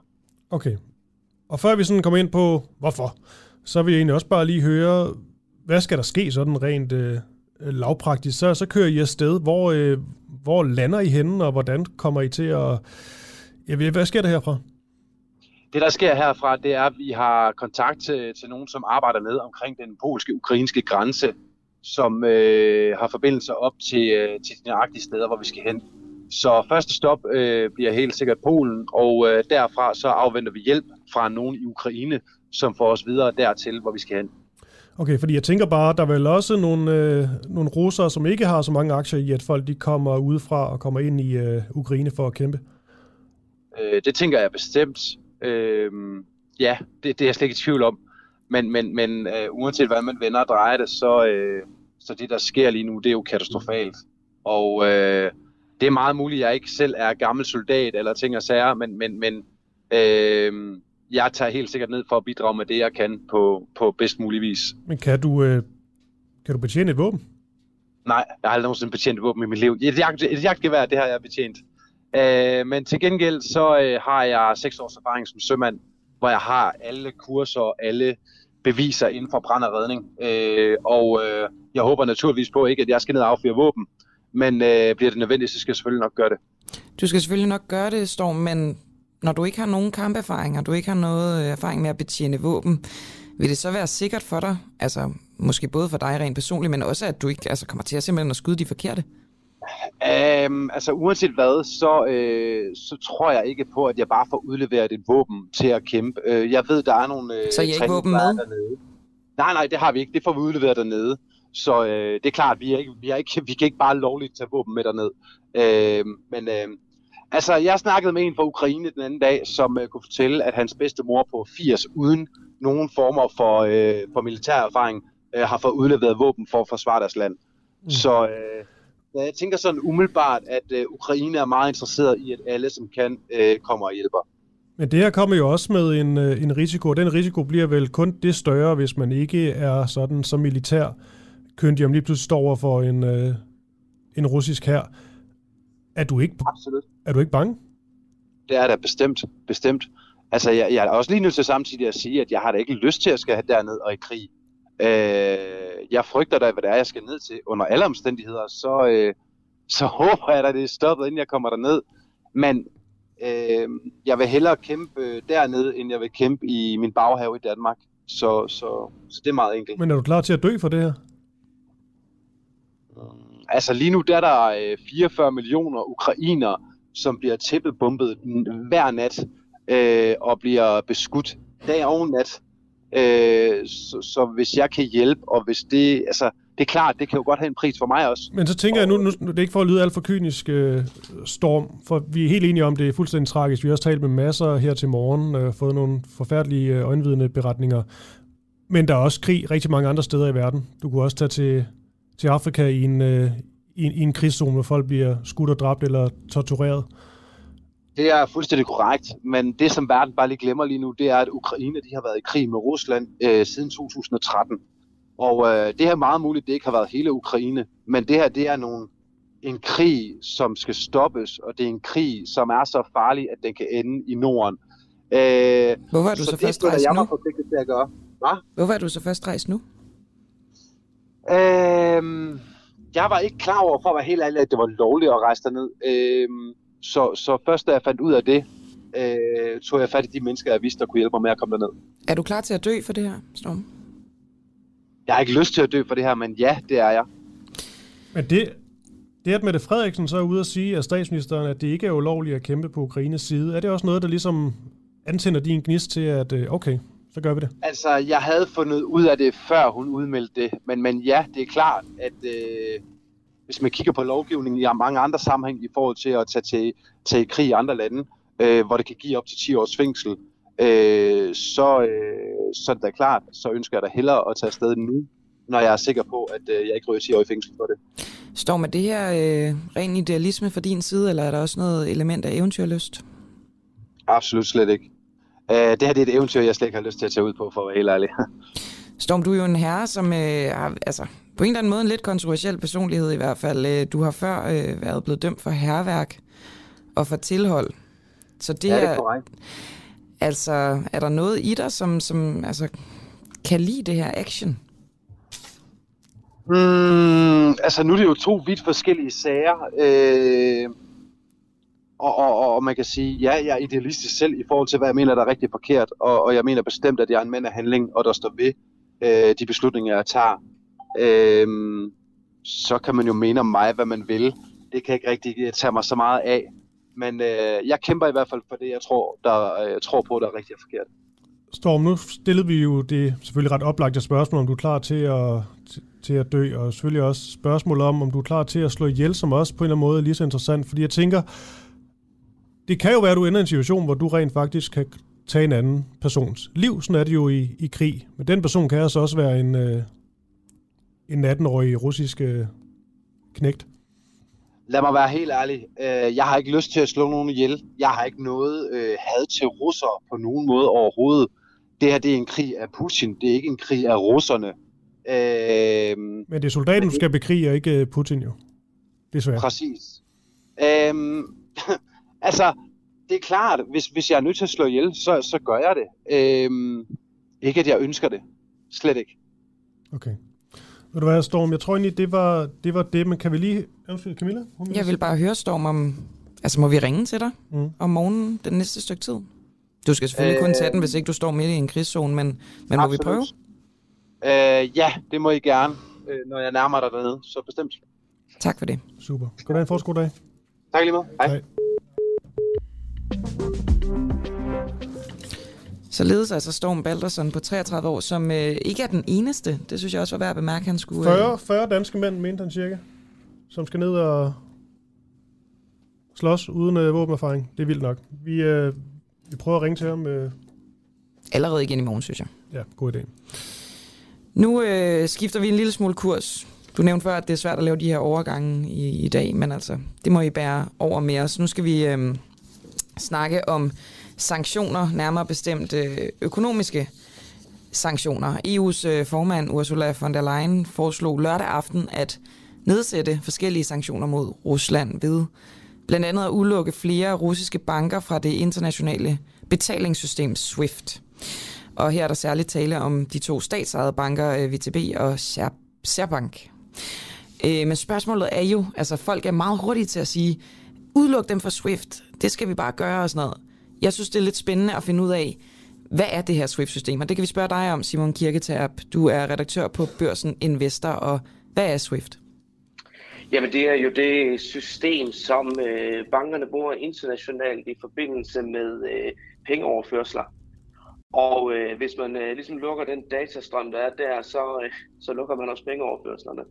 Okay. Og før vi sådan kommer ind på, hvorfor, så vil jeg egentlig også bare lige høre, hvad skal der ske sådan rent øh, lavpraktisk? Så, så kører I afsted. Hvor, øh, hvor lander I henne, og hvordan kommer I til at... Ja, hvad sker der herfra?
Det, der sker herfra, det er, at vi har kontakt til, til nogen, som arbejder med omkring den polske-ukrainske grænse, som øh, har forbindelser op til, øh, til de nøjagtige steder, hvor vi skal hen. Så første stop øh, bliver helt sikkert Polen, og øh, derfra så afventer vi hjælp fra nogen i Ukraine, som får os videre dertil, hvor vi skal hen.
Okay, fordi jeg tænker bare, der er vel også nogle, øh, nogle russere, som ikke har så mange aktier i, at folk de kommer udefra og kommer ind i øh, Ukraine for at kæmpe.
Øh, det tænker jeg bestemt. Øh, ja, det, det er jeg slet ikke i tvivl om. Men, men, men øh, uanset hvad man vender og drejer det, så, øh, så det, der sker lige nu, det er jo katastrofalt. Og øh, det er meget muligt, at jeg ikke selv er gammel soldat eller ting og sager, men, men, men øh, jeg tager helt sikkert ned for at bidrage med det, jeg kan på, på bedst mulig vis.
Men kan du, øh, kan du betjene et våben?
Nej, jeg har aldrig nogensinde betjent et våben i mit liv. Et, jagt, et jagtgevær, det har jeg betjent. Øh, men til gengæld så øh, har jeg seks års erfaring som sømand, hvor jeg har alle kurser og alle beviser inden for brand og redning. Øh, og øh, jeg håber naturligvis på ikke, at jeg skal ned og affyre våben, men øh, bliver det nødvendigt, så skal jeg selvfølgelig nok gøre det.
Du skal selvfølgelig nok gøre det, Storm, men når du ikke har nogen kamperfaring, og du ikke har noget øh, erfaring med at betjene våben, vil det så være sikkert for dig, altså måske både for dig rent personligt, men også at du ikke altså, kommer til at simpelthen at skyde de forkerte?
Um, altså uanset hvad, så, øh, så tror jeg ikke på, at jeg bare får udleveret et våben til at kæmpe. Uh, jeg ved, der er nogle øh,
Så I ikke våben med?
Dernede. Nej, nej, det har vi ikke. Det får vi udleveret dernede. Så øh, det er klart, vi, er ikke, vi, er ikke, vi kan ikke bare lovligt tage våben med derned. Øh, men øh, altså, jeg snakkede med en fra Ukraine den anden dag, som øh, kunne fortælle, at hans bedste mor på 80, uden nogen former for, øh, for militær erfaring, øh, har fået udleveret våben for at forsvare deres land. Mm. Så øh, jeg tænker sådan umiddelbart, at øh, Ukraine er meget interesseret i, at alle, som kan, øh, kommer og hjælper.
Men det her kommer jo også med en, øh, en risiko. Den risiko bliver vel kun det større, hvis man ikke er sådan som militær køndig, om lige pludselig står over for en, øh, en russisk her. Er du ikke,
Absolut.
er du ikke bange?
Det er da bestemt, bestemt. Altså, jeg, jeg er også lige nødt til samtidig at sige, at jeg har da ikke lyst til at skal derned og i krig. Øh, jeg frygter da, hvad det er, jeg skal ned til. Under alle omstændigheder, så, øh, så håber jeg da, det er stoppet, inden jeg kommer derned. Men øh, jeg vil hellere kæmpe dernede, end jeg vil kæmpe i min baghave i Danmark. Så, så, så det er meget enkelt.
Men er du klar til at dø for det her?
Altså lige nu der er der øh, 44 millioner ukrainer, som bliver tæppebumpet hver nat øh, og bliver beskudt dag og nat. Øh, så, så hvis jeg kan hjælpe, og hvis det, altså, det er klart, det kan jo godt have en pris for mig også.
Men så tænker jeg nu, nu det er ikke for at lyde alt for kynisk, øh, Storm, for vi er helt enige om, det er fuldstændig tragisk. Vi har også talt med masser her til morgen, øh, fået nogle forfærdelige øh, øjenvidende beretninger. Men der er også krig rigtig mange andre steder i verden. Du kunne også tage til, til Afrika i en, øh, i, en, i en krigszone, hvor folk bliver skudt og dræbt eller tortureret.
Det er fuldstændig korrekt, men det som verden bare lige glemmer lige nu, det er, at Ukraine de har været i krig med Rusland øh, siden 2013. Og øh, det er meget muligt, det ikke har været hele Ukraine, men det her det er nogle, en krig, som skal stoppes, og det er en krig, som er så farlig, at den kan ende i Norden. Øh,
Hvorfor er du så, så først rejst nu?
forpligtet til at gøre. Hva?
Hvorfor er du så først rejst nu?
Øhm, jeg var ikke klar over, for at være helt ærlig, at det var lovligt at rejse derned. Øhm, så, så først da jeg fandt ud af det, øh, tog jeg fat i de mennesker, jeg vidste, der kunne hjælpe mig med at komme derned.
Er du klar til at dø for det her, Storm?
Jeg har ikke lyst til at dø for det her, men ja, det er jeg.
Men det, det at Mette Frederiksen så er ude at sige af statsministeren, at det ikke er ulovligt at kæmpe på Ukraines side, er det også noget, der ligesom antænder din gnist til, at øh, okay, så gør vi det?
Altså, jeg havde fundet ud af det, før hun udmeldte det. Men, men ja, det er klart, at øh, hvis man kigger på lovgivningen i mange andre sammenhæng i forhold til at tage til, tage i krig i andre lande, øh, hvor det kan give op til 10 års fængsel, øh, så, øh, så er det da klart, så ønsker jeg da hellere at tage afsted nu, når jeg er sikker på, at øh, jeg ikke ryger 10 år i fængsel for det.
Står med det her øh, ren idealisme fra din side, eller er der også noget element af eventyrlyst?
Absolut slet ikke. Uh, det her det er et eventyr, jeg slet ikke har lyst til at tage ud på, for at være helt ærlig.
Storm, du er jo en herre, som øh, har, altså, på en eller anden måde en lidt kontroversiel personlighed i hvert fald. Øh, du har før øh, været blevet dømt for herværk og for tilhold. Så det,
Ja, det er
er,
korrekt.
altså, er der noget i dig, som, som altså, kan lide det her action?
Mm, altså nu er det jo to vidt forskellige sager. Øh, og, og, og man kan sige, ja, jeg er idealistisk selv i forhold til, hvad jeg mener, der er rigtig forkert. Og, og jeg mener bestemt, at jeg er en mand af handling, og der står ved øh, de beslutninger, jeg tager. Øh, så kan man jo mene om mig, hvad man vil. Det kan ikke rigtig tage mig så meget af. Men øh, jeg kæmper i hvert fald for det, jeg tror, der, øh, jeg tror på, der er rigtig forkert.
Storm, nu stillede vi jo det selvfølgelig ret oplagte spørgsmål, om du er klar til at, til, at dø, og selvfølgelig også spørgsmål om, om du er klar til at slå ihjel, som også på en eller anden måde er lige så interessant, fordi jeg tænker, det kan jo være, at du ender i en situation, hvor du rent faktisk kan tage en anden persons liv. Sådan er det jo i, i krig. Men den person kan altså også være en, øh, en 18-årig russisk øh, knægt.
Lad mig være helt ærlig. Øh, jeg har ikke lyst til at slå nogen ihjel. Jeg har ikke noget øh, had til russer på nogen måde overhovedet. Det her det er en krig af Putin. Det er ikke en krig af russerne. Øh,
Men det er soldaten, du skal bekrige, og ikke øh, Putin jo. Desværre.
Præcis. Øhm, altså, det er klart, hvis, hvis jeg er nødt til at slå ihjel, så, så gør jeg det. Øhm, ikke at jeg ønsker det. Slet ikke.
Okay. Ved du hvad, Storm, jeg tror egentlig, det var det, var det men kan vi lige... Undskyld, Camilla? Hun
Jeg vil bare høre, Storm, om... Altså, må vi ringe til dig
Mm.
om morgenen den næste stykke tid? Du skal selvfølgelig kun tage den, hvis ikke du står midt i en krigszone, men, men må vi prøve?
Øh, ja, det må I gerne, øh, når jeg nærmer dig dernede. Så bestemt.
Tak for det.
Super. Goddag, en god dag.
Tak lige måde. Hej.
Hej.
Således altså Storm Balderson på 33 år, som øh, ikke er den eneste. Det synes jeg også var værd at bemærke, han skulle...
40, 40 danske mænd, mente han cirka, som skal ned og slås uden øh, våbenerfaring. Det er vildt nok. Vi, øh, vi prøver at ringe til ham. Øh.
Allerede igen i morgen, synes jeg.
Ja, god idé.
Nu øh, skifter vi en lille smule kurs. Du nævnte før, at det er svært at lave de her overgange i, i dag, men altså, det må I bære over med os. Nu skal vi øh, snakke om sanktioner, nærmere bestemt øh, økonomiske sanktioner. EU's øh, formand Ursula von der Leyen foreslog lørdag aften at nedsætte forskellige sanktioner mod Rusland ved blandt andet at udelukke flere russiske banker fra det internationale betalingssystem SWIFT. Og her er der særligt tale om de to statsejede banker, øh, VTB og Særbank. Men spørgsmålet er jo, altså folk er meget hurtige til at sige, udluk dem fra SWIFT, det skal vi bare gøre og sådan noget. Jeg synes, det er lidt spændende at finde ud af, hvad er det her SWIFT-system? Og det kan vi spørge dig om, Simon Kirketab. Du er redaktør på Børsen Investor, og hvad er SWIFT?
Jamen det er jo det system, som øh, bankerne bruger internationalt i forbindelse med øh, pengeoverførsler. Og øh, hvis man øh, ligesom lukker den datastrøm, der er der, så, øh, så lukker man også pengeoverførslerne.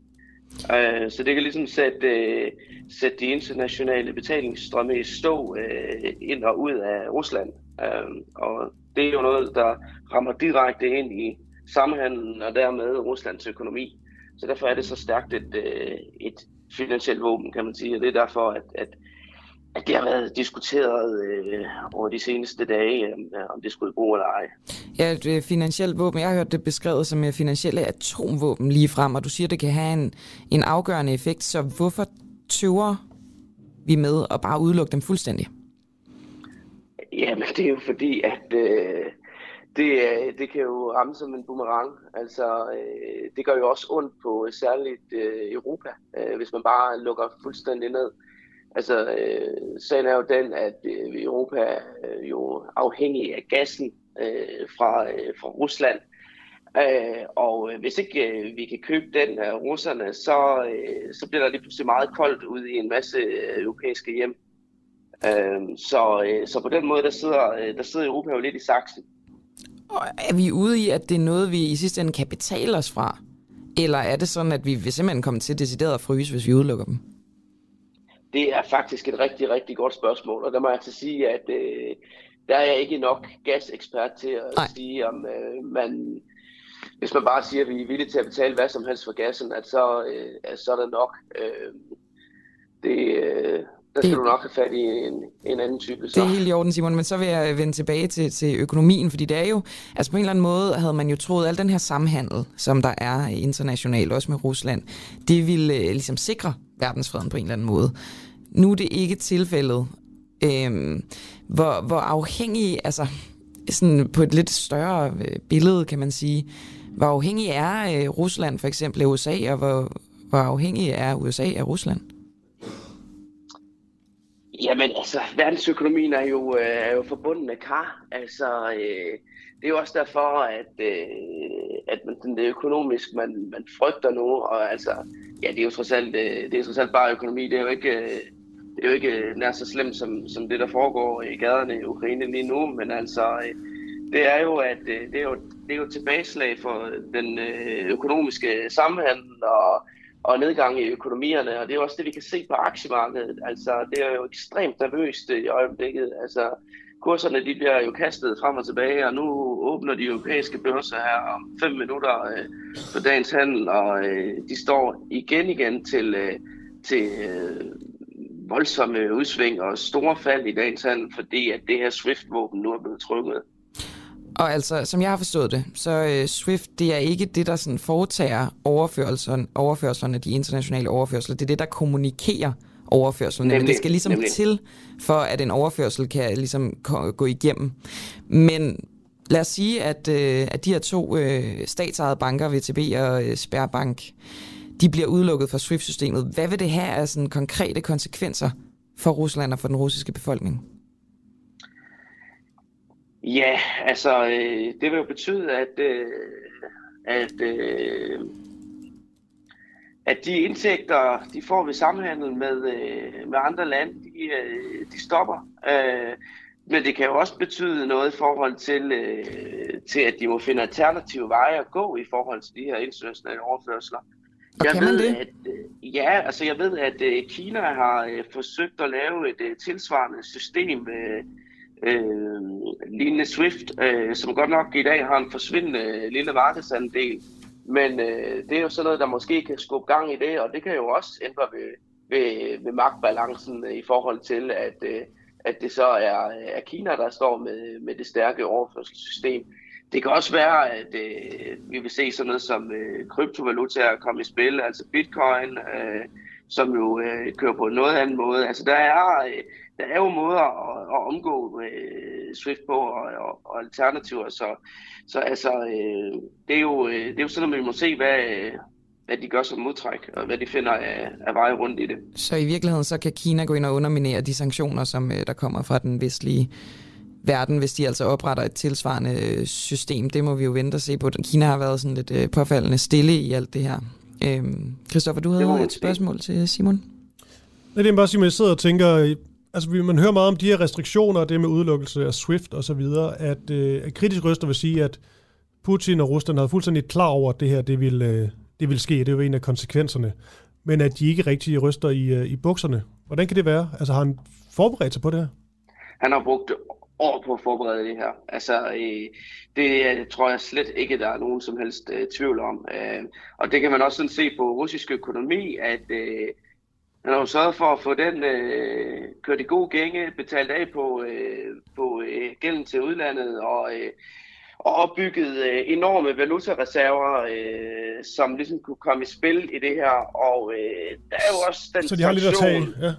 Øh, så det kan ligesom sætte, øh, sætte de internationale betalingsstrømme i stå øh, ind og ud af Rusland. Øh, og det er jo noget, der rammer direkte ind i samhandlen og dermed Ruslands økonomi. Så derfor er det så stærkt et, øh, et finansielt våben, kan man sige. Og det er derfor, at, at, at det har været diskuteret øh, over de seneste dage, øh, om det skulle bruge eller ej.
Ja, et finansielt våben. Jeg har hørt det beskrevet som øh, finansielle atomvåben lige frem, og du siger, det kan have en, en afgørende effekt. Så hvorfor tøver vi med at bare udelukke dem fuldstændig?
Jamen, det er jo fordi, at øh, det, øh, det kan jo ramme som en boomerang. Altså, øh, det gør jo også ondt på særligt øh, Europa, øh, hvis man bare lukker fuldstændig ned. Altså, øh, sagen er jo den, at øh, Europa er øh, jo afhængig af gassen øh, fra, øh, fra Rusland. Øh, og øh, hvis ikke øh, vi kan købe den af russerne, så, øh, så bliver der lige pludselig meget koldt ude i en masse øh, europæiske hjem. Øh, så, øh, så på den måde, der sidder, øh, der sidder Europa jo lidt i saksen.
Og er vi ude i, at det er noget, vi i sidste ende kan betale os fra? Eller er det sådan, at vi vil simpelthen komme til decideret at fryse, hvis vi udelukker dem?
Det er faktisk et rigtig, rigtig godt spørgsmål, og der må jeg altså sige, at øh, der er jeg ikke nok gasekspert til at Nej. sige, om øh, man, hvis man bare siger, at vi er villige til at betale hvad som helst for gassen, at så, øh, at så er det nok. Øh, det, øh, der skal det, du nok have fat i en, en anden type.
Så. Det er helt i orden, Simon, men så vil jeg vende tilbage til, til økonomien, fordi det er jo, altså på en eller anden måde havde man jo troet, at al den her samhandel, som der er internationalt, også med Rusland, det ville øh, ligesom sikre verdensfreden på en eller anden måde. Nu er det ikke tilfældet. Øhm, hvor, hvor afhængig, altså sådan på et lidt større øh, billede, kan man sige, hvor afhængig er øh, Rusland for eksempel af USA, og hvor, hvor afhængig er USA af Rusland?
Jamen altså, verdensøkonomien er jo, øh, er jo forbundet med kar. Altså, øh, det er jo også derfor, at, øh, at man, sådan, det økonomisk, man, man frygter nu, og altså, ja, det er jo trods alt, øh, det er trods alt bare økonomi, det er jo ikke, øh, det er jo ikke øh, nær så slemt som, som det, der foregår i gaderne i Ukraine lige nu, men altså, øh, det er jo, at øh, det er jo, det er jo tilbageslag for den økonomiske sammenhæng og og nedgang i økonomierne, og det er også det, vi kan se på aktiemarkedet. Altså, det er jo ekstremt nervøst i øjeblikket. Altså, kurserne de bliver jo kastet frem og tilbage, og nu åbner de europæiske børser her om fem minutter øh, for dagens handel, og øh, de står igen igen til, øh, til øh, voldsomme udsving og store fald i dagens handel, fordi at det her SWIFT-våben nu er blevet trykket.
Og altså, som jeg har forstået det, så uh, SWIFT, det er ikke det, der sådan foretager overførslerne, overførslerne, de internationale overførsler. Det er det, der kommunikerer overførslerne. Nemlig, Men det skal ligesom nemlig. til, for at en overførsel kan ligesom gå igennem. Men lad os sige, at, uh, at de her to uh, statsejede banker, VTB og uh, Sperrbank, de bliver udelukket fra SWIFT-systemet. Hvad vil det have af sådan konkrete konsekvenser for Rusland og for den russiske befolkning?
Ja, altså øh, det vil jo betyde, at, øh, at, øh, at de indtægter, de får ved samhandel med, øh, med andre lande, de, øh, de stopper. Øh, men det kan jo også betyde noget i forhold til, øh, til, at de må finde alternative veje at gå i forhold til de her internationale overførsler.
Og jeg
kan
ved, man det?
At, øh, ja, altså jeg ved, at øh, Kina har øh, forsøgt at lave et øh, tilsvarende system øh, øh, lignende Swift, øh, som godt nok i dag har en forsvindende øh, lille markedsandel. Men øh, det er jo sådan noget, der måske kan skubbe gang i det, og det kan jo også ændre ved, ved, ved magtbalancen i forhold til, at, øh, at det så er, er Kina, der står med, med det stærke overførselssystem. Det kan også være, at øh, vi vil se sådan noget som øh, kryptovalutaer komme i spil, altså bitcoin, øh, som jo øh, kører på noget anden måde. Altså der er, øh, der er jo måder at, at omgå øh, Swift på og, og, og alternativer, så, så altså, øh, det, er jo, øh, det er jo sådan, at vi må se, hvad, hvad de gør som modtræk, og hvad de finder af, af veje rundt i det.
Så i virkeligheden så kan Kina gå ind og underminere de sanktioner, som øh, der kommer fra den vestlige verden, hvis de altså opretter et tilsvarende øh, system. Det må vi jo vente og se på. Kina har været sådan lidt øh, påfaldende stille i alt det her. Christoffer, du havde et spørgsmål til Simon.
Nej, det er bare, at jeg sidder og tænker, altså man hører meget om de her restriktioner, det med udelukkelse af SWIFT og så videre, at, øh, at kritisk røster vil sige, at Putin og Rusland havde fuldstændig klar over, at det her det ville, øh, det ville ske. Det var en af konsekvenserne. Men at de ikke rigtig ryster i, øh, i bukserne. Hvordan kan det være? Altså har han forberedt sig på det her?
Han har brugt år på at forberede det her. Altså, øh, det tror jeg slet ikke, der er nogen som helst øh, tvivl om. Øh, og det kan man også sådan se på russisk økonomi, at øh, han har jo sørget for at få den øh, kørt i god gænge, betalt af på, øh, på øh, gælden til udlandet og, øh, og opbygget øh, enorme valutareserver, øh, som ligesom kunne komme i spil i det her. Og øh, der er jo også den
Så de har lidt at tage, ja.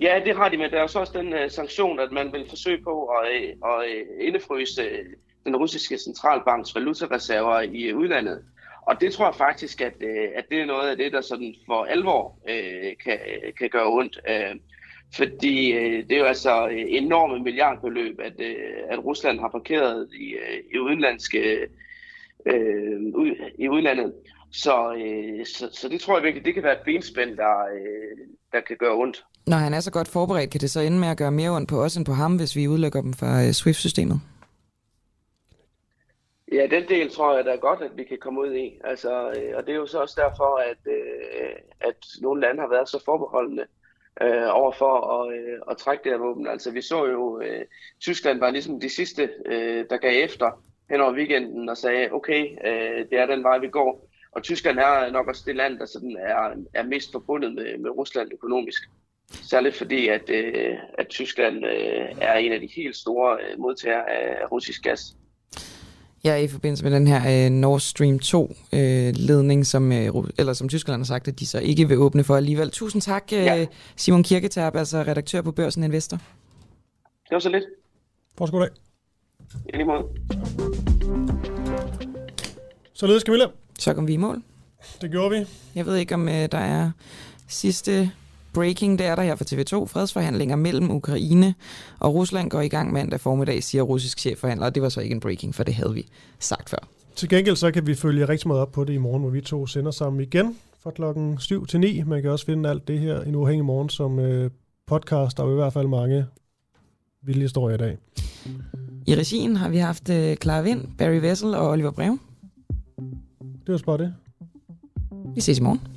Ja, det har de, men der er jo så også den uh, sanktion, at man vil forsøge på at, uh, at øh, indefryse den russiske centralbanks valutareserver i udlandet. Og det tror jeg faktisk, at, øh, at det er noget af det, der sådan for alvor øh, kan, kan gøre ondt. Øh, fordi øh, det er jo altså enorme milliardbeløb, at, øh, at Rusland har parkeret i, øh, i udenlandske øh, i udlandet. Så, øh, så, så det tror jeg virkelig, det kan være et benspænd, der, øh, der kan gøre ondt.
Når han er så godt forberedt, kan det så ende med at gøre mere ondt på os end på ham, hvis vi udelukker dem fra øh, SWIFT-systemet?
Ja, den del tror jeg, da er godt, at vi kan komme ud i. Altså, øh, og det er jo så også derfor, at, øh, at nogle lande har været så forbeholdende øh, over for at, øh, at trække det her våben. Altså, vi så jo, øh, Tyskland var ligesom de sidste, øh, der gav efter hen over weekenden og sagde, okay, øh, det er den vej, vi går. Og Tyskland er nok også det land, der sådan er, er mest forbundet med, med Rusland økonomisk.
Særligt fordi, at, øh, at Tyskland øh, er en af de helt store øh, modtagere af russisk gas.
Ja, i forbindelse med den her øh, Nord Stream 2-ledning, øh, som, øh, eller som Tyskland har sagt, at de så ikke vil åbne for alligevel. Tusind tak, øh, ja. Simon Kirketab, altså redaktør på Børsen Investor.
Det var så lidt.
Fortsat god dag.
I lige måde.
Således, Camilla.
Så kom vi i mål.
Det gjorde vi.
Jeg ved ikke, om øh, der er sidste breaking, det er der her for TV2. Fredsforhandlinger mellem Ukraine og Rusland går i gang mandag formiddag, siger russisk chefforhandler. Det var så ikke en breaking, for det havde vi sagt før.
Til gengæld så kan vi følge rigtig meget op på det i morgen, hvor vi to sender sammen igen fra klokken 7 til 9. Man kan også finde alt det her i en uafhængig morgen som øh, podcast, og i hvert fald mange vilde historier i dag.
I regien har vi haft øh, Clara Vind, Barry Vessel og Oliver Brev.
Det var bare det.
Vi ses i morgen.